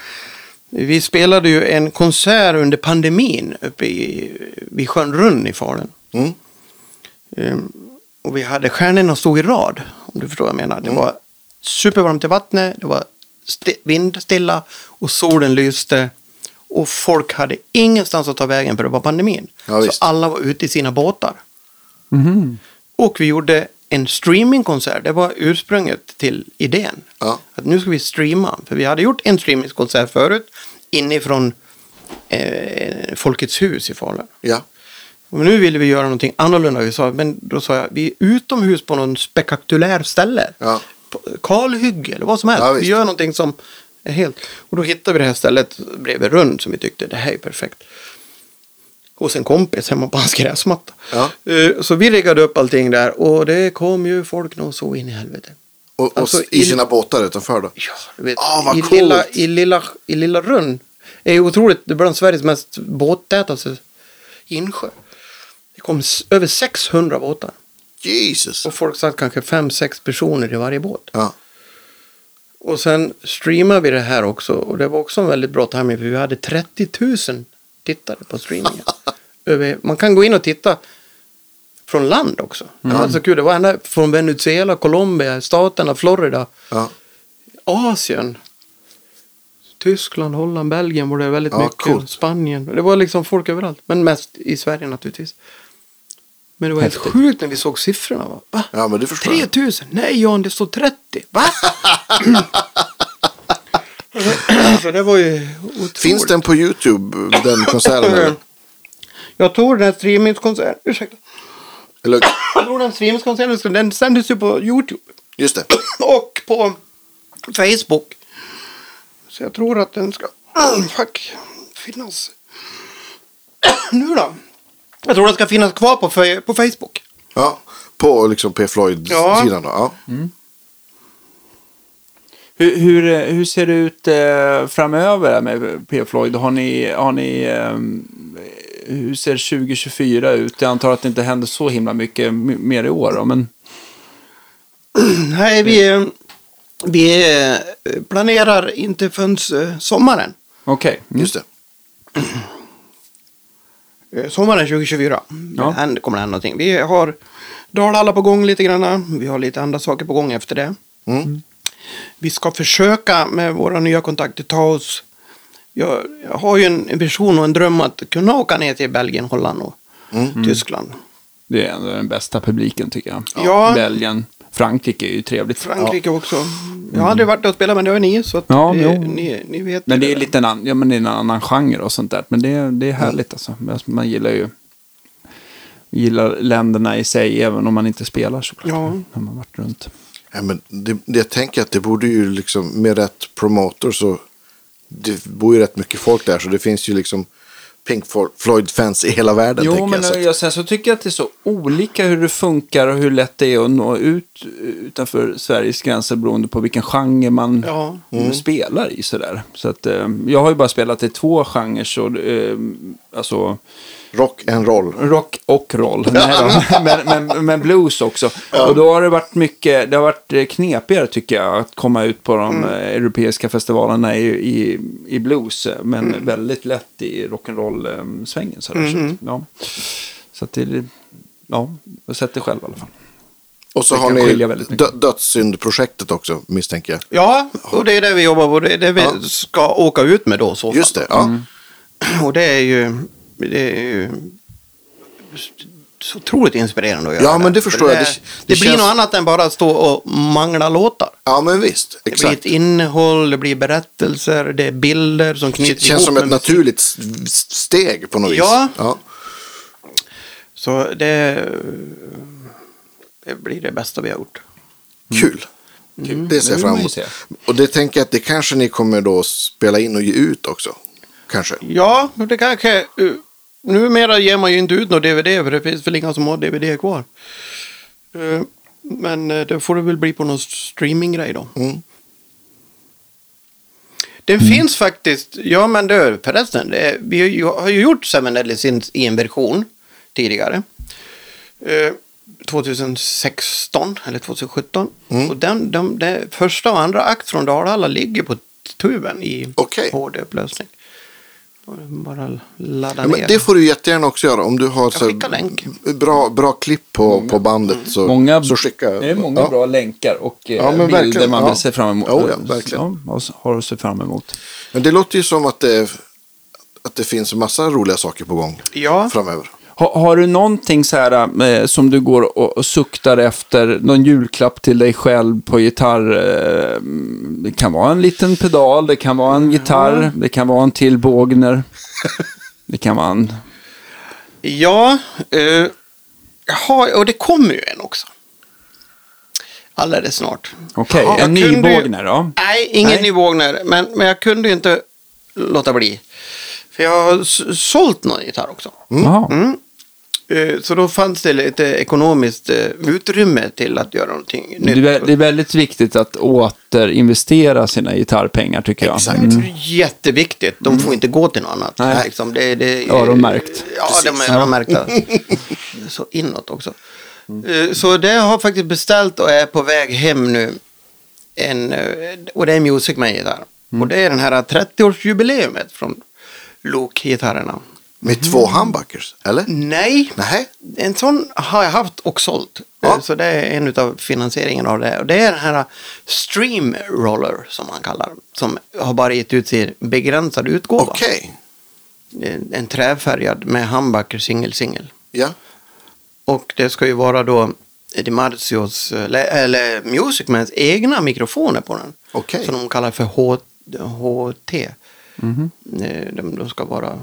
vi spelade ju en konsert under pandemin uppe i, vid sjön Runn i Falun. vi. Mm. Ehm, och vi hade stjärnorna stod i rad, om du förstår vad jag menar. Det var supervarmt i vattnet, det var sti- vindstilla och solen lyste. Och folk hade ingenstans att ta vägen för det var pandemin. Ja, så alla var ute i sina båtar. Mhm. Och vi gjorde en streamingkonsert. Det var ursprunget till idén. Ja. Att nu ska vi streama. För vi hade gjort en streamingkonsert förut. Inifrån eh, Folkets hus i Falun. Ja. Och nu ville vi göra någonting annorlunda. Vi sa, men då sa jag, vi är utomhus på någon spektakulär ställe. Ja. Kalhygge eller vad som helst. Ja, vi gör någonting som är helt... Och då hittade vi det här stället bredvid Rund som vi tyckte, det här är perfekt. Hos en kompis hemma på hans gräsmatta. Ja. Eh, Så vi riggade upp allting där och det kom ju folk nog så in i helvete. Och, och Alltså, i i- sina båtar utanför då? Ja, du vet, Ah, vad i, coolt. lilla, i, lilla, i lilla Rönn är ju otroligt, det är bland Sveriges mest båttätaste insjö. Det kom över 600 båtar. Jesus. Och folk satt kanske 5-6 personer i varje båt. Ja. Och sen streamade vi det här också. Och det var också en väldigt bra timing för vi hade 30 000 tittare på streamingen. (laughs) Man kan gå in och titta från land också. Det var så kul. Det var ända från Venezuela, Colombia, staterna, Florida. Ja. Asien. Tyskland, Holland, Belgien var det väldigt Ja, mycket. coolt. Spanien. Det var liksom folk överallt. Men mest i Sverige naturligtvis. Men det var helt sjukt när vi såg siffrorna. Va? Va? ja, men det förstår jag. 3000? Nej Jan, det står 30. Va? (laughs) Så det var ju otroligt. Finns den på YouTube, den konserten? eller? (laughs) Jag tror den här streamingskonserten, ursäkta. eller? Jag tror den streamingskonserten, den sändes ju på YouTube. Just det. (clears throat) Och på Facebook. Så jag tror att den ska (clears throat) fuck, finnas. (clears throat) Nu då? Jag tror den ska finnas kvar på, på Facebook. Ja, på liksom P. Floyd-sidan då. Ja. Hur, hur, eh, hur ser det ut eh, framöver med P. Floyd? Har ni, har ni, eh, hur ser 2024 ut? Jag antar att det inte händer så himla mycket mer i år. Då, men Nej, vi, vi eh, planerar inte förrän eh, sommaren. okej. Mm. Just det. Eh, Sommaren 2024. Ja. Det kommer hända någonting. Vi har Dalhalla på gång lite grann. Vi har lite andra saker på gång efter det. Mm. Vi ska försöka med våra nya kontakter ta oss. Jag, jag har ju en, en vision och en dröm att kunna åka ner till Belgien, Holland och Mm. Tyskland. Det är ändå den bästa publiken tycker jag. Ja. Belgien. Frankrike är ju trevligt. Frankrike också. Jag har aldrig varit där och spelat men det har ni. Så att Ja, det, jo. ni, ni vet Men ju det är lite en, an, ja, men det är en annan genre och sånt där. Men det, är- det är härligt alltså. Man gillar ju gillar länderna i sig även om man inte spelar såklart. Ja. När man varit runt. Ja, men det, det jag tänker att det borde ju liksom med rätt promotor så det bor ju rätt mycket folk där så det finns ju liksom Pink Floyd-fans i hela världen. Jo, men jag, så att- jag, sen så tycker jag att det är så olika hur det funkar och hur lätt det är att nå ut utanför Sveriges gränser beroende på vilken genre man Ja. mm. spelar i. Sådär. Så att, eh, jag har ju bara spelat i två genrer, så, eh, alltså Rock and roll. rock och roll. (laughs) Men, men, men blues också. Och då har det varit mycket, det har varit eh, knepigare tycker jag att komma ut på de eh, europeiska festivalerna i, i, i blues. eh, Men väldigt lätt i rock'n'roll-svängen. Så, att, ja. så att det ja, jag sett det själv i alla fall. Och så har ni dö- dödssyndprojektet också misstänker jag. Ja, och det är det vi jobbar på. Det är det vi Ja. ska åka ut med då. Så fall. Just det, ja. (clears throat) Och det är ju, det är ju så otroligt inspirerande att göra Ja, men det förstår För jag. Det, Det- det, det blir känns- något annat än bara att stå och mangla låtar. Ja, men visst. Det blir Exakt. ett innehåll, det blir berättelser, det är bilder som Det knyts känns som ihop ett med musik. naturligt s- s- steg på något vis. Ja. ja. Så det, det blir det bästa vi har gjort. Kul. Det ser det jag vill fram emot. Och det tänker jag att det kanske ni kommer då spela in och ge ut också. Kanske. Ja, det kanske... Numera ger man ju inte ut någon DVD för det finns väl inga som har DVD kvar. Uh, men uh, det får det väl bli på någon streaminggrej då. Mm. Den finns faktiskt, ja men det förresten, det, vi har ju- har ju gjort Seven Deadly Sins i en version tidigare. Eh, 2016 eller 2017. Mm. Och den, de, det första och andra akt från Dalhalla ligger på tuben i Okej. HD-upplösning. Bara ladda Ja, ner. men det får du jättegärna också göra. Om du har så bra, bra klipp på, på bandet så, Många, så skicka. det är många ja. bra länkar och eh, Ja, men bilder verkligen, man ja. vill se fram emot. Jo, ja, verkligen. Ja, har att se fram emot. Men det låter ju som att det, att det finns en massa roliga saker på gång Ja. framöver. Ha, har du någonting så här eh, som du går och, och suktar efter? Någon julklapp till dig själv på gitarr? Eh, det kan vara en liten pedal, det kan vara en gitarr, det kan vara en till Bågner. (laughs) Det kan vara en... Ja, eh, jaha, och det kommer ju en också. Alldeles snart. Okej, Ja, en ny Bågner då? Nej, ingen Nej. ny Wagner. Men, men jag kunde ju inte låta bli. För jag har sålt någon gitarr också. Jaha. Mm. Eh, Så då fanns det lite ekonomiskt eh, utrymme till att göra någonting nytt. Det är, väldigt viktigt att återinvestera sina gitarrpengar tycker jag. Exakt. Mm. Jätteviktigt. De får inte gå till något annat. Nej. Liksom, det, det, Öronmärkt. Ja, de är öronmärkta. (laughs) Så inåt också. Eh, Så det har faktiskt beställt och är på väg hem nu. En, och det är Music Man gitarr. Och det är den här 30-årsjubileumet från Lok-gitarrerna. Med två humbuckers, eller? Nej, Nej. en sån har jag haft och sålt. Ja. Så det är en av finansieringen av det. Och det är den här Stream Roller som man kallar Som har bara gett ut sin begränsade utgåva. Okej. En, en träfärgad med humbucker singel singel. Ja. Och det ska ju vara då Di Marzios, eller, eller Music Mans egna mikrofoner på den. Okej. Som de kallar för H, HT. Eh, De, de ska vara...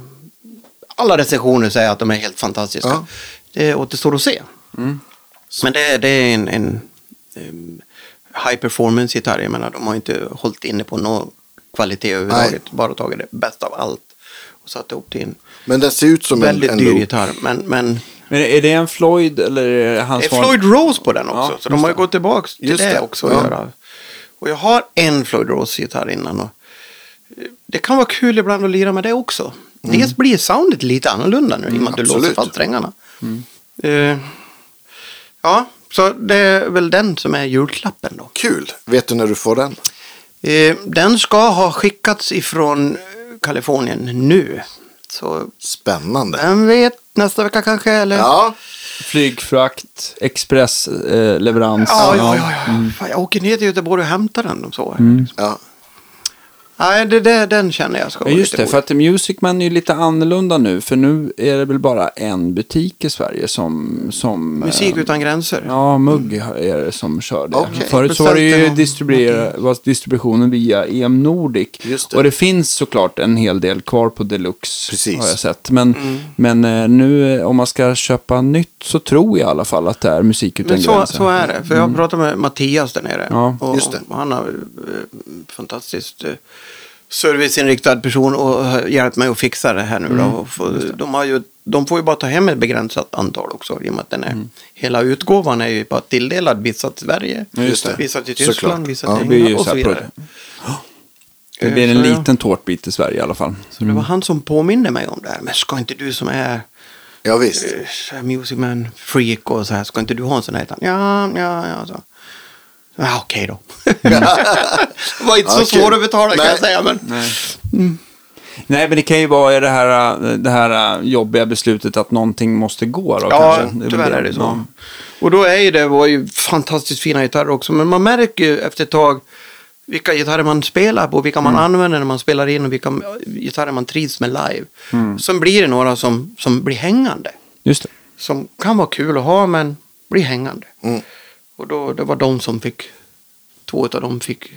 Alla recensioner säger att de är helt fantastiska. Ja. Det återstår att se. Men det, det är en, en em, high performance gitarr. Jag menar, de har inte hållit inne på någon kvalitet överhuvudtaget. Bara tagit det bästa av allt och satt ihop till en Men den ser ut som en, väldigt en dyr loop. gitarr. Men, men Men är det en Floyd eller är det hans det är Floyd Rose på den också. Ja, så de har ju det. gått tillbaka till Just det, det, också att ja. göra. Och jag har en Floyd Rose-gitarr innan. Och eh, det kan vara kul ibland att lira med det också. Dels blir soundet lite annorlunda nu i och med att du låser absolut. fast strängarna. Eh, ja, så det är väl den som är julklappen då. Kul. Vet du när du får den? Eh, den ska ha skickats ifrån Kalifornien nu. Så Spännande. vem vet, nästa vecka kanske? Eller? Ja, Flygfrakt, expressleverans. Eh. Ja, ja, ja. ja. Fan, jag åker ner till Göteborg och hämtar den. Och så. ja. Nej, det, det, den känner jag ska Ja, vara just lite det, för att Music Man är ju lite annorlunda nu. För nu är det väl bara en butik i Sverige som... som eh, Musik utan gränser. Ja, Mugg är det som kör det. Okej. Förut så var det ju distribuera, var distributionen via EM Nordic. Just det. Och det finns såklart en hel del kvar på Deluxe. Precis. Har jag sett. Men, Mm. men eh, nu eh, om man ska köpa nytt så tror jag i alla fall att det är Musik utan Men så, gränser. så är det. För jag pratade med Mattias där nere. Ja, och, just det. och han har eh, fantastiskt eh, serviceinriktad person och hjälpt mig att fixa det här nu. Mm, Då. Få, de, har ju, de får ju bara ta hem ett begränsat antal också. I och med att den är, Mm. hela utgåvan är ju bara tilldelad vissa till Sverige, vissa till Såklart. Tyskland, vissa Ja, till ju England och så vidare. (gasps) Det blir en jag- liten tårtbit i Sverige i alla fall. Så det var han som påminde mig om det här. Men ska inte du som är ja visst. eh, Music Man freak och så här, ska inte du ha en sån här? Ja, ja, ja. Så. Ja, okej då. (laughs) det var inte så kul. svårt att betala kan Nej. jag säga. Men... Nej, men det kan ju vara det här, det här jobbiga beslutet att någonting måste gå då Ja, kanske. tyvärr är det så. Ja. Och då är ju det var ju fantastiskt fina gitarrer också. Men man märker ju efter ett tag vilka gitarrer man spelar på, vilka man använder när man spelar in och vilka gitarrer man trivs med live. Sen blir det några som, som blir hängande. Just det. Som kan vara kul att ha men blir hängande. Mm. Och då, det var de som fick, två av dem fick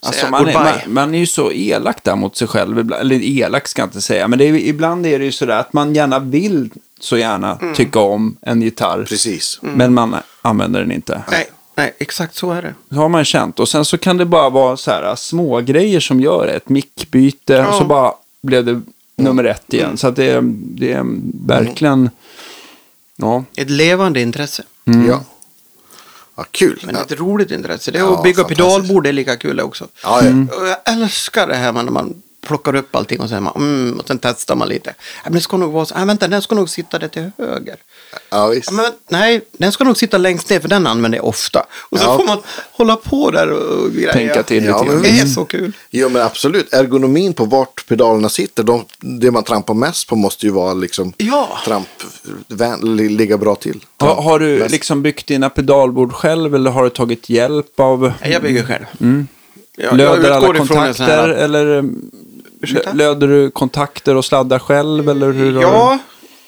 Alltså säga man, är, goodbye. man, man är ju så elak där mot sig själv. ibland. Eller elak ska jag inte säga. Men det är, ibland är det ju sådär att man gärna vill så gärna Mm. tycka om en gitarr. Precis. Men man använder den inte. Nej, nej, exakt så är det. Så har man känt. Och sen så kan det bara vara så här små grejer som gör det. Ett mickbyte och så Ja. bara blev det nummer ett igen. Så att det, är- det är verkligen... Ja. Ett levande intresse. Ja. Ja, kul. Men Ja. ett roligt intresse. Det är Ja, att bygga pedalbord, det är lika kul också. Ja, ja. Och jag älskar det här när man plockar upp allting och, säger man, mm, och sen testar man lite. Ja, men det ska nog vara så, ah, vänta, den ska nog sitta där till höger. ja visst. Ja, men, nej, den ska nog sitta längst ner för den använder jag ofta. Och så Ja. får man hålla på där och greja. Tänka till Ja, lite men grann. Det är så kul. Jo men absolut, ergonomin på vart pedalerna sitter, de, det man trampar mest på måste ju vara liksom Ja. tramp, vän, li- ligga bra till. Har, har du Mest. liksom byggt dina pedalbord själv eller har du tagit hjälp av Jag bygger själv. Jag, löder jag alla kontakter eller Ursäkta? löder du kontakter och sladdar själv eller hur? Ja,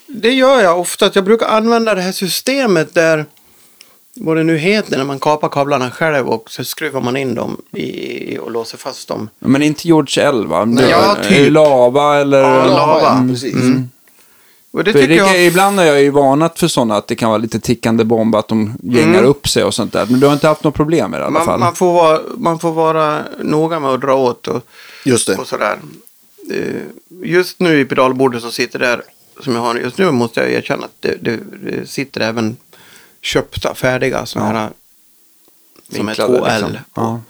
det gör jag ofta. Jag brukar använda det här systemet där, vad det nu heter, när man kapar kablarna själv och så skruvar man in dem i, och låser fast dem. Men inte George L va? Du- ja, är typ. Lava eller? Ja, lava. ja, precis. Och det För tycker det jag... Ibland har jag ju varnat för sådana att det kan vara lite tickande bomb att de gängar upp sig och sånt där. Men du har inte haft något problem med det i alla Man, fall? man, får vara, man får vara noga med att dra åt och, Just det. och sådär. Eh, Just nu i pedalbordet som sitter där, som jag har just nu, måste jag erkänna att det, det, det sitter även köpta, färdiga sådana här som är Vinklade, 2L. liksom. Ja.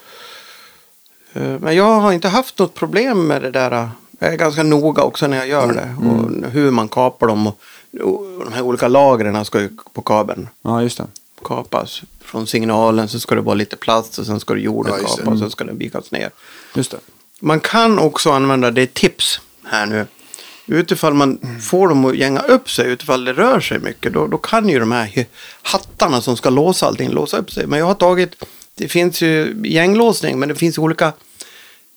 Eh, Men jag har inte haft något problem med det där. Jag är ganska noga också när jag gör det. Och hur man kapar dem. Och, och de här olika lagren ska ju på kabeln ja, just det. kapas. Från signalen så ska det vara lite plast och sen ska det jorden Ja, kapas och sen ska den vikas ner. Just det. Man kan också använda det tips här nu. Utifall man Mm. får dem att gänga upp sig, utifall det rör sig mycket, då, då kan ju de här hattarna som ska låsa allting låsa upp sig. Men jag har tagit, det finns ju gänglåsning, men det finns olika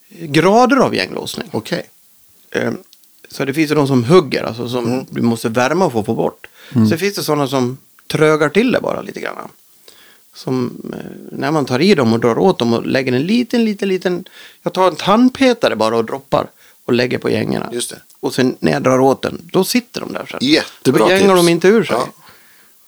grader av gänglåsning. Okej. Eh, Så det finns ju de som hugger, alltså som Mm. du måste värma för att få bort. Sen finns det sådana som trögar till det bara lite grann. Som eh, när man tar i dem och drar åt dem och lägger en liten, liten, liten. Jag tar en tandpetare bara och droppar och lägger på gängorna. Just det. Och sen när jag drar åt den, då sitter de där sen. Jättebra Då gängar tips. de inte ur sig. Ja.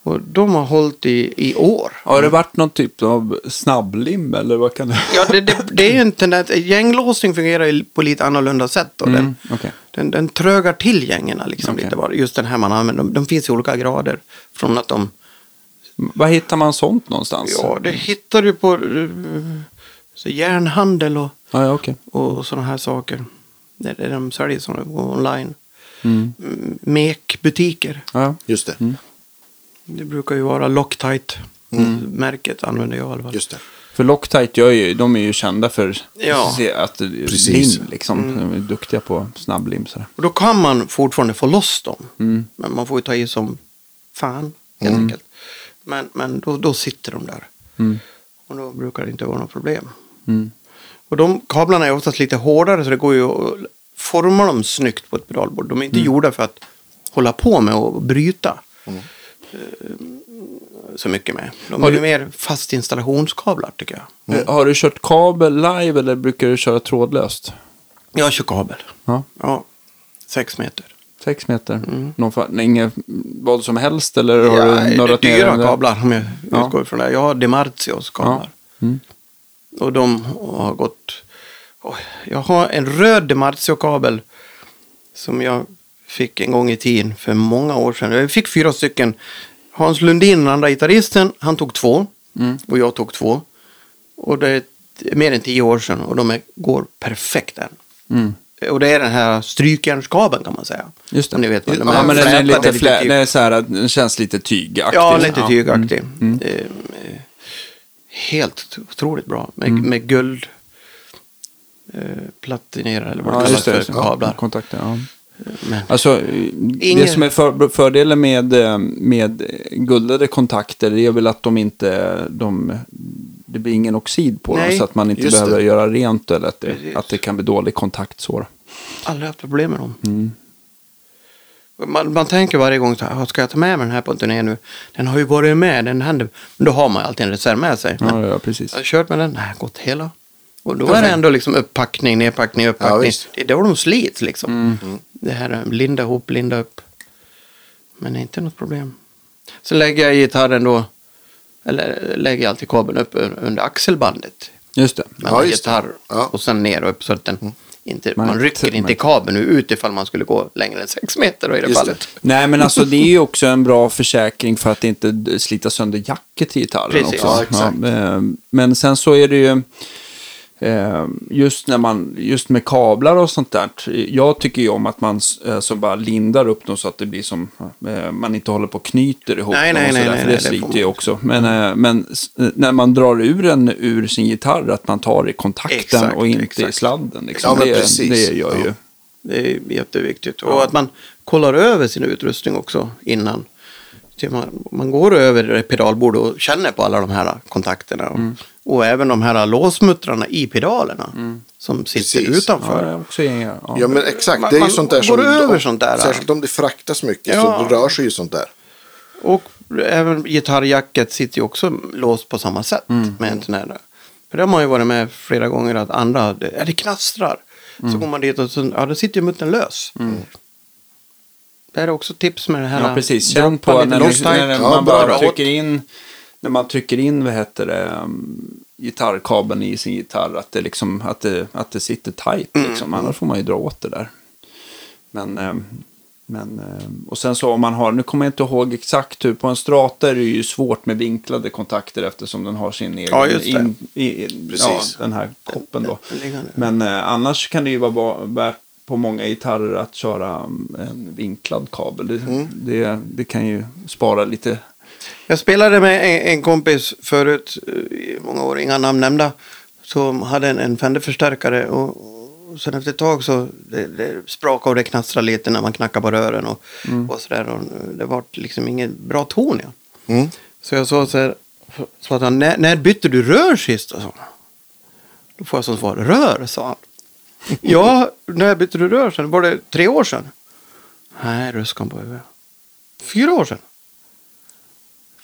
Och de har hållit i, i år. Har det varit någon typ av snabblim eller vad kan det Ja, det, det, det är ju en tendens. Gänglåsning fungerar på lite annorlunda sätt. Då. Den, Mm, okej. den, den trögar till gängerna liksom Okej. lite bara. Just den här man använder. De, de finns i olika grader. Från att de... Var hittar man sånt någonstans? Ja, det hittar du på uh, så järnhandel och, ja, ja okej. och sådana här saker. Det är det de säljer såna, online. Mm. Mm, Mekbutiker. Mm. Ja. Just det. Det brukar ju vara Loctite. Märket använder jag i alla fall. Just det. För Loctite, gör ju, de är ju kända för Ja. att det- Precis. lim. Liksom. De är duktiga på snabblim. Sådär. Och då kan man fortfarande få loss dem. Mm. Men man får ju ta i som fan helt enkelt. Men, men då, då sitter de där. Mm. Och då brukar det inte vara något problem. Mm. Och de kablarna är oftast lite hårdare så det går ju att forma dem snyggt på ett pedalbord. De är inte gjorda för att hålla på med och bryta. eh, Så mycket med. De Har är du- mer fast installationskablar tycker jag. Eh, Har du kört kabel live eller brukar du köra trådlöst? Jag kör kabel. Ja. Ja, sex meter. Sex meter? Någon fa- inget vad som helst eller har Ja, du det är nördat ner dyra kablar om jag Ja. utgår ifrån det. Jag har Demartios kablar. Ja. Mm. Och de har gått... Oj, jag har en röd Demartio-kabel som jag fick en gång i tiden för många år sedan. Jag fick fyra stycken. Hans Lundin, den andra gitarristen, han tog två. Mm. Och jag tog två. Och det är mer än tio år sedan och de är, går perfekt än. Mm. Och det är den här strykjärnskabeln kan man säga. Just det. Om ni vet vad de Ja, men den är lite, flä, tyg. är så här, den känns lite tygaktig. Ja, lite tygaktig. Mm. Eh, eh, Helt otroligt bra. Med, Mm. med guld eh, platinerade eller vad det Ja, kallas det. för kablar. Kontakter, ja. Men, Alltså, det Ingen- som är för, fördelen med, eh, med guldade kontakter det är väl att de inte, de, det blir ingen oxid på Nej, dem så att man inte behöver det. göra rent eller att det, Precis. att det kan bli dålig kontakt så. aldrig haft problem med dem. Mm. Man, man tänker varje gång så här, "Ah, ska jag ta med mig den här på en turné nu? Den har ju varit med, den händer. Men då har man alltid en reserv med sig. Ja, ja, precis. jag har kört med den, nej, gått hela. Och då är det ändå liksom upppackning, nedpackning, Ja, upppackning. visst. det är då de slits liksom. Mm. Det här är linda ihop, linda upp. Men det är inte något problem. Så lägger jag gitarren då, eller lägger alltid kabeln upp under axelbandet. Just det. Mellan Ja, just det. gitarr Ja. och sen ner och upp så att den inte, Man- man, rycker man- inte kabeln ut ifall man skulle gå längre än sex meter då i det Just fallet. Nej, men alltså det är ju också en bra försäkring för att inte slita sönder jacket i gitarren Precis. också. Ja, exakt. eh, men sen så är det ju eh, just när man, just med kablar och sånt där. Jag tycker ju om att man eh, så bara lindar upp dem så att det blir som, eh, man inte håller på och knyter ihop Nej, dem nej, och sådär, nej, för det sliter ju också. Men, eh, men när man drar ur den ur sin gitarr, att man tar i kontakten Exakt, och inte i exakt. sladden. Liksom. Ja, det, det gör ju. Ja. Det är jätteviktigt. Och att man kollar över sin utrustning också innan. Man, man går över ett pedalbord och känner på alla de här kontakterna. Och, Mm. Och även de här låsmuttrarna i pedalerna. Som sitter Precis. utanför. Ja, också, ja. Ja, men exakt. Man- det är ju man sånt där går som... över sånt där. Särskilt om det fraktas mycket Ja. så rör sig ju sånt där. Och även gitarrjacket sitter ju också låst på samma sätt. Mm. Med en sån här. För det har man ju varit med flera gånger att andra, det, ja, det knastrar. Mm. Så går man dit och så, ja, då sitter ju muttern lös. Det är också tips med det här. Ja, precis. Känn på när, när, Ja, man bara råd. trycker in, när man trycker in, vad heter det, um, gitarrkabeln i sin gitarr, att det, liksom, att det, att det sitter tight. Liksom. Annars får man ju dra åt det där. Men, ehm, men, ehm, och sen så om man har, nu kommer jag inte ihåg exakt hur, på en strata är det ju svårt med vinklade kontakter eftersom den har sin egen, Ja, in, i, ja, den här koppen då. Men eh, annars kan det ju vara värt på många gitarrer att köra um, en vinklad kabel. Det, det, det kan ju spara lite. Jag spelade med en, en kompis förut, eh, i många år, inga namn nämnda, som hade en, en Fender-förstärkare och, och sen efter ett tag så det, det sprakade och det knastrade lite när man knackade på rören och, och sådär. Och det var liksom ingen bra ton. Ja. Mm. Så jag sa så här, så att han, när, när bytte du rör sist? Och så. Då får jag som svar, rör, sa han. (laughs) ja, när bytte du rör sen? Var det tre år sedan? Nej, ruskade han på huvudet. Fyra år sedan?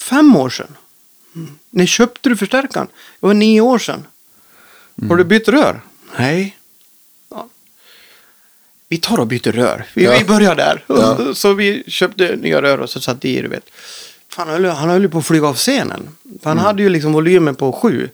Fem år sedan? När köpte du förstärkaren? Det var nio år sedan. Har du bytt rör? Nej. Ja. Vi tar och byter rör. Vi, Ja. vi börjar där. Ja. Så vi köpte nya rör och så satte i, du vet. Fan, han, höll, ju på att flyga av scenen. Han hade ju liksom volymen på sju.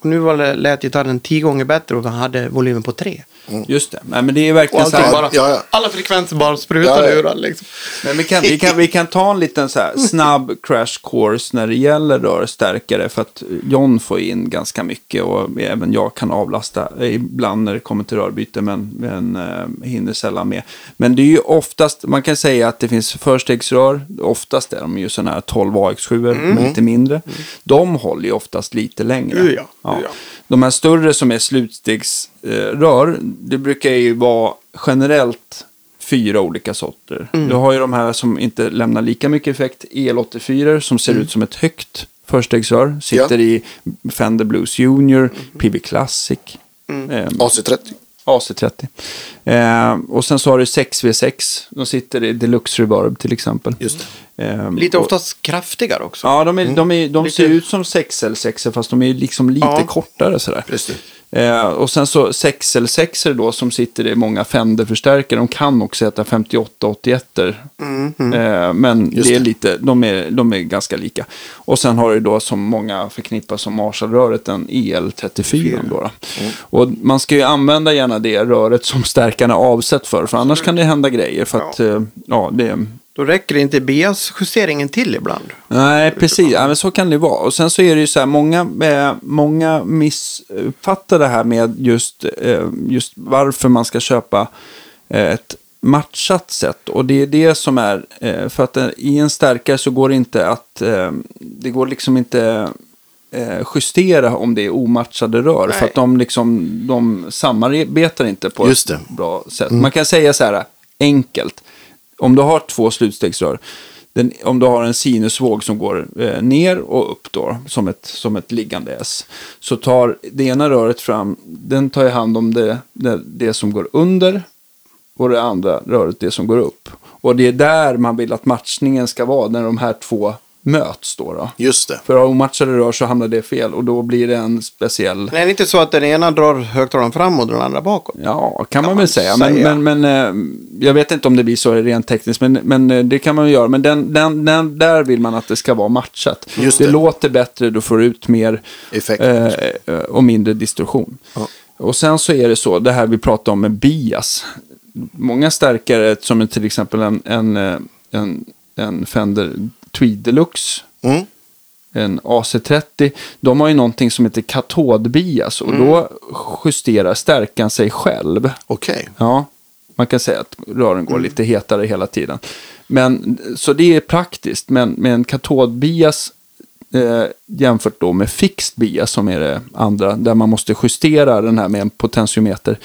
Och nu var det, lät gitarren tio gånger bättre och han hade volymen på tre. Just det. Nej, men det är verkligen så här. bara, ja, ja. alla frekvenser bara sprutade Ja, ja. ur han liksom. Men vi kan, vi, kan, vi kan ta en liten så här snabb crash course när det gäller rörstärkare. För att John får in ganska mycket och även jag kan avlasta ibland när det kommer till rörbyte. Men, men eh, hinner sällan med. Men det är ju oftast, man kan säga att det finns förstegsrör. Oftast är de ju sådana här 12 AX7, lite mindre. De håller ju oftast lite längre. Uh, ja. Ja. De här större som är slutstegsrör, det brukar ju vara generellt fyra olika sorter. Du har ju de här som inte lämnar lika mycket effekt, EL84 som ser ut som ett högt förstegsrör. Sitter i Fender Blues Junior, PB Classic, eh, AC30. AC30. Eh, och sen så har du 6V6, de sitter i Deluxe Reverb till exempel. Just. Eh, Lite och- oftast kraftigare också. Ja, de, är, de, är, de Lite- ser ut som 6L6 fast de är liksom lite Ja. kortare sådär. Precis. Eh, och sen så 6L6 då som sitter i många Fender-förstärkare. De kan också heta 5881 eh, Men Just det är det. lite, de, är, de är ganska lika. Och sen har du då som många förknippar som Marshall-röret en EL34. Då, då. Och man ska ju använda gärna det röret som stärkarna är avsett för. För annars kan det hända grejer. För att, eh, ja, det Då räcker det inte bias-justeringen till ibland. Nej, precis. Ja, men så kan det vara. Och sen så är det ju så här, många, eh, många missuppfattar det här med just, eh, just varför man ska köpa eh, ett matchat sätt. Och det är det som är, eh, för att eh, i en stärkare så går det inte att, eh, det går liksom inte justera om det är omatchade rör. Nej. För att de, liksom, de samarbetar inte på Just ett bra sätt. Man kan säga så här enkelt. Om du har två slutstegsrör. Den, om du har en sinusvåg som går eh, ner och upp då, som ett, som ett liggande S. Så tar det ena röret fram, den tar ju hand om det, det, det som går under. Och det andra röret det som går upp. Och det är där man vill att matchningen ska vara, när de här två möts då. då. Just det. För av omatchade rör så hamnar det fel och då blir det en speciell... Men är det inte så att den ena drar högtalaren fram och den andra bakåt? Ja, kan, man man väl säga. Men, säga. men, men eh, jag vet inte om det blir så rent tekniskt, men, men eh, det kan man ju göra. Men den, den, den, där vill man att det ska vara matchat. Just det. det. låter bättre, du får ut mer Effekt. eh, eh, och mindre distorsion. Ja. Och sen så är det så, det här vi pratar om med bias. Många stärkare, som till exempel en, en, en, en Fender Tweed Deluxe, Mm. en AC30, de har ju någonting som heter katodbias och då justerar stärkan sig själv. Okej. Ja, man kan säga att rören går lite hetare hela tiden. Men, så det är praktiskt, men med en katodbias eh, jämfört då med fixed bias som är det andra, där man måste justera den här med en potentiometer.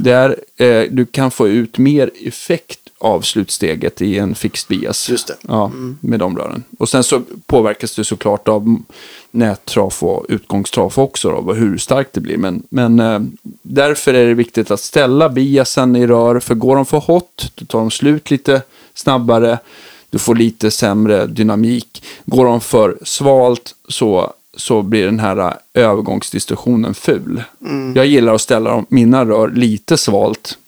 Där eh, du kan få ut mer effekt av slutsteget i en fixed bias. Just det. Ja, med de rören. Och sen så påverkas det såklart av nättraf och utgångstraf också, då, hur starkt det blir. Men, men eh, därför är det viktigt att ställa biasen i rör, för går de för hot, då tar de slut lite snabbare, du får lite sämre dynamik. Går de för svalt så, så blir den här eh, övergångsdistorsionen ful. Jag gillar att ställa mina rör lite svalt,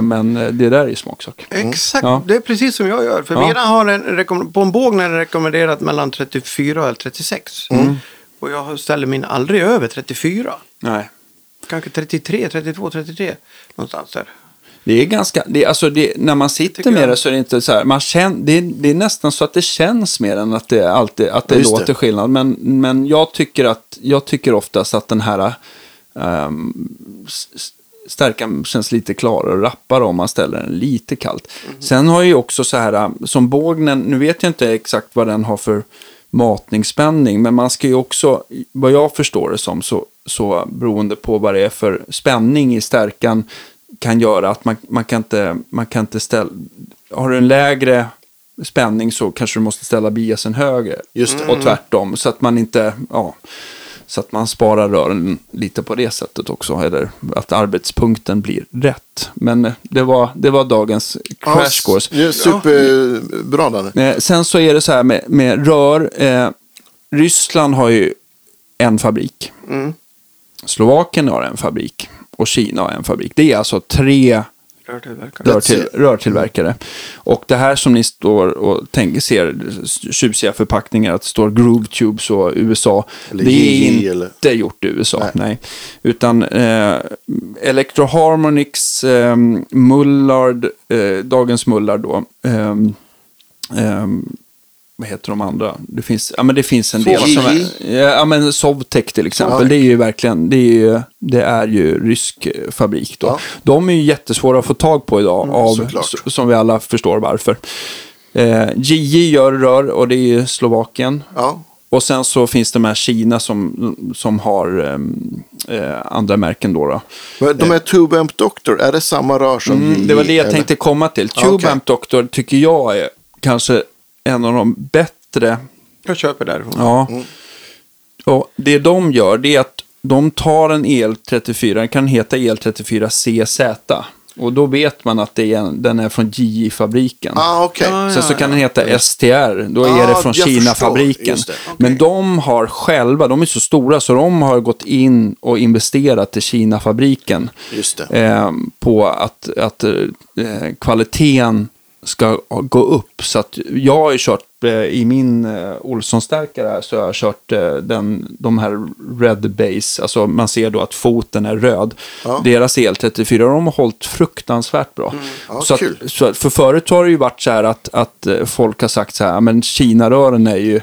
men eh, det där är ju smaksak. Exakt, Ja. det är precis som jag gör. För Ja. mina har en på en båg är det rekommenderat mellan 34 och 36. Mm. Och jag ställer min aldrig över 34. Nej. Kanske 33, 32, 33. Någonstans där. Det är ganska, det alltså det, när man sitter med jag. det så är det inte så här, man känner, det, är, det är nästan så att det känns mer än att det alltid, att det det. låter skillnad. Men, men jag tycker att, jag tycker oftast att den här um, stärkan känns lite klarare och rappare om man ställer den lite kallt. Sen har ju också så här, um, som bågnen, nu vet jag inte exakt vad den har för matningsspänning, men man ska ju också, vad jag förstår det som, så, så beroende på vad det är för spänning i stärkan, kan göra att man, man kan inte, man kan inte ställa, har du en lägre spänning så kanske du måste ställa biasen högre. Just det. Och tvärtom, så att man inte, ja, så att man sparar rören lite på det sättet också, eller att arbetspunkten blir rätt. Men eh, det var, det var dagens crash course. Ja, superbra Danne. Eh, sen så är det så här med, med rör. Eh, Ryssland har ju en fabrik. Mm. Slovakien har en fabrik. Och Kina har en fabrik. Det är alltså tre Rörtillverkare. rörtill, rörtillverkare. Och det här som ni står och tänker, ser, tjusiga förpackningar, att det står Groove Tubes och USA. Eller det är inte eller- gjort i USA, nej. Nej. Utan eh, Electroharmonics, eh, Mullard, eh, dagens Mullard då. Eh, eh, vad heter de andra? Det finns, ja, men det finns en del. Som är, ja, men Sovtech till exempel. Det är ju verkligen, det är ju, det är ju rysk eh, fabrik då. Ja. De är ju jättesvåra att få tag på idag, av, såklart. s- som vi alla förstår varför. Eh, gör rör och det är ju Slovakien. Ja. Och sen så finns det med Kina som, som har ehm, eh, andra märken då. då. De är Tube Amp Doctor, är det samma rör som Mm, JJ, det var det jag eller? tänkte komma till. Ja, Tube okej. Amp Doctor tycker jag är kanske en av de bättre. Jag köper därifrån. Ja. Och det de gör det är att de tar en EL34, den kan heta EL34 CZ. Och då vet man att det är, en- den är från JJ-fabriken. Ah, okej. Ja, Sen så kan den heta STR, då är Ah, det från jag Kina-fabriken. det. Men de har själva, de är så stora så de har gått in och investerat i Kina-fabriken. Just det. Eh, på att, att eh, kvaliteten ska gå upp. Så att jag har ju kört eh, i min eh, Olsson-stärkare här så har jag kört eh, den, de här Red Base, alltså man ser då att foten är röd. Ja. Deras EL34, de har hållit fruktansvärt bra. Ja, så att, så för förut har det ju varit så här att, att eh, folk har sagt så här, men Kina-rören är ju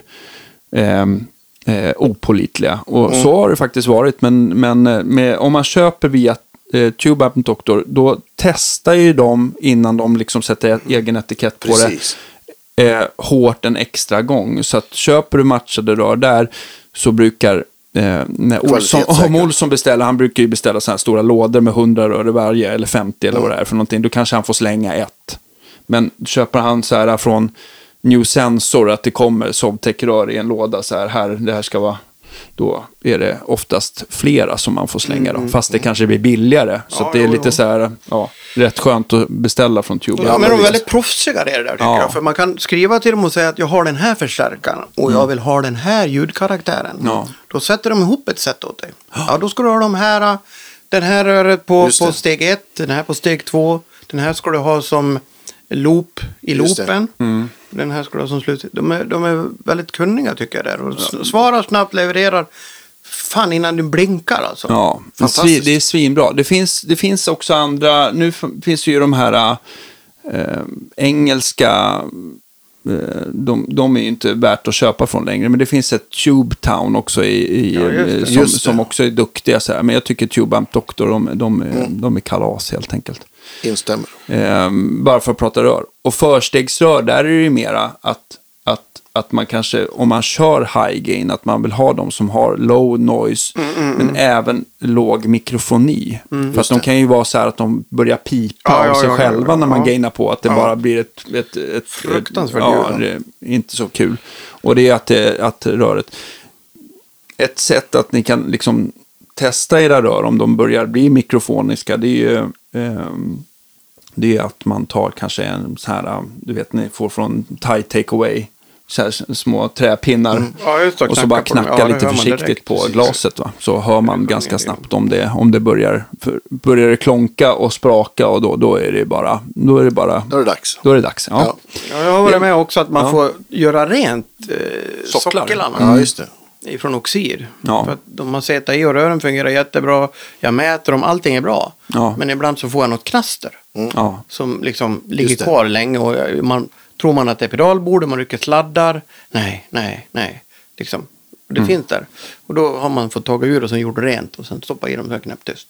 ehm, eh, opålitliga. Och så har det faktiskt varit, men, men eh, med, om man köper via eh, Tube App Doctor, då testar ju de innan de liksom sätter egen etikett på Precis. det eh, hårt en extra gång. Så att köper du matchade rör där så brukar Eh, när Olsson, om Olsson beställer, han brukar ju beställa sådana här stora lådor med 100 rör i varje, eller 50 eller vad det är för någonting. Då kanske han får slänga ett. Men köper han så här från New Sensor, att det kommer Sovtech-rör i en låda så här, här, det här ska vara, då är det oftast flera som man får slänga då. Fast det kanske blir billigare. Så Ja, det är jo, lite så här, ja, rätt skönt att beställa från Tube. Ja, men de är väldigt proffsiga det där tycker Ja. jag. För man kan skriva till dem och säga att jag har den här förstärkaren och jag vill ha den här ljudkaraktären. Mm. Ja. Då sätter de ihop ett set åt dig. Ja, då ska du ha de här, den här röret på, på steg ett, den här på steg två, den här ska du ha som loop i Just loopen. Mm. Den här du ha som slut. De är, de är väldigt kunniga tycker jag där. Och svarar snabbt, levererar. Fan innan du blinkar alltså. Ja, det är svinbra. Det finns, det finns också andra, nu finns det ju de här äh, engelska, eh, de, de är ju inte värt att köpa från längre, men det finns ett Tube Town också i, i, Ja, just som, Just som också är duktiga. Så här. Men jag tycker Tube Amp Doctor, de, de, är- de är kalas helt enkelt. Instämmer. Eh, bara för att prata rör. Och förstegsrör, där är det ju mera att, att, att man kanske, om man kör high gain, att man vill ha de som har low noise, Mm, men även låg mikrofoni. för att de kan ju vara så här att de börjar pipa Ja, av sig ja, själva ja. när man gainar på, att det bara blir ett... ett, ett Fruktansvärt ljud. det är inte så kul. Och det är att, det, att röret... Ett sätt att ni kan liksom testa era rör om de börjar bli mikrofoniska, det är ju... ehm, det är att man tar kanske en så här, du vet ni får från Thai Takeaway, så här små träpinnar. Ja, just det, och så bara knacka Ja, lite försiktigt direkt, på precis. glaset. Va? Så hör man ganska snabbt om det, om det börjar, för, börjar det klonka och spraka och då, då är det bara, då är det bara, Då är det dags. då är det dags. Ja. Ja. Ja, jag har varit med också att man Ja. får göra rent eh, Socklar. socklarna. Ja, just det. Ifrån Oxir. Ja. För att de har sett i och rören fungerar jättebra. Jag mäter dem, allting är bra. Ja. Men ibland så får jag något knaster. Ja. Som liksom ligger kvar länge. Och man, tror man att det är pedalbordet, man rycker sladdar. Nej, nej, nej. Liksom. Det Mm. finns där. Och då har man fått ta ur och sen gjort rent och sen stoppa i dem så knäpptyst.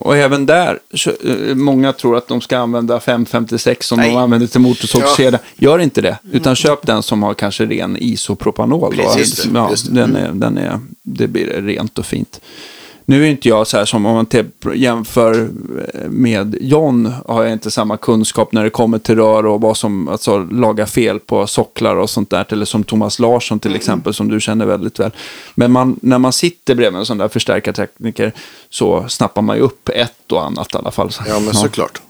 Och även där, så, eh, många tror att de ska använda 556 som Nej. de använder till motorsågskedja. Gör inte det, utan köp den som har kanske ren isopropanol. Precis. Ja, Just det. Den är, den är, det blir rent och fint. Nu är inte jag så här som om man jämför eh, med John har jag inte samma kunskap när det kommer till rör och vad som, alltså laga fel på socklar och sånt där. Eller som Thomas Larsson till exempel som du känner väldigt väl. Men man, när man sitter bredvid en sån där förstärkartekniker så snappar man ju upp ett och annat i alla fall. Ja, men såklart.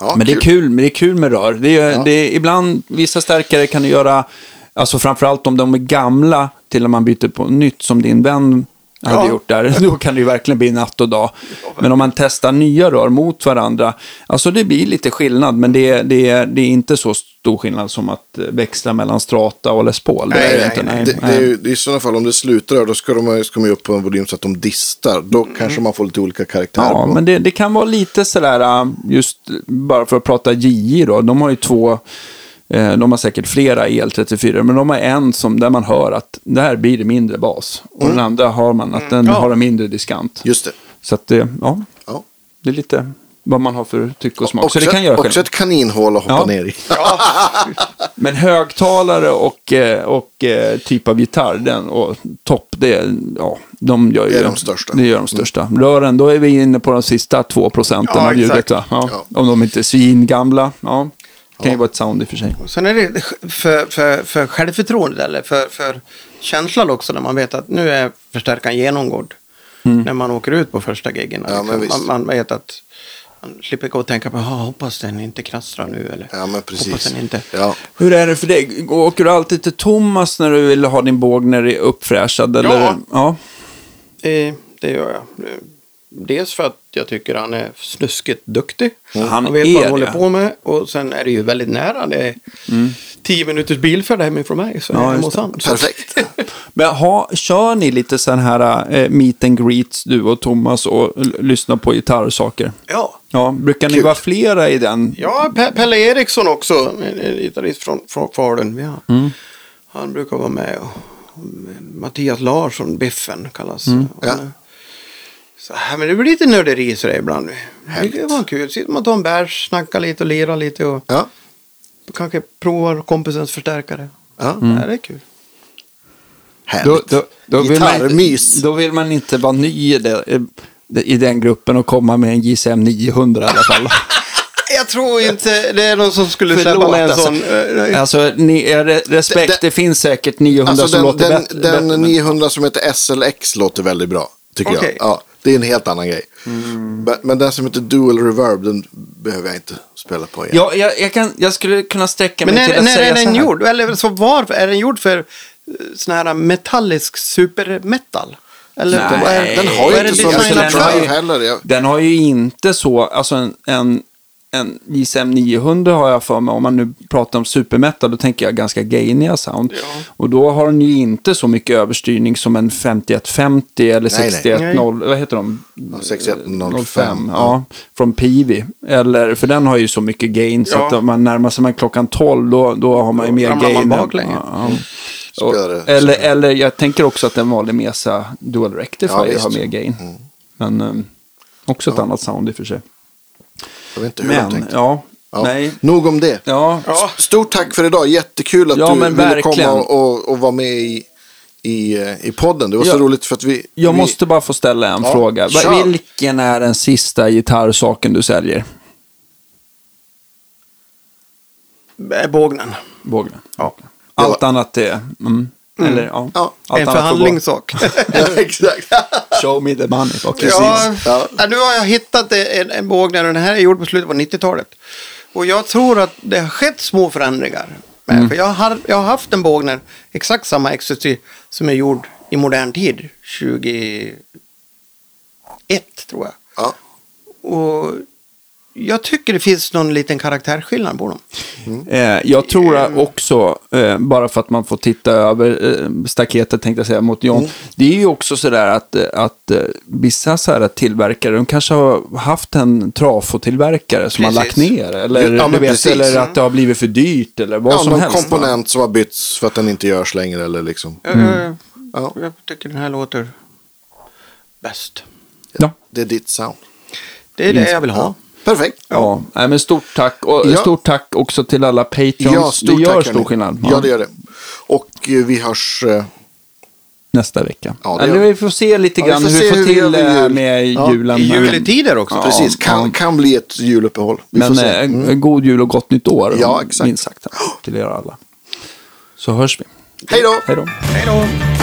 Ja, Men det är kul, men det är kul med rör. Det är, Ja. det är, ibland, vissa stärkare kan du göra Alltså framförallt om de är gamla till när man byter på nytt som din vän hade Ja. gjort där. (laughs) Då kan det ju verkligen bli natt och dag. Men om man testar nya rör mot varandra, alltså det blir lite skillnad, men det, är- det, det är inte så stor skillnad som att eh, växla mellan Strata och Les Paul. Det Nej, nej, inte. nej. Det, nej. är ju, I sådana fall om det slutar då ska de, ska man ju upp på en volym så att de distar. Då kanske man får lite olika karaktärer Ja, på. men det, det kan vara lite sådär, äh, just bara för att prata JJ då, de har ju två, eh, de har säkert flera EL34, men de har en som, där man hör att där blir det mindre bas. Och den andra har man att den Ja. har en mindre diskant. Just det. Så att det, ja, Ja. det är lite vad man har för tycke och smak. Också, så det kan göra också skillnad. ett kaninhål att hoppa Ja. ner i. (laughs) Men högtalare och, eh, och eh, typ av gitarr den, och topp, det, ja, de gör ju... Det är de största. Det gör de största. Rören, då är vi inne på de sista två procenten av ljudet. Om de inte är svingamla. Ja. Kan ju vara ett sound i och för sig. Och Sen är det för, för, för självförtroendet eller för, för känslan också när man vet att nu är förstärkaren genomgådd. När man åker ut på första giggen. Ja, liksom. man, man vet att man slipper gå och tänka på, "Ah, hoppas den inte knastrar nu. Eller Ja, men precis. hoppas den inte. Ja. Hur är det för dig? Åker du alltid till Thomas när du vill ha din bågner uppfräschad? Eller? Ja. ja. Eh, det gör jag. Dels för att jag tycker han är snuskigt duktig. Han han vet vad han håller på med. Och sen är det ju väldigt nära. Det är tio minuters bilfärd hemifrån mig. Så Ja, är jag han. Perfekt. (laughs) Men ha, kör ni lite sån här eh, meet and greets, du och Thomas, och l- lyssnar på gitarrsaker? Ja. Ja, brukar ni Kul. vara flera i den? Ja, Pe- Pelle Eriksson också, en gitarrist från, från Falun. Ja. Han brukar vara med. Och, och Mattias Larsson, Biffen kallas han. Ja. Så här, men det blir lite nörderi så där ibland. Det Härligt. var kul. Sitter man och tar en bärs, snackar lite och lirar lite och Ja. kanske provar kompisens förstärkare. Ja. Ja, det är kul. Härligt. vill man, Gitarrmys. inte- då vill man inte vara ny i, det, i den gruppen och komma med en JSM 900 i alla fall. (laughs) Jag tror inte det är någon som skulle släppa Förlåt, med en alltså. sån. eh, eh, Alltså, ni, är re- respekt, Det- det, finns säkert 900 Alltså som den, låter den, bättre. den bättre, men- 900 som heter SLX låter väldigt bra. Tycker Okej. jag. Ja, det är en helt annan grej. Men, men den som heter Dual Reverb, den behöver jag inte spela på igen. Ja, jag, jag, kan, jag skulle kunna sträcka mig Men till när, att när säga är så den här. gjord? Eller så var är den gjord för eh, sån här metallisk supermetal? Eller Nej, är- Den har ju inte så mycket drive heller. Jag, Den har ju inte så, alltså en, en, en JSM 900 har jag för mig, om man nu pratar om supermetal, då tänker jag ganska gainiga sound. Ja. Och då har den ju inte så mycket överstyrning som en 5150 eller Nej, nej. 6100, vad heter de? Ja, 6105, ja. Från Pivi. Eller, för den har ju så mycket gain, så Ja. att om man närmar sig man klockan 12, då, då har man ju mer gain. man. Ja, ja. Och, eller, eller jag tänker också att en vanlig Mesa Dual Ja, Rectifier har mer gain. Men um, också ett annat sound i och för sig. Jag vet inte hur de Men, tänkte. ja, Ja. nej. Nog om det. Ja, Ja. Stort tack för idag. Jättekul att Ja, du ville verkligen. komma och, och, vara med i, i, eh, i podden. Det var så roligt för att vi... jag vi, måste bara få ställa en Ja, fråga. Kör. Vilken är den sista gitarrsaken du säljer? Bågnen. Bågnen? Ja. Allt annat är... Mm. Eller, ja. Ja. Allt En förhandlingssak. (laughs) Ja, exakt. (laughs) Show me the money. Okay. ja, Ja. nu har jag hittat en, en bågner och den här är gjord på slutet på 90-talet. Och jag tror att det har skett små förändringar. Men Mm. För jag har, jag har haft en bågner, exakt samma XST som är gjord i modern tid. 21 tror jag. Ja. Och jag tycker det finns någon liten karaktärsskillnad på dem. Eh, jag tror också, eh, bara för att man får titta över eh, staketet tänkte jag säga mot John. Mm. Det är ju också sådär att, eh, att eh, vissa så här tillverkare, de kanske har haft en trafotillverkare som har lagt Precis. ner. Eller, Ja, vet, precis. eller att det har blivit för dyrt eller vad Ja, som någon helst. va? komponent som har bytts för att den inte görs längre. Eller liksom. Mm. Ja. Jag tycker den här låter bäst. Ja. Det är ditt sound. Det är det jag vill ha. Ja. Perfekt. Ja, nej, men stort tack. Och Ja. stort tack också till alla Patreons. Ja, stort det gör tack, stor hörni. skillnad. Ja, det gör det. Och eh, vi hörs... eh, Nästa vecka. Ja, Eller vi får se lite Ja, vi grann får hur vi får hur vi till med det här jul. med Ja, julen. I juletider också. Ja, Precis, kan, ja. kan bli ett juluppehåll. Vi får Men se. eh, Mm. en god jul och gott nytt år. Ja, exakt. Minst sagt. Till er alla. (gasps) Så hörs vi. Hej då! Hej då. Hej då!